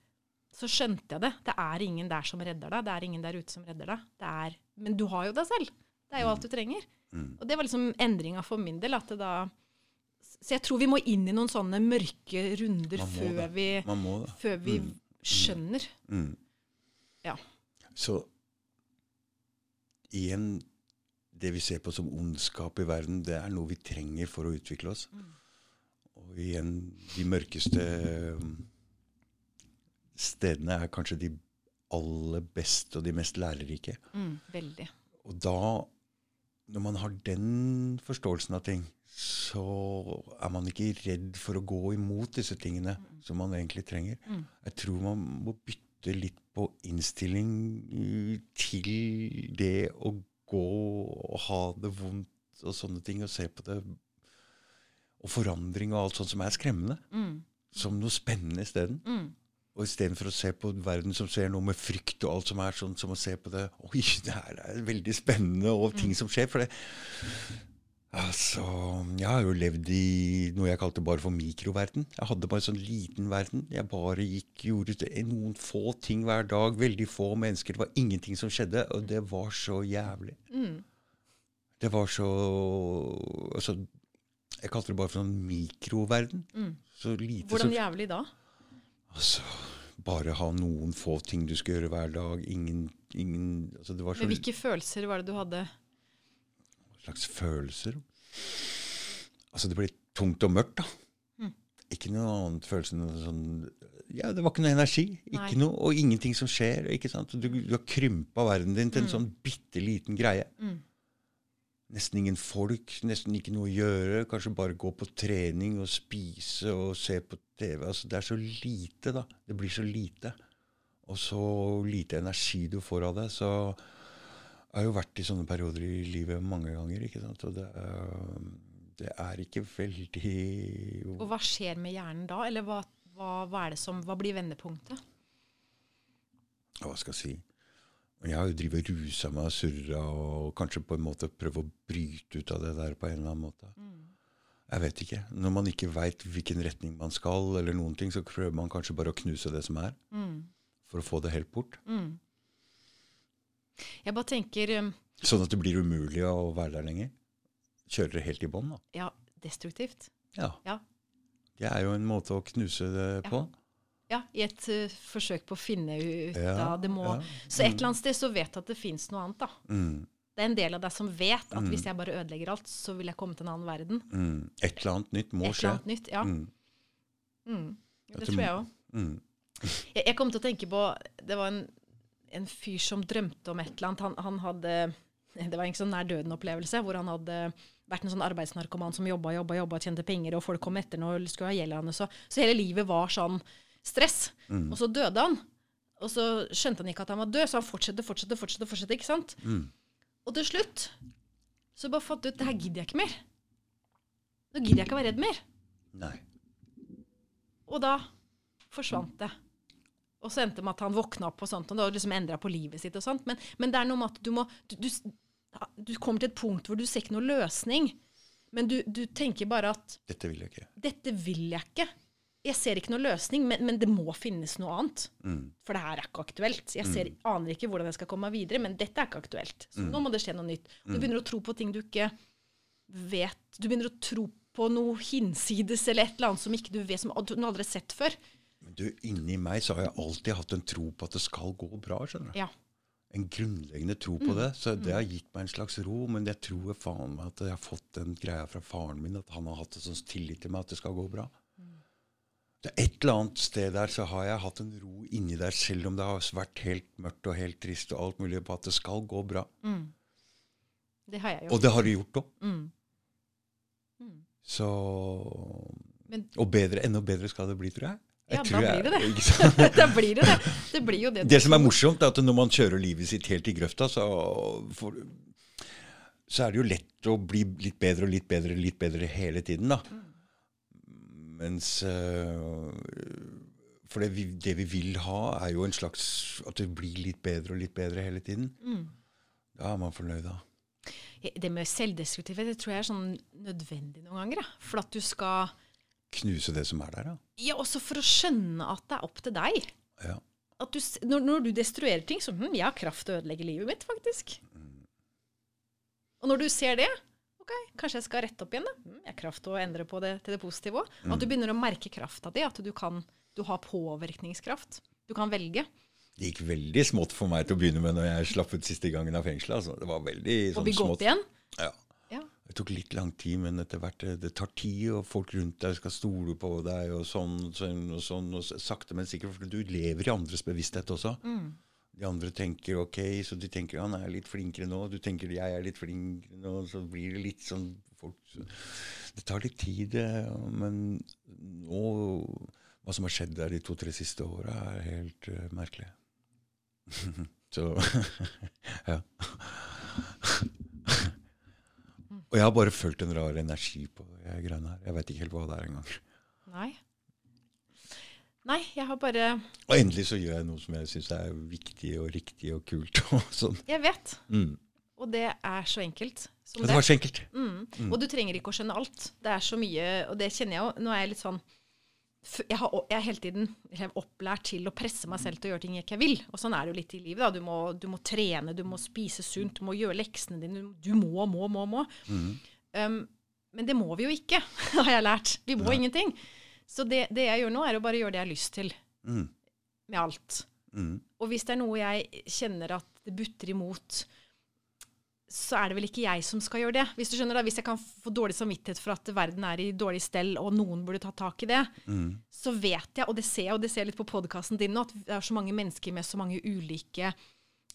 Så skjønte jeg det. Det er ingen der som redder deg. Det er ingen der ute som redder deg. Det er, men du har jo deg selv. Det er jo alt du trenger. Og det var liksom endringa for min del. At det da, så jeg tror vi må inn i noen sånne mørke runder før det. vi, før vi skjønner. Mm. Ja. Så igjen det vi ser på som ondskap i verden, det er noe vi trenger for å utvikle oss. Og igjen, de mørkeste um, stedene er kanskje de aller beste og de mest lærerike. Mm, veldig. Og da, når man har den forståelsen av ting, så er man ikke redd for å gå imot disse tingene som man egentlig trenger. Jeg tror man må bytte litt på innstilling uh, til det å gå og ha det vondt og sånne ting, og se på det og forandring og alt sånt som er skremmende, Mm, som noe spennende isteden. mm, Og istedenfor å se på verden som ser noe med frykt og alt som er sånn, som å se på det Oi, det her er veldig spennende, og ting som skjer. For det Altså, jeg har jo levd i noe jeg kalte bare for mikroverden. Jeg hadde bare en sånn liten verden. Jeg bare gikk, gjorde noen få ting hver dag. Veldig få mennesker. Det var ingenting som skjedde, og det var så jævlig. mm. Det var så Altså, jeg kalte det bare for sånn mikroverden. Mm. Så lite Hvordan jævlig da? Altså, bare ha noen få ting du skal gjøre hver dag. Ingen, ingen altså Det var så Men hvilke følelser var det du hadde? Slags følelser. Altså, det blir tungt og mørkt, da. Mm. Ikke noe annet følelse enn sånn Ja, det var ikke noe energi. Ikke noe, og ingenting som skjer. ikke sant? Du, du har krympa verden din til en Mm. sånn bitte liten greie. Mm. Nesten ingen folk, nesten ikke noe å gjøre. Kanskje bare gå på trening og spise og se på TV. Altså, det er så lite, da. Det blir så lite. Og så lite energi du får av det. Så jeg har jo vært i sånne perioder i livet mange ganger. ikke sant? Og det, er- det er ikke veldig Og hva skjer med hjernen da? Eller hva, hva, hva det som Hva blir vendepunktet? Hva skal jeg si? Jeg har jo drevet rusa meg og surra og kanskje på en måte prøvd å bryte ut av det der på en eller annen måte. Jeg vet ikke. Når man ikke veit hvilken retning man skal, eller noen ting, så prøver man kanskje bare å knuse det som er, Mm. for å få det helt bort. Mm. Jeg bare tenker um, Sånn at det blir umulig å være der lenger. Kjøre det helt i bånn, da. Ja, destruktivt. Ja. Ja. Det er jo en måte å knuse det på. Ja, I et uh, forsøk på å finne ut Ja, av det må ja. Så et eller annet sted så vet du at det fins noe annet, da. Mm, Det er en del av deg som vet at hvis jeg bare ødelegger alt, så vil jeg komme til en annen verden. mm. Et eller annet nytt må Et skje. eller annet nytt. Ja. Mm, Mm. Jo, det tror jeg òg. mm, Jeg, jeg kom til å tenke på Det var en, en fyr som drømte om et eller annet. Han, han hadde Det var en sånn nær døden-opplevelse, hvor han hadde vært en sånn arbeidsnarkoman som jobba jobba, jobba, tjente penger, og folk kom etter ham og skulle ha gjeld av ham. Så, så hele livet var sånn stress. Mm. Og så døde han. Og så skjønte han ikke at han var død, så han fortsatte, fortsatte, fortsatte. fortsatte, ikke sant? mm. Og til slutt så bare fant jeg ut det her gidder jeg ikke mer. Nå gidder jeg ikke å være redd mer. Nei. Og da forsvant det. Og så endte det med at han våkna opp og sånt, og det liksom endra på livet sitt. og sånt. Men, men det er noe med at du må du, du, du kommer til et punkt hvor du ser ikke noe løsning. Men du, du tenker bare at Dette vil jeg ikke. 'dette vil jeg ikke'. Jeg ser ikke noe løsning, men, men det må finnes noe annet. Mm. For det her er ikke aktuelt. Jeg ser, aner ikke hvordan jeg skal komme meg videre, men dette er ikke aktuelt. Så nå må det skje noe nytt. Og du begynner å tro på ting du ikke vet. Du begynner å tro på noe hinsides eller et eller annet som ikke du vet, som du aldri har sett før. Men du, inni meg så har jeg alltid hatt en tro på at det skal gå bra. skjønner du? Ja. En grunnleggende tro på det. Så det har gitt meg en slags ro. Men jeg tror faen meg at jeg har fått den greia fra faren min, at han har hatt en sånn tillit til meg at det skal gå bra. Det er Et eller annet sted der så har jeg hatt en ro inni der, selv om det har vært helt mørkt og helt trist og alt mulig, på at det skal gå bra. Det har jeg gjort. Og det har du gjort òg. Mm. Så Men- Og bedre, enda bedre skal det bli, tror jeg. Ja, da blir det det. da blir det det. Det blir jo det. Det som er morsomt, er at når man kjører livet sitt helt i grøfta, så, for, så er det jo lett å bli litt bedre og litt bedre litt bedre hele tiden. da. Mens øh, For det vi, det vi vil ha, er jo en slags At det blir litt bedre og litt bedre hele tiden. Da er man fornøyd, da. Det med selvdestruktivitet det tror jeg er sånn nødvendig noen ganger. Da. For at du skal Knuse det som er der, da. Ja, også for å skjønne at det er opp til deg. Ja. At du, når, når du destruerer ting, så hm, jeg har kraft til å ødelegge livet mitt, faktisk. Og når du ser det, ok, kanskje jeg skal rette opp igjen, da. Hm, jeg har kraft til å endre på det til det positive òg. At du begynner å merke krafta di, at du kan du har påvirkningskraft. Du kan velge. Det gikk veldig smått for meg til å begynne med når jeg slapp ut siste gangen av fengselet. Altså. Det var veldig sånn smått. opp igjen? Ja. Det tok litt lang tid, men etter hvert det, det tar tid, og folk rundt deg skal stole på deg, og sånn sånn og sånn. og Sakte, men sikkert, for du lever i andres bevissthet også. De andre tenker ok, så de tenker han er litt flinkere nå. Du tenker jeg er litt flinkere nå. Så blir det litt sånn folk, Det tar litt tid, men nå Hva som har skjedd der de to-tre siste åra, er helt uh, merkelig. så ja. Og jeg har bare følt en rar energi på de greiene her. Jeg vet ikke helt hva det er engang. Nei. Nei, jeg har bare Og endelig så gjør jeg noe som jeg syns er viktig og riktig og kult. og sånn. Jeg vet. Mm. Og det er så enkelt det. det var så enkelt. Mm. Og du trenger ikke å skjønne alt. Det er så mye, og det kjenner jeg jo. Nå er jeg litt sånn jeg, har, jeg er hele tiden opplært til å presse meg selv til å gjøre ting jeg ikke vil. Og sånn er det jo litt i livet. da. Du må, du må trene, du må spise sunt, du må gjøre leksene dine. Du må, må, må, må. Um, men det må vi jo ikke, har jeg lært. Vi må ingenting. Så det, det jeg gjør nå, er å bare gjøre det jeg har lyst til. Mm. Med alt. Mm. Og hvis det er noe jeg kjenner at det butter imot, så er det vel ikke jeg som skal gjøre det. Hvis du skjønner da, hvis jeg kan få dårlig samvittighet for at verden er i dårlig stell, og noen burde ta tak i det, Mm. så vet jeg, og det ser jeg, og det ser jeg litt på podkasten din nå, at det er så mange mennesker med så mange ulike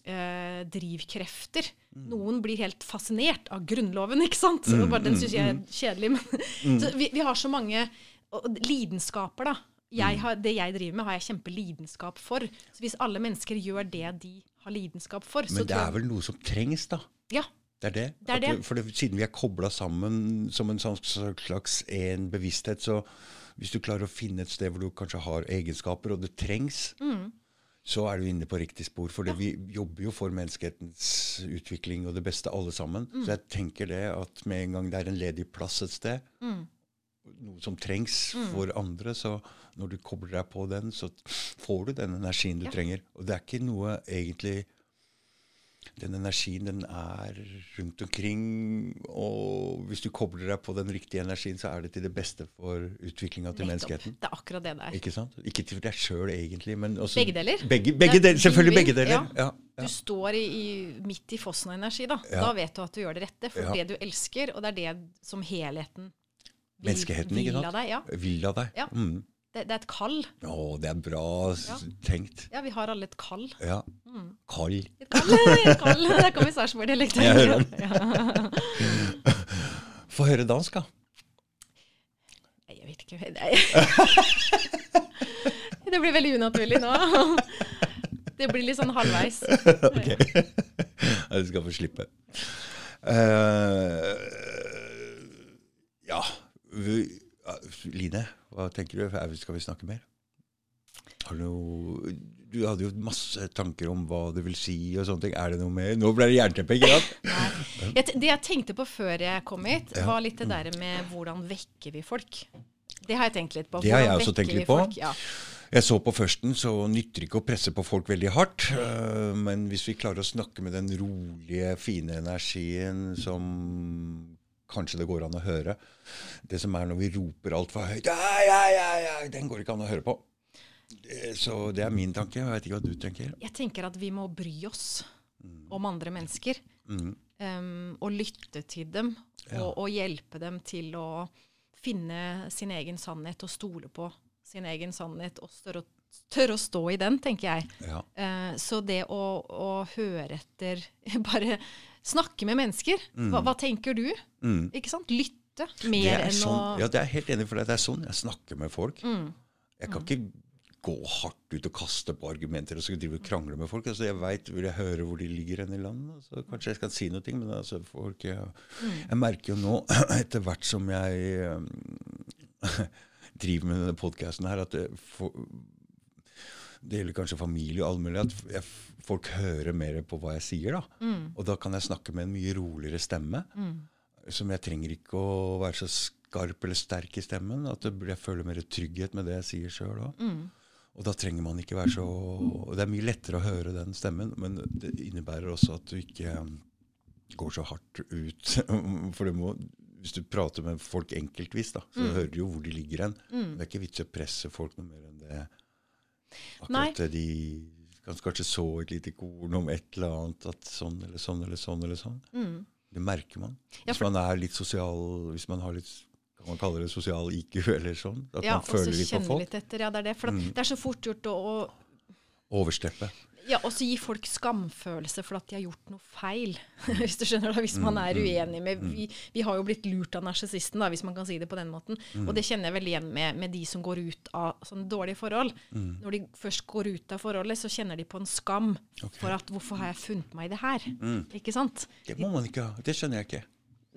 eh, drivkrefter. Noen blir helt fascinert av Grunnloven, ikke sant? Så bare den syns jeg er kjedelig. Men, så vi, vi har så mange lidenskaper, da. Jeg har, det jeg driver med, har jeg kjempelidenskap for. Så hvis alle mennesker gjør det de har lidenskap for, så Men det er vel noe som trengs, da. Ja. Det er det. Det er det. For det, siden vi er kobla sammen som en sånn slags en bevissthet, så hvis du klarer å finne et sted hvor du kanskje har egenskaper, og det trengs, Mm. så er du inne på riktig spor. For ja. vi jobber jo for menneskehetens utvikling og det beste, alle sammen. Mm. Så jeg tenker det at med en gang det er en ledig plass et sted, Mm. Noe som trengs for andre, så når du kobler deg på den, så får du den energien du Ja. trenger. Og det er ikke noe egentlig Den energien, den er rundt omkring, og hvis du kobler deg på den riktige energien, så er det til det beste for utviklinga til menneskeheten. Det er akkurat det det er. Ikke sant? Ikke til deg sjøl, egentlig, men også Begge deler. Begge, begge deler, selvfølgelig begge deler. Ja. Ja. Du står i, i, midt i fossen av energi, da. Da vet du at du gjør det rette. For det du elsker, og det er det som helheten vil, Menneskeheten, ikke sant? deg. Ja. Vil av deg. Ja. Mm. Det, det er et kall. Å, det er bra Ja. tenkt. Ja, vi har alle et kall. Ja. Mm. Kall. Et kall, et kall. Der kommer Sarpsborg-dialekten. Jeg hører Ja. Få høre dansk, da. Nei, Jeg vet ikke. Nei. Det blir veldig unaturlig nå. Det blir litt sånn halvveis. ok. Du skal få slippe. Uh, ja, Line, hva tenker du? Skal vi snakke mer? Har du noe Du hadde jo masse tanker om hva det vil si og sånne ting. Er det noe mer? Nå ble det jernteppe, ikke sant? Det jeg tenkte på før jeg kom hit, var litt det der med hvordan vekker vi folk. Det har jeg tenkt litt på. Det har jeg også tenkt litt på. folk? Ja. Jeg så på førsten, så nytter ikke å presse på folk veldig hardt. eh, Men hvis vi klarer å snakke med den rolige, fine energien som kanskje det går an å høre Det som er når vi roper altfor høyt ja, ja, ja, ja, Den går ikke an å høre på. Så det er min tanke. Jeg vet ikke hva du tenker. Jeg tenker at vi må bry oss om andre mennesker. Mm. um, og lytte til dem. Ja. Og, og hjelpe dem til å finne sin egen sannhet og stole på sin egen sannhet. Og tørre tørre å stå i den, tenker jeg. Ja. Uh, så det å, å høre etter Bare snakke med mennesker. Hva, hva tenker du? Mm. Ikke sant? Lytte mer er enn sånn, å ja, det er jeg helt enig, for det er sånn jeg snakker med folk. Mm. Jeg kan ikke gå hardt ut og kaste på argumenter og så drive og krangle med folk. Altså, jeg vet, Vil jeg høre hvor de ligger hen i landet, så kanskje jeg skal si noe. Men altså, folk, jeg, jeg merker jo nå, etter hvert som jeg um, driver med denne podkasten her, at det, for, det gjelder kanskje familie og all mulig, at jeg, folk hører mer på hva jeg sier. da. Og da kan jeg snakke med en mye roligere stemme. Som jeg trenger ikke å være så skarp eller sterk i stemmen. At jeg føler mer trygghet med det jeg sier sjøl òg. Og da trenger man ikke være så og Det er mye lettere å høre den stemmen, men det innebærer også at du ikke um, går så hardt ut. For det må, hvis du prater med folk enkeltvis, da, så hører du jo hvor de ligger hen. Det er ikke vits i å presse folk noe mer enn det. Akkurat det de kan kanskje så et lite korn om et eller annet, at sånn eller sånn eller sånn. eller sånn. Mm. Det merker man. Ja, Hvis man er litt sosial, hvis man har litt kan man kalle det sosial IQ eller sånn? At Ja, man føler litt på folk? Litt etter. Ja, det er det. For mm. det er så fort gjort å, å Oversteppe. Ja, og så gi folk skamfølelse for at de har gjort noe feil. hvis du skjønner da, hvis man er uenig med vi, vi har jo blitt lurt av narsissisten, hvis man kan si det på den måten. Og det kjenner jeg veldig igjen med, med de som går ut av sånne dårlige forhold. Når de først går ut av forholdet, så kjenner de på en skam for at 'hvorfor har jeg funnet meg i det her'? Ikke sant? Det må man ikke ha. Det skjønner jeg ikke.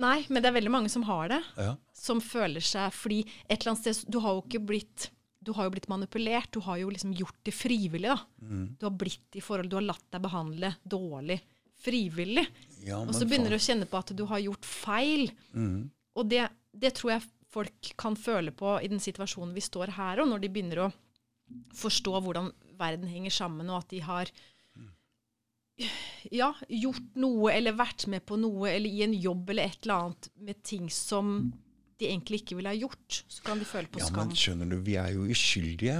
Nei, men det er veldig mange som har det. Ja. Som føler seg Fordi et eller annet sted Du har jo ikke blitt du har jo blitt manipulert. Du har jo liksom gjort det frivillig. da. Mm. Du har blitt i forhold, du har latt deg behandle dårlig frivillig. Ja, og så begynner du å kjenne på at du har gjort feil. Mm. Og det, det tror jeg folk kan føle på i den situasjonen vi står her og når de begynner å forstå hvordan verden henger sammen, og at de har ja, gjort noe eller vært med på noe eller i en jobb eller et eller annet med ting som de egentlig ikke ville ha gjort. Så kan de føle på Ja, skam. men skjønner du, vi er jo uskyldige.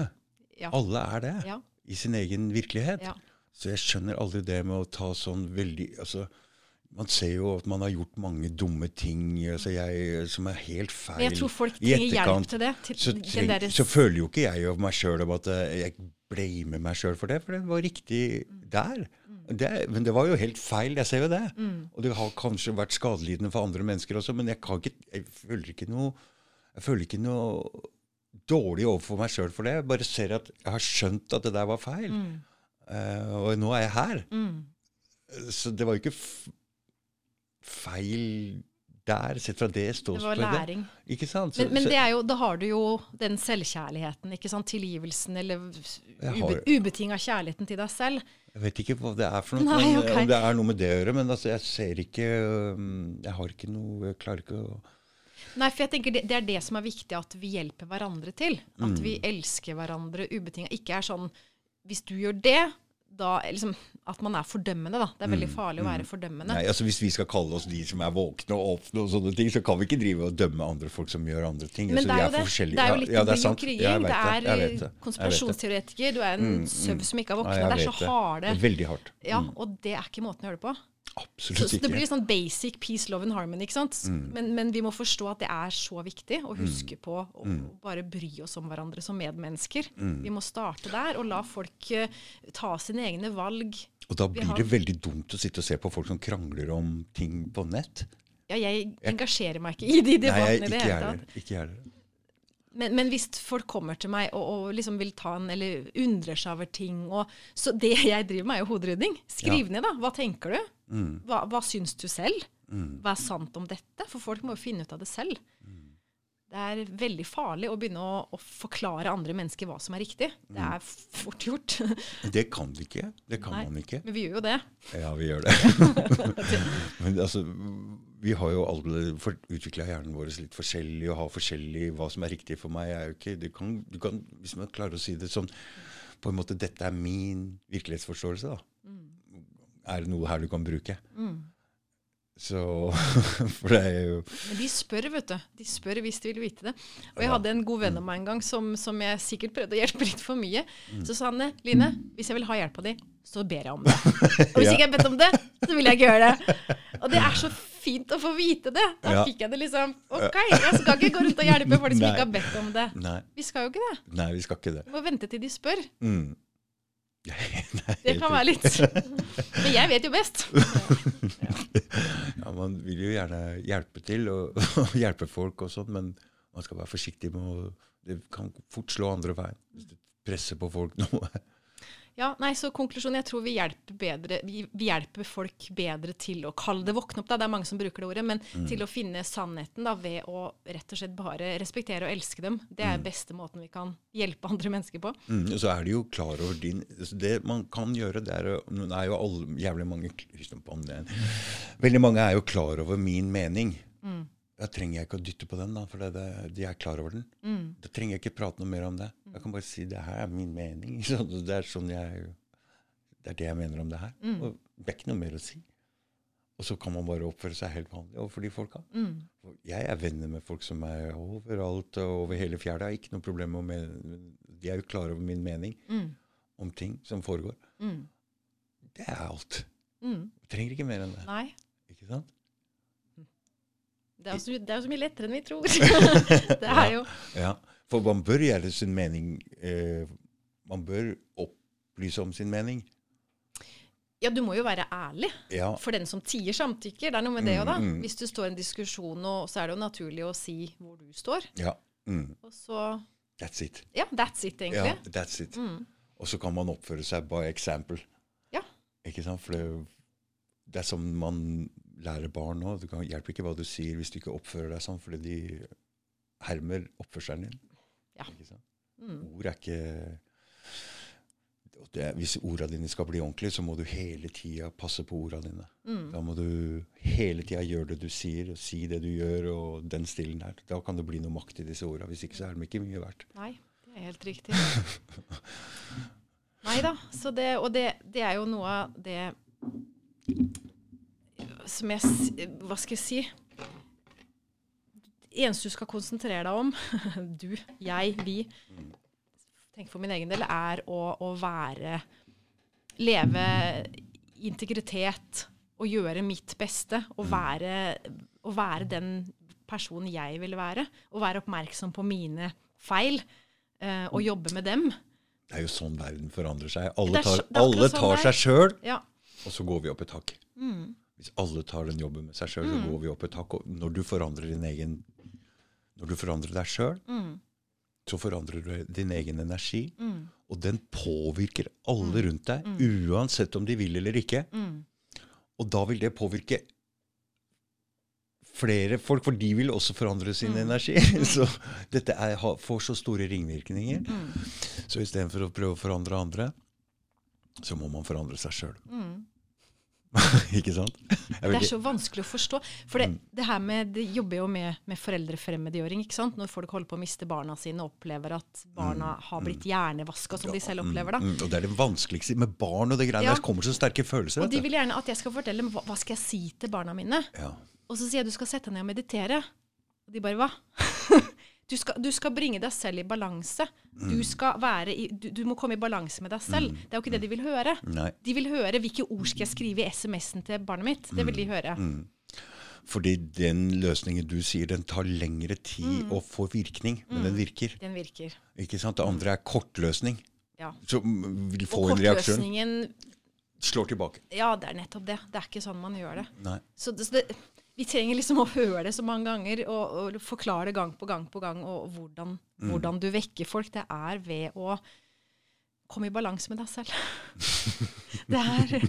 Ja. Alle er det. Ja. I sin egen virkelighet. Ja. Så jeg skjønner aldri det med å ta sånn veldig altså, Man ser jo at man har gjort mange dumme ting altså jeg, som er helt feil. Men jeg tror folk trenger hjelp til det. Til så, treng, så føler jo ikke jeg av meg sjøl at eh, jeg blamer meg sjøl for det, for det var riktig der. Det, men det var jo helt feil, jeg ser jo det. Og det har kanskje vært skadelidende for andre mennesker også, men jeg, kan ikke, jeg føler ikke noe jeg føler ikke noe dårlig overfor meg sjøl for det. Jeg bare ser at jeg har skjønt at det der var feil. Eh, og nå er jeg her. Så det var jo ikke feil der, sett fra det Det var læring. Ikke sant? Så- Men, men det er jo, da har du jo den selvkjærligheten, ikke sant? tilgivelsen, eller ube, ubetinga kjærligheten til deg selv. Jeg vet ikke hva det er for noe, Nei, okay. om det er noe med det å gjøre. Men altså, jeg ser ikke Jeg har ikke noe Jeg klarer ikke å Nei, for jeg tenker det, det er det som er viktig, at vi hjelper hverandre til. At Mm. vi elsker hverandre ubetinga. Ikke er sånn Hvis du gjør det, da liksom At man er fordømmende, da. Det er veldig farlig å være fordømmende. Mm. Nei, altså Hvis vi skal kalle oss de som er våkne og åpne, og sånne ting, så kan vi ikke drive og dømme andre folk som gjør andre ting. Men altså, det er jo det. Det er jo litt ja, det er sant. kriging. Ja, det er Jeg vet det. Konspirasjonsteoretiker. Du er en søv som ikke har Ja, våkna. jeg det er så harde. Det er veldig hardt. Ja, og det er ikke måten å gjøre det på. Så, ikke. så det blir sånn basic peace, love and harmony. ikke sant? Mm. Men, men vi må forstå at det er så viktig å huske på å mm. bare bry oss om hverandre som medmennesker. Mm. Vi må starte der og la folk uh, ta sine egne valg. Og da blir det veldig dumt å sitte og se på folk som krangler om ting på nett. Ja, jeg engasjerer meg ikke i de debattene i det hele tatt. Ikke jeg heller. Men, men hvis folk kommer til meg og, og liksom vil ta en, eller undrer seg over ting og, Så det jeg driver med, er jo hoderydding. Skriv ned, da. Hva tenker du? Hva, hva syns du selv? Hva er sant om dette? For folk må jo finne ut av det selv. Det er veldig farlig å begynne å, å forklare andre mennesker hva som er riktig. Det er fort gjort. Det kan vi ikke. Det kan Nei. man ikke. Men vi gjør jo det. Ja, vi gjør det. Men altså, vi har jo alle utvikla hjernen vår litt forskjellig og har forskjellig Hva som er riktig for meg, er jo ikke du kan, du kan, Hvis man klarer å si det sånn på en måte, Dette er min virkelighetsforståelse, da. Er det noe her du kan bruke? Så For det er jo Men de spør, vet du. De spør hvis de vil vite det. Og jeg hadde en god venn av meg en gang som, som jeg sikkert prøvde å hjelpe litt for mye. Så sa han Line, hvis jeg vil ha hjelp av di, så ber jeg om det. Og hvis Ja. ikke jeg bedt om det, så vil jeg ikke gjøre det. Og det er så fint å få vite det. Da Ja. fikk jeg det liksom OK, jeg skal ikke gå rundt og hjelpe folk som ikke har bedt om det. Nei, Vi skal jo ikke det. nei vi skal ikke det. Vi må vente til de spør. Mm. Nei, Det kan være litt Men jeg vet jo best. Ja, Man vil jo gjerne hjelpe til og, og hjelpe folk og sånn, men man skal være forsiktig med å Det kan fort slå andre veien hvis du presser på folk noe. Ja, nei, så konklusjonen, jeg tror vi hjelper, bedre, vi, vi hjelper folk bedre til å kalle det våkne opp, da. det er mange som bruker det ordet, men til å finne sannheten da, ved å rett og slett bare respektere og elske dem. Det er beste måten vi kan hjelpe andre mennesker på. Mm, så er de jo klar over din Det man kan gjøre, det er Nå er jo alle, jævlig mange det, Veldig mange er jo klar over min mening. Da trenger jeg ikke å dytte på den, da, for det, det, de er klar over den. Da trenger jeg ikke prate noe mer om det. Jeg kan bare si det her er min mening. Det er sånn jeg Det er det jeg mener om det her. Og det er ikke noe mer å si. Og så kan man bare oppføre seg helt vanlig overfor de folka. Mm. Jeg er venner med folk som er overalt og over hele fjæra. Ikke noe problem med De er jo klar over min mening. om ting som foregår. Mm. Det er alt. Mm. Trenger ikke mer enn det. Nei. Ikke sant? Det er, jo så, det er jo så mye lettere enn vi tror. det er jo Ja, For man bør gjøre sin mening eh, Man bør opplyse om sin mening. Ja, du må jo være ærlig. Ja, For den som tier samtykker. Det er noe med det òg, da. Mm, mm. Hvis du står i en diskusjon, og, så er det jo naturlig å si hvor du står. ja. Mm, Og så that's it. Ja, that's it, egentlig. Ja, that's it. Mm. Og så kan man oppføre seg by example. Ja. Ikke sant? For det, det er som man lærer barn nå. Det hjelper ikke hva du sier hvis du ikke oppfører deg sånn, fordi de hermer oppførselen din. Ja. Mm. Ord er ikke det, Hvis orda dine skal bli ordentlige, så må du hele tida passe på orda dine. Mm. Da må du hele tida gjøre det du sier, og si det du gjør, og den stilen her. Da kan det bli noe makt i disse orda. Hvis ikke så er de ikke mye verdt. Nei, det er helt riktig. Nei da. Og det, det er jo noe av det som jeg Hva skal jeg si? Det eneste du skal konsentrere deg om, du, jeg, vi, tenk for min egen del, er å, å være Leve integritet og gjøre mitt beste. Og være, og være den personen jeg vil være. Og være oppmerksom på mine feil. eh, og jobbe med dem. Det er jo sånn verden forandrer seg. Alle tar, alle sånn tar seg sjøl, Ja. og så går vi opp et hakk. Mm. Hvis alle tar den jobben med seg sjøl, så går vi opp et hakk. Når du forandrer din egen Når du forandrer deg sjøl, Mm. så forandrer du din egen energi. Mm. Og den påvirker alle rundt deg, uansett om de vil eller ikke. Mm. Og da vil det påvirke flere folk, for de vil også forandre sin energi. Så dette er, får så store ringvirkninger. Mm. Så istedenfor å prøve å forandre andre, så må man forandre seg sjøl. Mm. ikke sant? Det er så vanskelig å forstå. For det, det her med, det jobber jo med, med foreldrefremmedgjøring. ikke sant? Når folk holder på å miste barna sine og opplever at barna har blitt hjernevaska, som de selv opplever. da. Mm, og det er det vanskeligste med barn og det greiene Ja. der. kommer så sterke følelser. Og de vil gjerne at jeg skal fortelle hva, hva skal jeg si til barna mine. Ja. Og så sier jeg du skal sette deg ned og meditere. Og de bare hva? Du skal, du skal bringe deg selv i balanse. Du, være i, du, du må komme i balanse med deg selv. Det er jo ikke det de vil høre. Nei. De vil høre hvilke ord skal jeg skrive i SMS-en til barnet mitt. Det vil de høre. Fordi den løsningen du sier, den tar lengre tid å få virkning, men den virker. Den virker. Ikke sant? Det andre er kortløsning. Ja. Som vil få en reaksjon. Og kortløsningen Slår tilbake. Ja, det er nettopp det. Det er ikke sånn man gjør det. Nei. Så det, så det vi trenger liksom å høre det så mange ganger og, og forklare det gang på gang på gang, og hvordan, Mm. hvordan du vekker folk. Det er ved å komme i balanse med deg selv. det er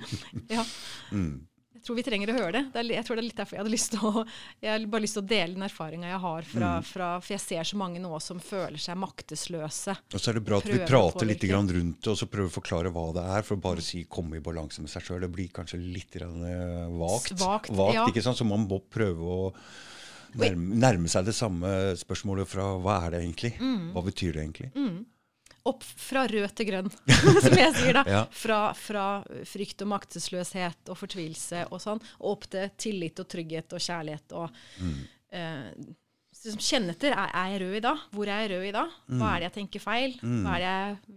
Ja. Mm. Tror vi trenger å høre det. det er, jeg tror det er litt derfor jeg hadde lyst til å jeg bare lyst til å dele den erfaringa jeg har. Fra, Mm. fra, for jeg ser så mange nå som føler seg maktesløse. Og så er det bra at vi prater litt rundt det, og så prøver å forklare hva det er. For bare å si 'komme i balanse med seg sjøl', det blir kanskje litt grann, Svagt, vagt. Ja. ikke sant? Så man må prøve å nærme, nærme seg det samme spørsmålet fra 'hva er det egentlig'? Mm. Hva betyr det egentlig? Opp fra rød til grønn, som jeg sier da. Ja. Fra, fra frykt og maktesløshet og fortvilelse og sånn, og opp til tillit og trygghet og kjærlighet og Mm. eh, liksom Kjenne etter. Er, er jeg rød i dag? Hvor er jeg rød i dag? Hva er det jeg tenker feil? Hva er det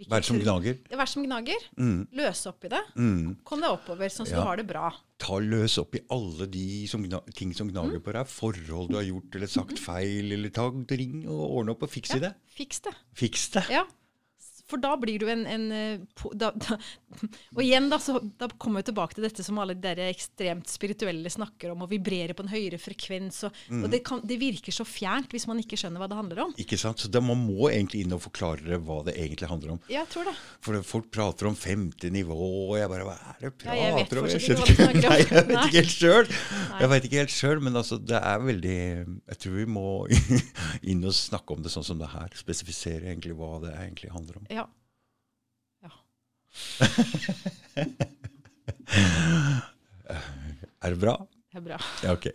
jeg det som gnager? Er det som gnager? Mm. Løs opp i det. Mm. Kom deg oppover, sånn at Ja. du har det bra. Ta løs opp i alle de som ting som Mm. gnager på deg. Forhold du har gjort eller sagt feil, eller ta ring og ordne opp og fiks i det. Fiks det. Fiks det! Ja. For da blir du en, en eh, da, da, Og igjen, da, så, da kommer vi tilbake til dette som alle dere ekstremt spirituelle snakker om, å vibrere på en høyere frekvens. Og, Mm. og det, kan, det virker så fjernt hvis man ikke skjønner hva det handler om. Ikke sant? Så da Man må egentlig inn og forklare hva det egentlig handler om. Ja, Jeg tror det. For folk prater om femte nivå, og jeg bare Hva er det du Ja, jeg vet om? fortsatt skjønner ikke hva om. Nei, jeg vet ikke helt sjøl. Jeg vet ikke helt sjøl, men altså, det er veldig Jeg tror vi må inn og snakke om det sånn som det her. Spesifisere egentlig hva det egentlig handler om. Ja. Er det bra? Det er bra. Ja, ok.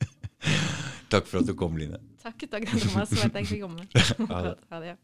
Takk for at du kom, Line. Takk, takk, Thomas, var jeg fikk komme. Ha det. Ha det.